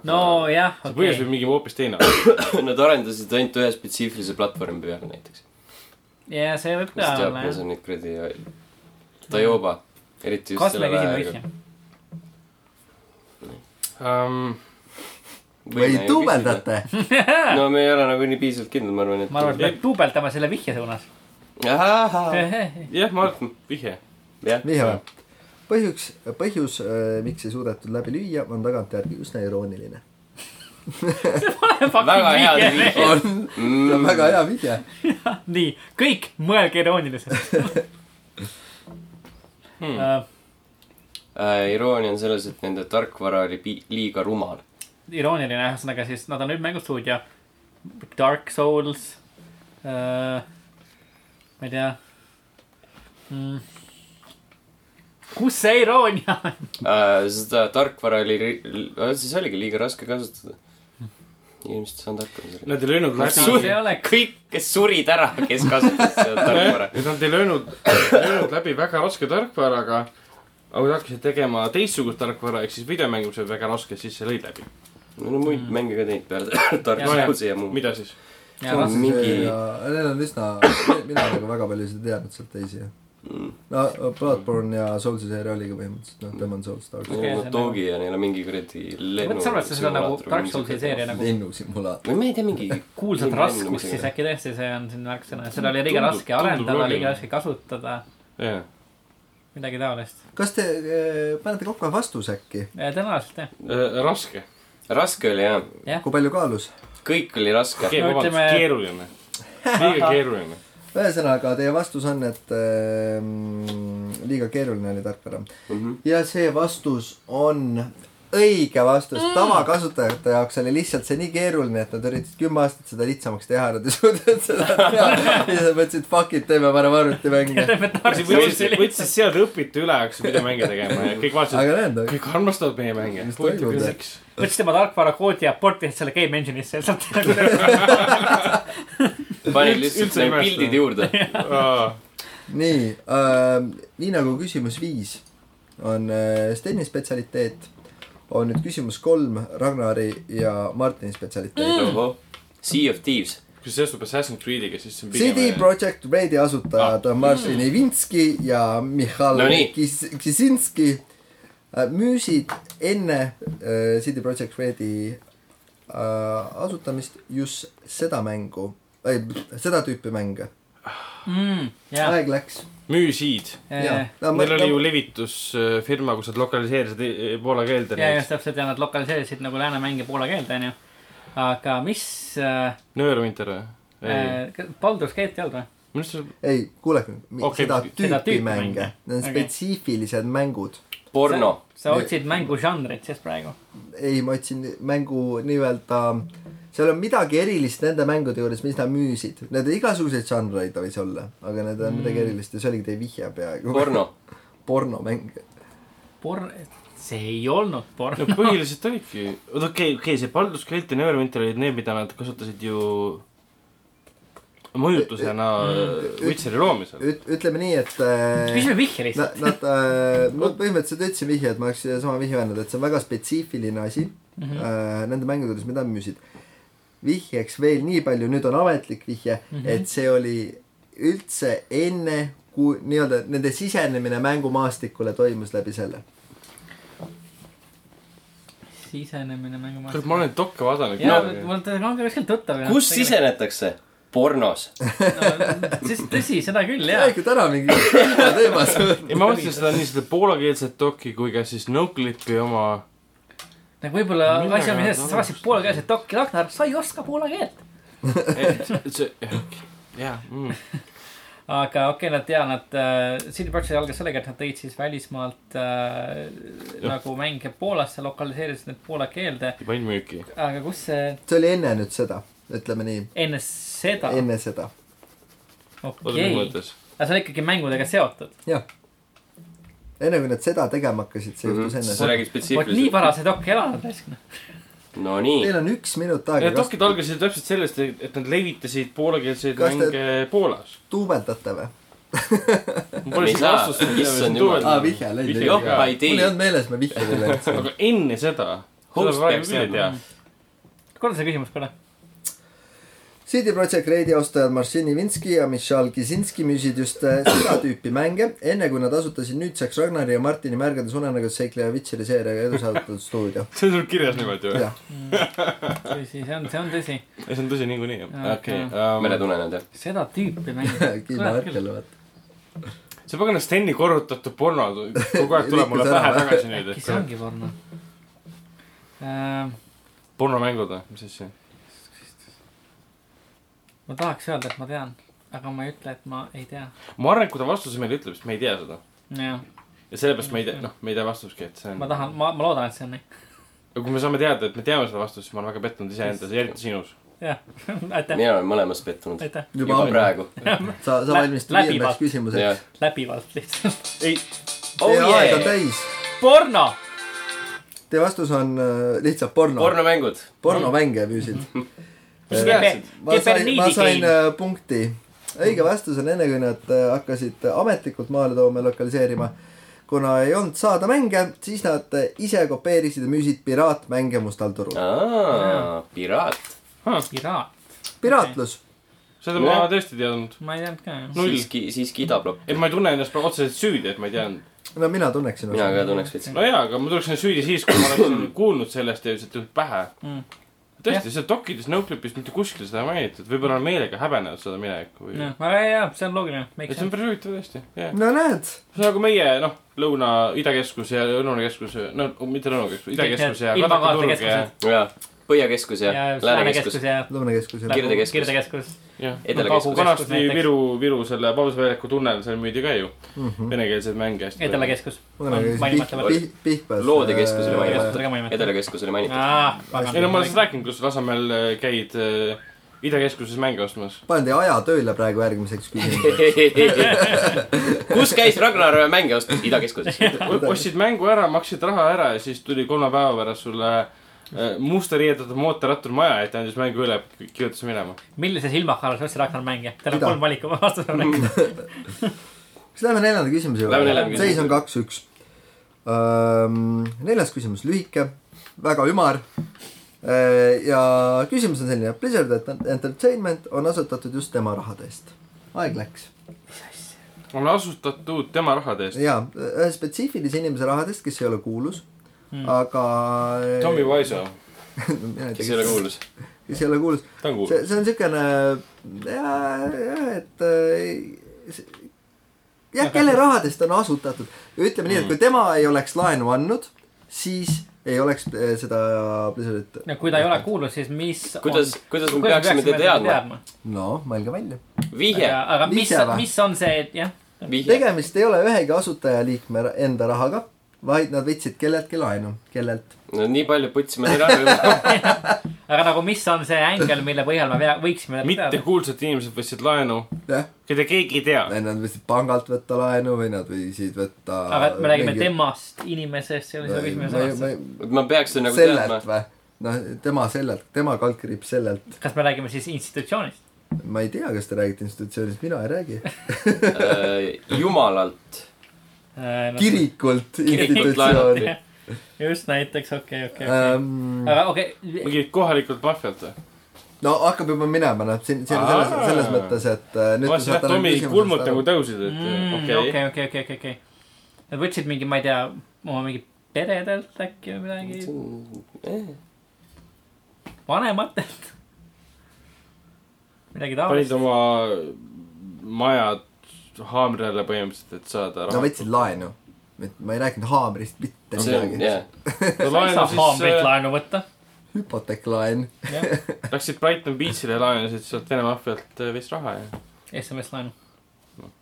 nojah, see põhjus okei võib. mingi hoopis teine olla. Nad arendasid ainult ühe spetsiifilise platvormi peale näiteks. ja see võib mis ka olla jah. on neid kuradi Tajoba, eriti just kas selle väega. Um, või duubeldate. no me ei ole nagu nii piisavalt kindlad, ma arvan, et. ma arvan, et peab duubeldama selle vihje suunas. jah, ma arvan, vihje. vihje või? põhjus, põhjus, miks ei suudetud läbi lüüa, on tagantjärgi üsna irooniline. väga hea vihje. on, see on väga hea vihje. nii, kõik mõelge irooniliselt. Hmm. Uh, Äh, iroonia on selles, et nende tarkvara oli liiga rumal. irooniline, ühesõnaga siis nad on nüüd mängustuudio. Dark Souls uh,. ma ei tea mm.. kus see iroonia on? Äh, seda tarkvara oli, siis oligi liiga raske kasutada. inimesed ei saanud hakkama sellega. Nad ei löönud läbi see ei ole kõik, kes surid ära, kes kasutasid seda tarkvara. nad ei löönud, löönud läbi väga raske tarkvaraga, aga kui nad hakkasid tegema teistsugust tarkvara, ehk siis videomängimise väga raske, siis see lõi läbi. no no muid mänge ka teinud peale tarkvarausi ja muu. mida siis? on mingi- Neil on üsna, mina nagu väga paljusid ei teadnud sealt teisi. Mm. no Bloodborne ja Soulsi seeria oligi põhimõtteliselt, noh, Demon Souls, Dark Souls. On on Dogi ja neil on mingi kuradi lennu. sa arvad, seda nagu Dark Soulsi seeria nagu lennusimulaator. või ma ei tea, mingi. kuulsat raskust, siis äkki tõesti see on siin märksõna, seda oli liiga raske arendada, liiga raske kasutada, jah. Midagi taolist. kas te äh, panete kokku vastuse äkki? tõenäoliselt jah, Äh, raske. raske oli jah, jah. kui palju kaalus? kõik oli raske. Ke-, No ütleme- keeruline. liiga keeruline. ühesõnaga, teie vastus on, et ähm, liiga keeruline oli tarkvara. Mhm. ja see vastus on õige vastus mm.. tavakasutajate jaoks oli lihtsalt see nii keeruline, et nad üritasid kümme aastat seda lihtsamaks teha, nad ei suutnud seda teha. ja siis mõtlesid, fuck it, teeme parem arvutimänge. võttis sealt õpitu üle, hakkas videomänge tegema ja kõik vaatasid, kõik armastavad meie mänge võttis tema tarkvara koodi ja portisid selle game engine'isse sealt nagu panid lihtsalt need pildid juurde. nii äh,, nii nagu küsimus viis on äh, Steni spetsialiteet, on nüüd küsimus kolm Ragnari ja Martini spetsialiteet mm.. Sea of Thieves. kui see seostub Assassin's Creed'iga, siis see on CD Projekt Redi asutajad on Martin Ivinski ja Mihhail No. Kis- Kisinski äh, müüsid enne äh, CD Projekt Redi äh, asutamist just seda mängu, seda tüüpi mänge. mm,. jaa, aeg läks. müüsid. ja, Neil oli ju levitusfirma, kus nad lokaliseerisid poola keelde ja just täpselt ja nad lokaliseerisid nagu lääne mänge poola keelde onju. aga mis äh,, Nöörvinter või? äh, Baldur's Gate ei olnud või? minu arust see, ei, kuulake Okei, seda seda tüüpi tüüpi mänge mänge., need on Okei. spetsiifilised mängud. porno. sa otsid mängu žanrit siis praegu. ei, ma otsin mängu nii-öelda, seal on midagi erilist nende mängude juures, mis nad müüsid. Need igasuguseid žanreid võis olla, aga need on mm. midagi erilist ja see oligi teie vihje peaaegu. porno. pornomäng. Por-, see ei olnud no porno. põhiliselt olidki, oota okei, okei, see Baldur's Gate ja Nöörvinter olid need, mida nad kasutasid ju mõjutusena Witcheri loomisel. üt-, ütleme nii, et äh, küsime vihje lihtsalt. nad äh,, ma põhimõtteliselt ütlesin vihje, et ma oleks sama vihje öelnud, et see on väga spetsiifiline asi mm. -hmm. äh, nende mängude juures, mida nad müüsid. Vihjeks veel nii palju, nüüd on ametlik vihje mm. -hmm. et see oli üldse enne, kui nii-öelda nende sisenemine mängumaastikule toimus läbi selle. sisenemine kurat, mängumaailma. ma olen dokke vaadanud. jaa, mul on ka kuskilt tuttav. kus? sisenetakse? pornos. siis tõsi, seda küll jaa. räägi täna mingi teemas. ja ma mõtlesin seda nii seda poolakeelset dokki kui ka siis Noclipi oma. Nagu võib-olla asi on selles, et sa saaksid poolkeelset dokki, Ragnar, sa ei oska poola keelt. jaa, mm. aga okei okay,, nad ja nad äh,, CD Projekt algas sellega, et nad tõid siis välismaalt äh, nagu mänge Poolasse, lokaliseerisid need poola keelde. ei pannud müüki. aga kus see see oli enne nüüd seda, ütleme nii, enne seda, enne seda. okei, mõttes? aga see on ikkagi mängudega seotud. jah. Enne kui nad seda tegema hakkasid, see juhtus enne sa räägid vot nii spetsiifiliselt. vara see dokk ei elanud raisk. no nii. Teil on üks minut aega, Need dokid algasid täpselt sellest, et nad levitasid poolakeelseid mänge Poolas. duubeldate või? Me ei saa. vastust, Issand jumal. aa, vihje läinud ei mul ei olnud meeles, ma vihje teile andsin. aga enne seda, Host peaks ei teadma.. korda see küsimus korra. CD Projekt Redi austajad Marcin Ivinski ja Michal Kisinski müüsid just äh, seda tüüpi mänge, enne kui nad asutasid nüüdseks Ragnari ja Martini märgades unenägus seikleja Witcheri seeriaga edu saavutatud stuudio. see on sul kirjas niimoodi või? tõsi, see on, see on tõsi. ei, see on tõsi niikuinii, jah. Okei jaa.. meretunnenad jah? seda tüüpi mänge. kiimahetkel vaata. see pagana Steni korrutatud porno kogu aeg tuleb mulle pähe tagasi nüüd, äkki see ongi porno äh,? pornomängud või, mis asja? Ma tahaks öelda, et ma tean, aga ma ei ütle, et ma ei tea. ma arvan, et kui ta vastuse meile ütleb, siis me ei tea seda. ja sellepärast me ei tea, noh, me ei tea vastuski, et see on ma. tahan, ma, ma loodan, et see on nii. aga kui me saame teada, et me teame seda vastust, siis ma olen väga pettunud iseendas, eriti sinus. jah, aitäh, mina olen mõlemas pettunud. aitäh. juba juba praegu. sa, sa läbivalt. viiendaks küsimuseks. läbivalt lihtsalt. ei, oh Teie aeg on täis. porno. Teie vastus on äh, lihtsalt porno. pornomängud. pornomänge müüsid. Teadsid? ma sain, ma sain äh, punkti. õige vastus on enne, kui nad äh, hakkasid ametlikult maale tooma ja lokaliseerima. kuna ei olnud saada mänge, siis nad äh, ise kopeerisid ja müüsid piraatmänge mustal turul. aa, piraat. piraat, piraatlus. seda ma tõesti ei teadnud. ma ei teadnud ka jah. Siiski, siiski idablokk. et ma ei tunne ennast otseselt süüdi, et ma ei teadnud. no mina tunneksin. mina ka tunneks veits. no jaa, aga ma tuleksin süüdi siis, kui ma oleksin kuulnud sellest ja lihtsalt pähe Mm. tõesti, seal dokides Noclipis mitte kuskil seda ei mainitud, võib-olla on meelega häbenenud seda minevikku või. jah, jaa, see on loogiline, see on päris huvitav tõesti, jah. no näed, see on nagu meie, noh, Lõuna, Idakeskus ja Lõunakeskus, no mitte Lõunakeskus, Idakeskus ja Kadaka turg ja Põhjakeskus ja ja Läänekeskus ja lõunakeskus ja Kirde- Kirdekeskus. Kirdekeskus. Edelakeskus. vanasti näiteks. Viru, Viru selle Vabaduse väljaku tunnel, seal müüdi ka ju mm -hmm. venekeelseid mänge hästi. Edela-keskus. Loodekeskus oli mainitud. Mäleta. Edelakeskus oli mainitud. ei no ma sellest rääkinud, kus Lasnamäel äh, käid äh, Idakeskuses mänge ostmas. panen teie aja tööle praegu järgmiseks küsimuseks. kus käis Ragnar mänge ostmas? Idakeskuses. ostsid mängu ära, maksid raha ära ja siis tuli kolme päeva pärast sulle äh, musta riietatud mootorrattur maja ette, andis mängu üle, kirjutas minema. millises ilmakas ostsid Ragnar mänge? Teil on kolm valikut, vastus on äkki. kas lähme neljanda küsimuse juurde seis on kaks-üks. neljas küsimus, lühike, väga ümar. ja küsimus on selline, Blizzard Entertainment on asutatud just tema rahade eest. aeg läks. on asutatud tema rahade eest. jaa, ühe spetsiifilise inimese rahadest, kes ei ole kuulus mm., aga. Tommy Wiseau, kes ei ole kuulus. kes ei ole kuulus. ta on see, kuulus. see on siukene, jah, et äh, see- jah, kelle rahadest on asutatud. ütleme nii, et kui tema ei oleks laenu andnud, siis ei oleks seda Blizzardit. ja kui ta ei ole kuulnud, siis mis kuidas, kuidas me peaksime teda teadma?? no mõelge välja. vihje. aga mis mis on see, jah, tegemist ei ole ühegi asutajaliikme enda rahaga, vaid nad võtsid kelleltki laenu, kellelt. no nii palju putsime neile ära juba. aga nagu mis on see ängel, mille põhjal me võiksime teda teada? mittekuulsad inimesed võtsid laenu, jah, keda keegi ei tea. nad võisid pangalt võtta laenu või nad võisid võtta. aga me räägime. temast, inimesest, see oli see küsimus sõnastus ma. peaks seda nagu teadma sellelt. või? noh, tema sellelt, tema kaldkriips sellelt. kas me räägime siis institutsioonist? ma ei tea, kas te räägite institutsioonist, mina ei räägi. Äh, jumalalt. Kirikult Kirikult institutsiooni. just näiteks, okei, okei, okei. Ähm, aga okei, mingi kohalikult maffialt või? no hakkab juba minema, noh, siin, siin selles, Aa. selles mõttes, et äh, nüüd ma vaatasin, et Tommy kulmud nagu tõusid, et Mm, okei okei, okei, okei, okei, okei. Nad võtsid mingi, ma ei tea, oma mingi peredelt äkki või midagi, Eh, vanematelt. midagi panid taolist. oma majad haamri alla põhimõtteliselt, et saada no võtsid laenu. ma ei rääkinud haamrist mitte midagi. no sa ei saa haamrit äh, laenu võtta. hüpoteeklaen. läksid Brighton Beachile ja laenasid sealt Vene maffialt äh, vist raha ja SMS laenu.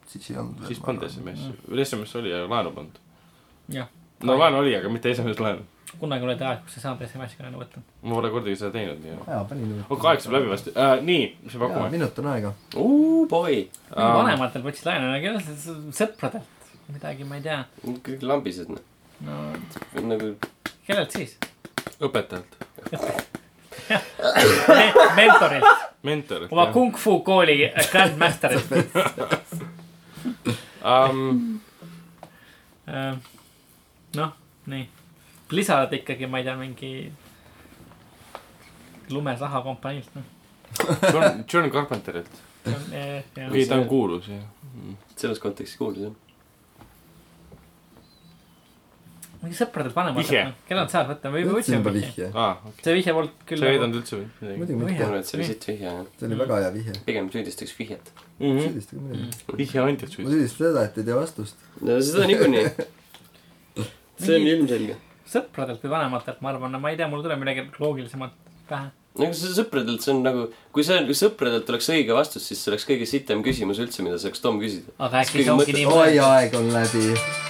siis ei olnud. siis polnud SMS, või SMS oli ja laenu polnud. no laenu oli, aga mitte SMS laenu. Kunagi oli aeg, kus ei saanud SMS-iga laenu võtta. ma pole kordagi seda teinud nii. jaa, panin ju. oh, kaheksa saab läbi vast äh,. nii, mis me pakume? minut on aega. Uh, boy. Aa. vanematelt võtsid laenu, no kellelt, sõpradelt, midagi ma ei tea. kõik lambised, noh. no nagu, kellelt siis? õpetajalt, mentorilt, mentorilt. oma kung fu kooli grandmasterilt. um,. Äh, noh, nii. Lisad ikkagi, ma ei tea, mingi lumesaha kompaniilt, noh. John, John Carpenterilt. ei, ta on kuulus, jah. selles kontekstis kuulus, jah. mingi sõpradelt Vihje. vanematelt, kellelt saad võtta, võtsin võtsime juba vihje. okei. see vihje polnud küll sa ei veidanud üldse või midagi? muidugi Vihje. ma mitte. arvan, et see oli sitt vihje, jah. see oli väga hea vihje. pigem süüdistaks vihjet. süüdistage muidugi. vihje andjad ma süüdi. süüdistan seda, et ei tea vastust. no seda niikuinii. see on ilmselge. Sõpradelt või vanematelt, ma arvan, no ma ei tea, mul tuleb midagi loogilisemat pähe. no aga see sõpradelt, see on nagu, kui see on, kui sõpradelt oleks õige vastus, siis see oleks kõige sitem küsimus üldse, mida saaks Tom küsida. aga äkki see ongi mõttes- nii oi, mõeldud. aeg on läbi.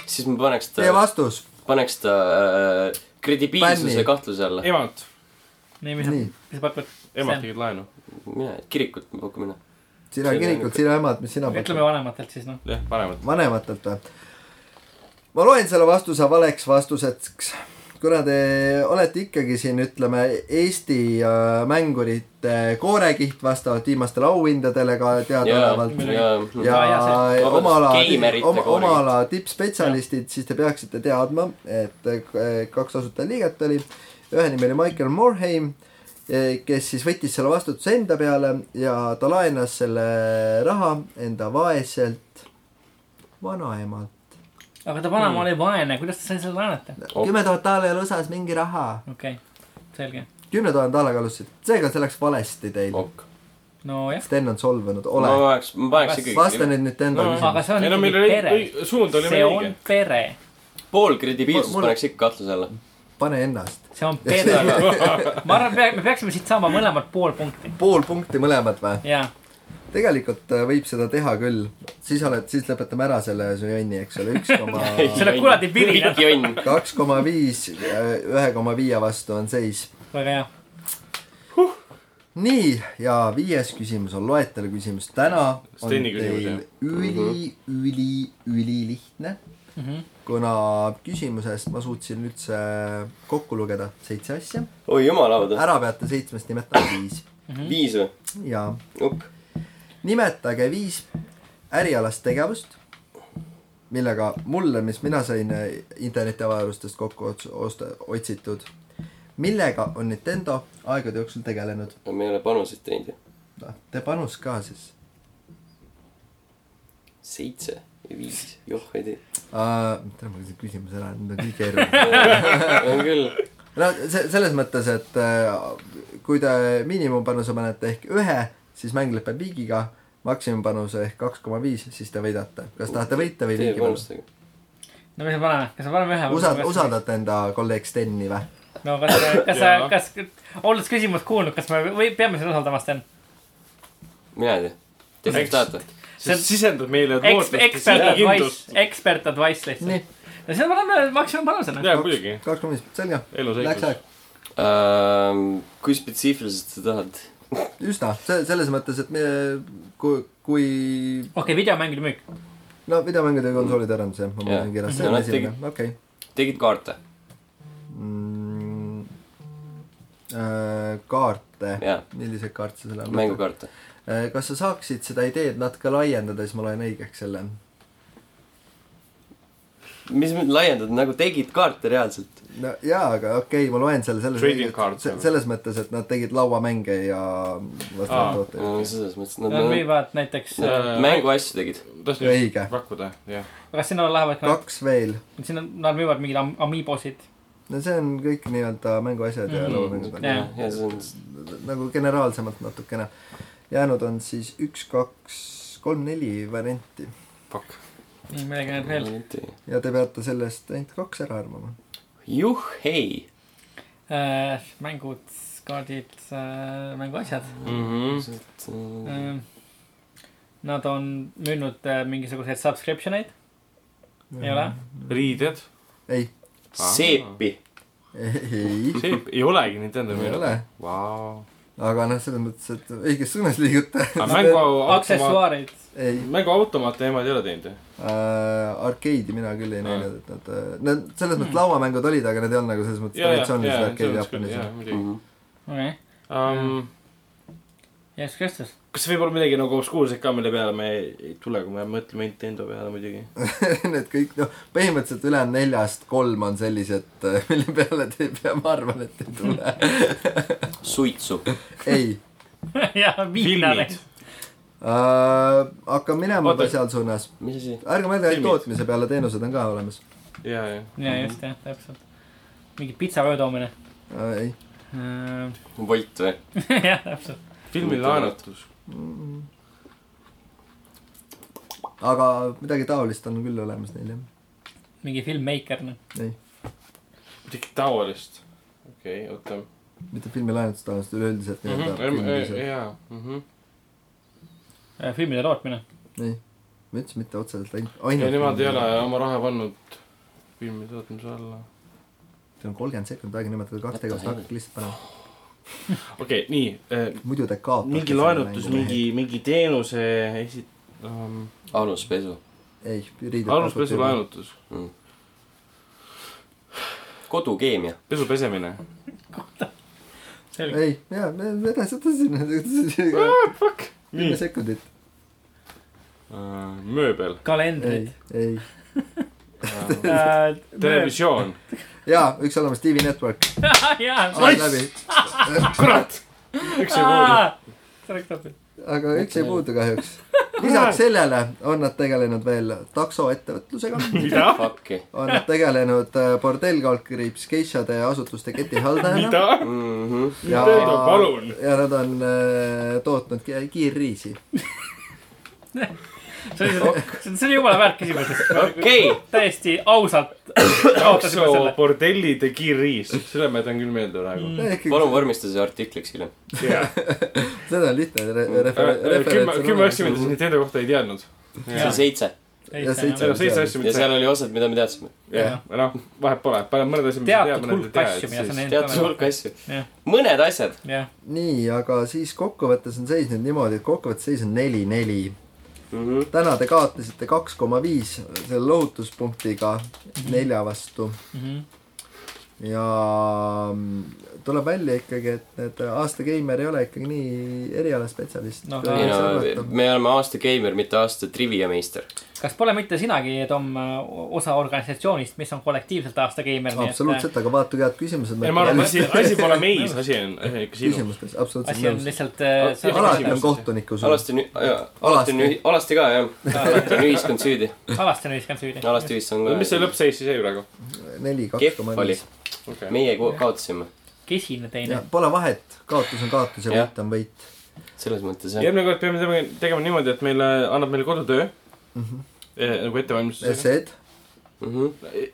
siis ma paneks Teie ta, vastus. paneks ta äh, kredibiilsuse kahtluse alla. emad, nii, mis, nii, mis sa pakud? emad tegid laenu. mina, kirikut ma pakun mina. sina kirikult, sina emad, mis sina ütleme pakud? vanematelt siis noh. jah, vanemad. vanematelt või? Ma loen selle vastuse valeks vastuseks. kuna te olete ikkagi siin, ütleme, Eesti äh, mängurite koorekiht vastavalt viimastele auhindadele ka ja, teadaolevalt. ja, ja see- oma ala oma, oma ala tippspetsialistid, siis te peaksite teadma, et eh, kaks asutajaliiget oli, ühe nimi oli Michael Morheim, kes siis võttis selle vastutuse enda peale ja ta laenas selle raha enda vaeselt vanaemalt. Aga ta vanaema oli vaene, kuidas ta sai selle laenata? Oh. kümme tuhat daalerit osas mingi raha. okei okay., selge. kümne tuhande daalerit alustasid, seega see läks valesti teil. ok. nojah, Sten on solvunud, ma ole. paneks, ma paneks vasta ikkagi nüüd nüüd enda No, aga see on no ikkagi oli pere., suund oli see meil on õige. pere, pool kredibiilsust Mul- paneks ikka kahtluse alla. pane ennast. see on pere. ma arvan, me peaksime siit saama mõlemad pool punkti. pool punkti mõlemad või? jaa, tegelikult äh, võib seda teha küll. siis oled, siis lõpetame ära selle su jonni, eks ole, üks koma, Selle kuradi pirina. kaks koma viis, ühe koma viie vastu on seis. väga hea. nii, ja viies küsimus on loetelu küsimus. täna on Steni küsimus, teil üli, üli, ülilihtne, Mhm. kuna küsimusest ma suutsin üldse kokku lugeda seitse asja. oi jumal ära peate seitsmest nimetama viis viis või? ja ukk. Nimetage viis ärialast tegevust, millega mulle, mis mina sain äh, internetiavarustest kokku osta-, otsitud, millega on Nintendo aegade jooksul tegelenud. me ei ole panuseid teinud ju. noh, tee panus ka siis seitse ja viis, joh ei tea. uh,. tere, ma küsin küsimuse ära, need on kõik keerulised. on küll. no see, selles mõttes, et äh, kui te miinimumpanuse panete ehk ühe, siis mäng lõpeb viigiga, maksimumpanuse ehk kaks koma viis, siis te võidate. kas tahate võita või Teie viigi panustada? panustage. no mis me paneme, kas me paneme ühe usald-, usaldate enda kolleeg Steni või? no kas, kas sa kas, olles küsimust kuulnud, kas me või peame sind usaldama, Sten? mina ei tea. te Eks- kes tahate? See on- sisendad meile Eks-, ekspert advice ekspert advice lihtsalt no siis me paneme maksimumpanusena. jaa, muidugi. kaks koma viis, selge. elu Läks aeg. Ähm, kui spetsiifiliselt sa tahad? üsna, see, selles mõttes, et me, kui, kui, okei okay,, videomängide müük. no videomängude ja konsoolide arendus jah, ma panen kirjas, see on esimene, okei. tegid kaarte? Mm, äh, kaarte, milliseid kaarte sa selle mängukaarte. kas sa saaksid seda ideed natuke laiendada, siis ma loen õigeks selle. Mis mõttes laiendada, nagu tegid kaarte reaalselt? no jaa, aga okei okay,, ma loen selle selles Trading cards, se- nagu. selles mõttes, et nad tegid lauamänge ja vastavaid tooteid. no selles mõttes, Nad nad müüvad näiteks, Äh, mänguasju tegid. Õige. pakkuda, jah. kas sinna lähevad ka, kaks veel, sinna, nad müüvad mingeid am- amiibosid, no see on kõik nii-öelda mänguasjad ja Mhm. lauamängud on Jah. ja see on nagu generaalsemalt natukene. jäänud on siis üks, kaks, kolm, neli varianti Fuck. nii, midagi on veel. ja te peate sellest ainult kaks ära arvama. juh, hei. Äh, mängud, kaardid, mänguasjad. Mhm. Nad on müünud äh, mingisuguseid subscription eid, ei ole? riided. ei, seepi. ei, see ei olegi Nintendo ei müünud. ole. Vau. Aga noh, selles mõttes, et õiges suunas aksessuaarid. ei mänguautomaat teemad ei ole teinud ju? äh,, arkeedi mina küll ei Aa. näinud, et nad, nad selles mõttes lauamängud olid, aga need ei olnud nagu selles mõttes traditsioonilised jaa, muidugi. okei, Jeesus Kristus. kas võib olla midagi nagu obskuurset ka, mille peale me ei, tule, kui me mõtleme Nintendo peale muidugi? Need kõik, noh, põhimõtteliselt ülejäänud neljast kolm on sellised, mille peale te ei pea, ma arvan, et ei tule. suitsu. ei jah, viina filmid. äh,. hakkan minema Oota. seal suunas. ärge mõelge ainult tootmise peale, teenused on ka olemas ja, ja. ja just jah, täpselt. mingi pitsa öötoomine. äh,. ei, Volt või? jah, täpselt. Filmi laenutus. aga midagi taolist on küll olemas neil jah. mingi filmmaker, noh. ei, midagi taolist. okei okay,, oota. mitte filmilaenutust taolist, üleüldiselt nii-öelda filmilised. jaa. mhm. Äh, filmide tootmine. ei, ma ütlesin mitte otseselt ainult, ja ainult. nemad ei ole oma raha pannud filmi tootmise alla. see on kolmkümmend sekundit aega nimetada kaks tegevust, hakake lihtsalt panema. okei okay,, nii. muidu te kaotate. mingi laenutus, mingi, mingi teenuse esi- um,. aluspesu. ei, riided. aluspesu. laenutus. kodukeemia. pesu pesemine. ei, jaa, me me edasi, edasi, Fuck. kümme sekundit. mööbel. ei kalendrid., ei. Äh, televisioon. jaa, üks olemas, TV Network. kurat. üks ei puudu. aga üks ei puudu kahjuks. lisaks sellele on nad tegelenud veel taksoettevõtlusega, mida? On nad tegelenud äh, bordell, kaldkriips, geishade asutuste ketihaldajana mida? Mhm. ja Nintendo, palun., ja nad on äh, tootnud ki- kiirriisi. see oli, see oli jumala väärt küsimus. okei, täiesti ausalt takso bordellide kiirriis, selle ma jätan küll meelde praegu. palun vormista see artikliks hiljem. seda on lihtne re- Äh, kümme, referents kümme asja, mida sa. Nintendo kohta ei teadnud. see on seitse Ja seitse. seal on seitse asja, ja mida seal sa. oli osad, mida me teadsime. jah, noh, vahet pole, paned mõned asjad, mida tead, teatud mõned ei hulk tea, teatud hulk asju. mõned asjad. nii, aga siis kokkuvõttes on seis nüüd niimoodi, et kokkuvõttes seis on neli-neli. Mhm. täna te kaotasite kaks koma viis selle lohutuspunktiga nelja vastu Mhm. ja mm, tuleb välja ikkagi, et need aasta geimer ei ole ikkagi nii erialaspetsialist No, võiks no arvata., me oleme aasta geimer, mitte aasta trivia meister. kas pole mitte sinagi, Tom, osa organisatsioonist, mis on kollektiivselt aasta geimer? absoluutselt, aga vaata, kui head küsimused ei, ma arvan, asi, asi pole meis, asi on ikka sinus. küsimustes, absoluutselt asi on lihtsalt äh, alati on kohtuniku sul. alasti on, alati on, alasti ka jah. alati on ühiskond süüdi. alasti on ühiskond süüdi. alasti ühiskond mis see lõppseis siis jäi praegu? neli, kaks koma oli viis.. okei. meie ko- kaotasime. Kesine teine. Pole vahet, kaotus on kaotus ja võit on võit. selles mõttes jah. järgmine kord peame tegema, tegema niimoodi, et meile, annab meile kodutöö Mhm. eh, nagu ettevalmistusega. esseed,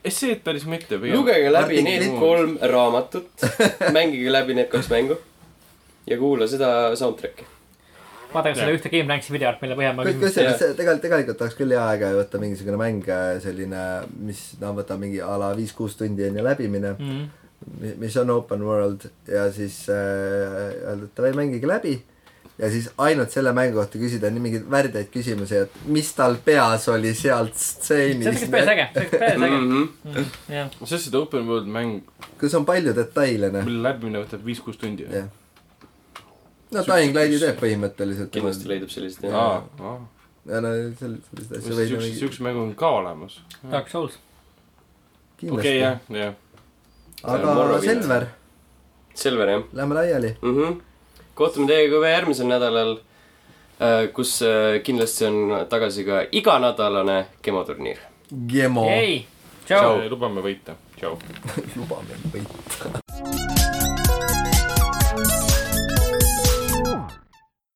esseed päris mitte. lugege läbi Artiklid. need kolm raamatut, mängige läbi need kaks mängu ja kuula seda soundtrack'i. vaadake selle ühte Game Ranksi videot, mille põhjal ma kusjuures tegelikult, tegelikult oleks küll hea aega võtta mingisugune mäng, selline, mis noh, võtab mingi a la viis-kuus tundi on ju läbimine, Mhm. Mis on open world ja siis äh, öelda, et davai, mängige läbi ja siis ainult selle mängu kohta küsida nii mingeid värdeid küsimusi, et mis tal peas oli sealt see oleks stseenist. päris äge, see oleks päris äge. Jah, on seda open world mäng, kus on palju detaile, noh. mille läbimine võtab viis-kuus tundi. jah. no Dying Light'i teeb põhimõtteliselt. kindlasti leidub sellist jah. aa, aa. ja no sel- sellist asja võib siukse, siukse mängu on ka olemas. Dark Souls. okei, kindlasti jah, jah. Aga. Selver, Selver jah lähme laiali. mm. -hmm. kohtume teiega juba järgmisel nädalal, kus äh, kindlasti on tagasi ka iganädalane gemoturniir. Gemo. ei, tšau. lubame võita. tšau. luba meil võita.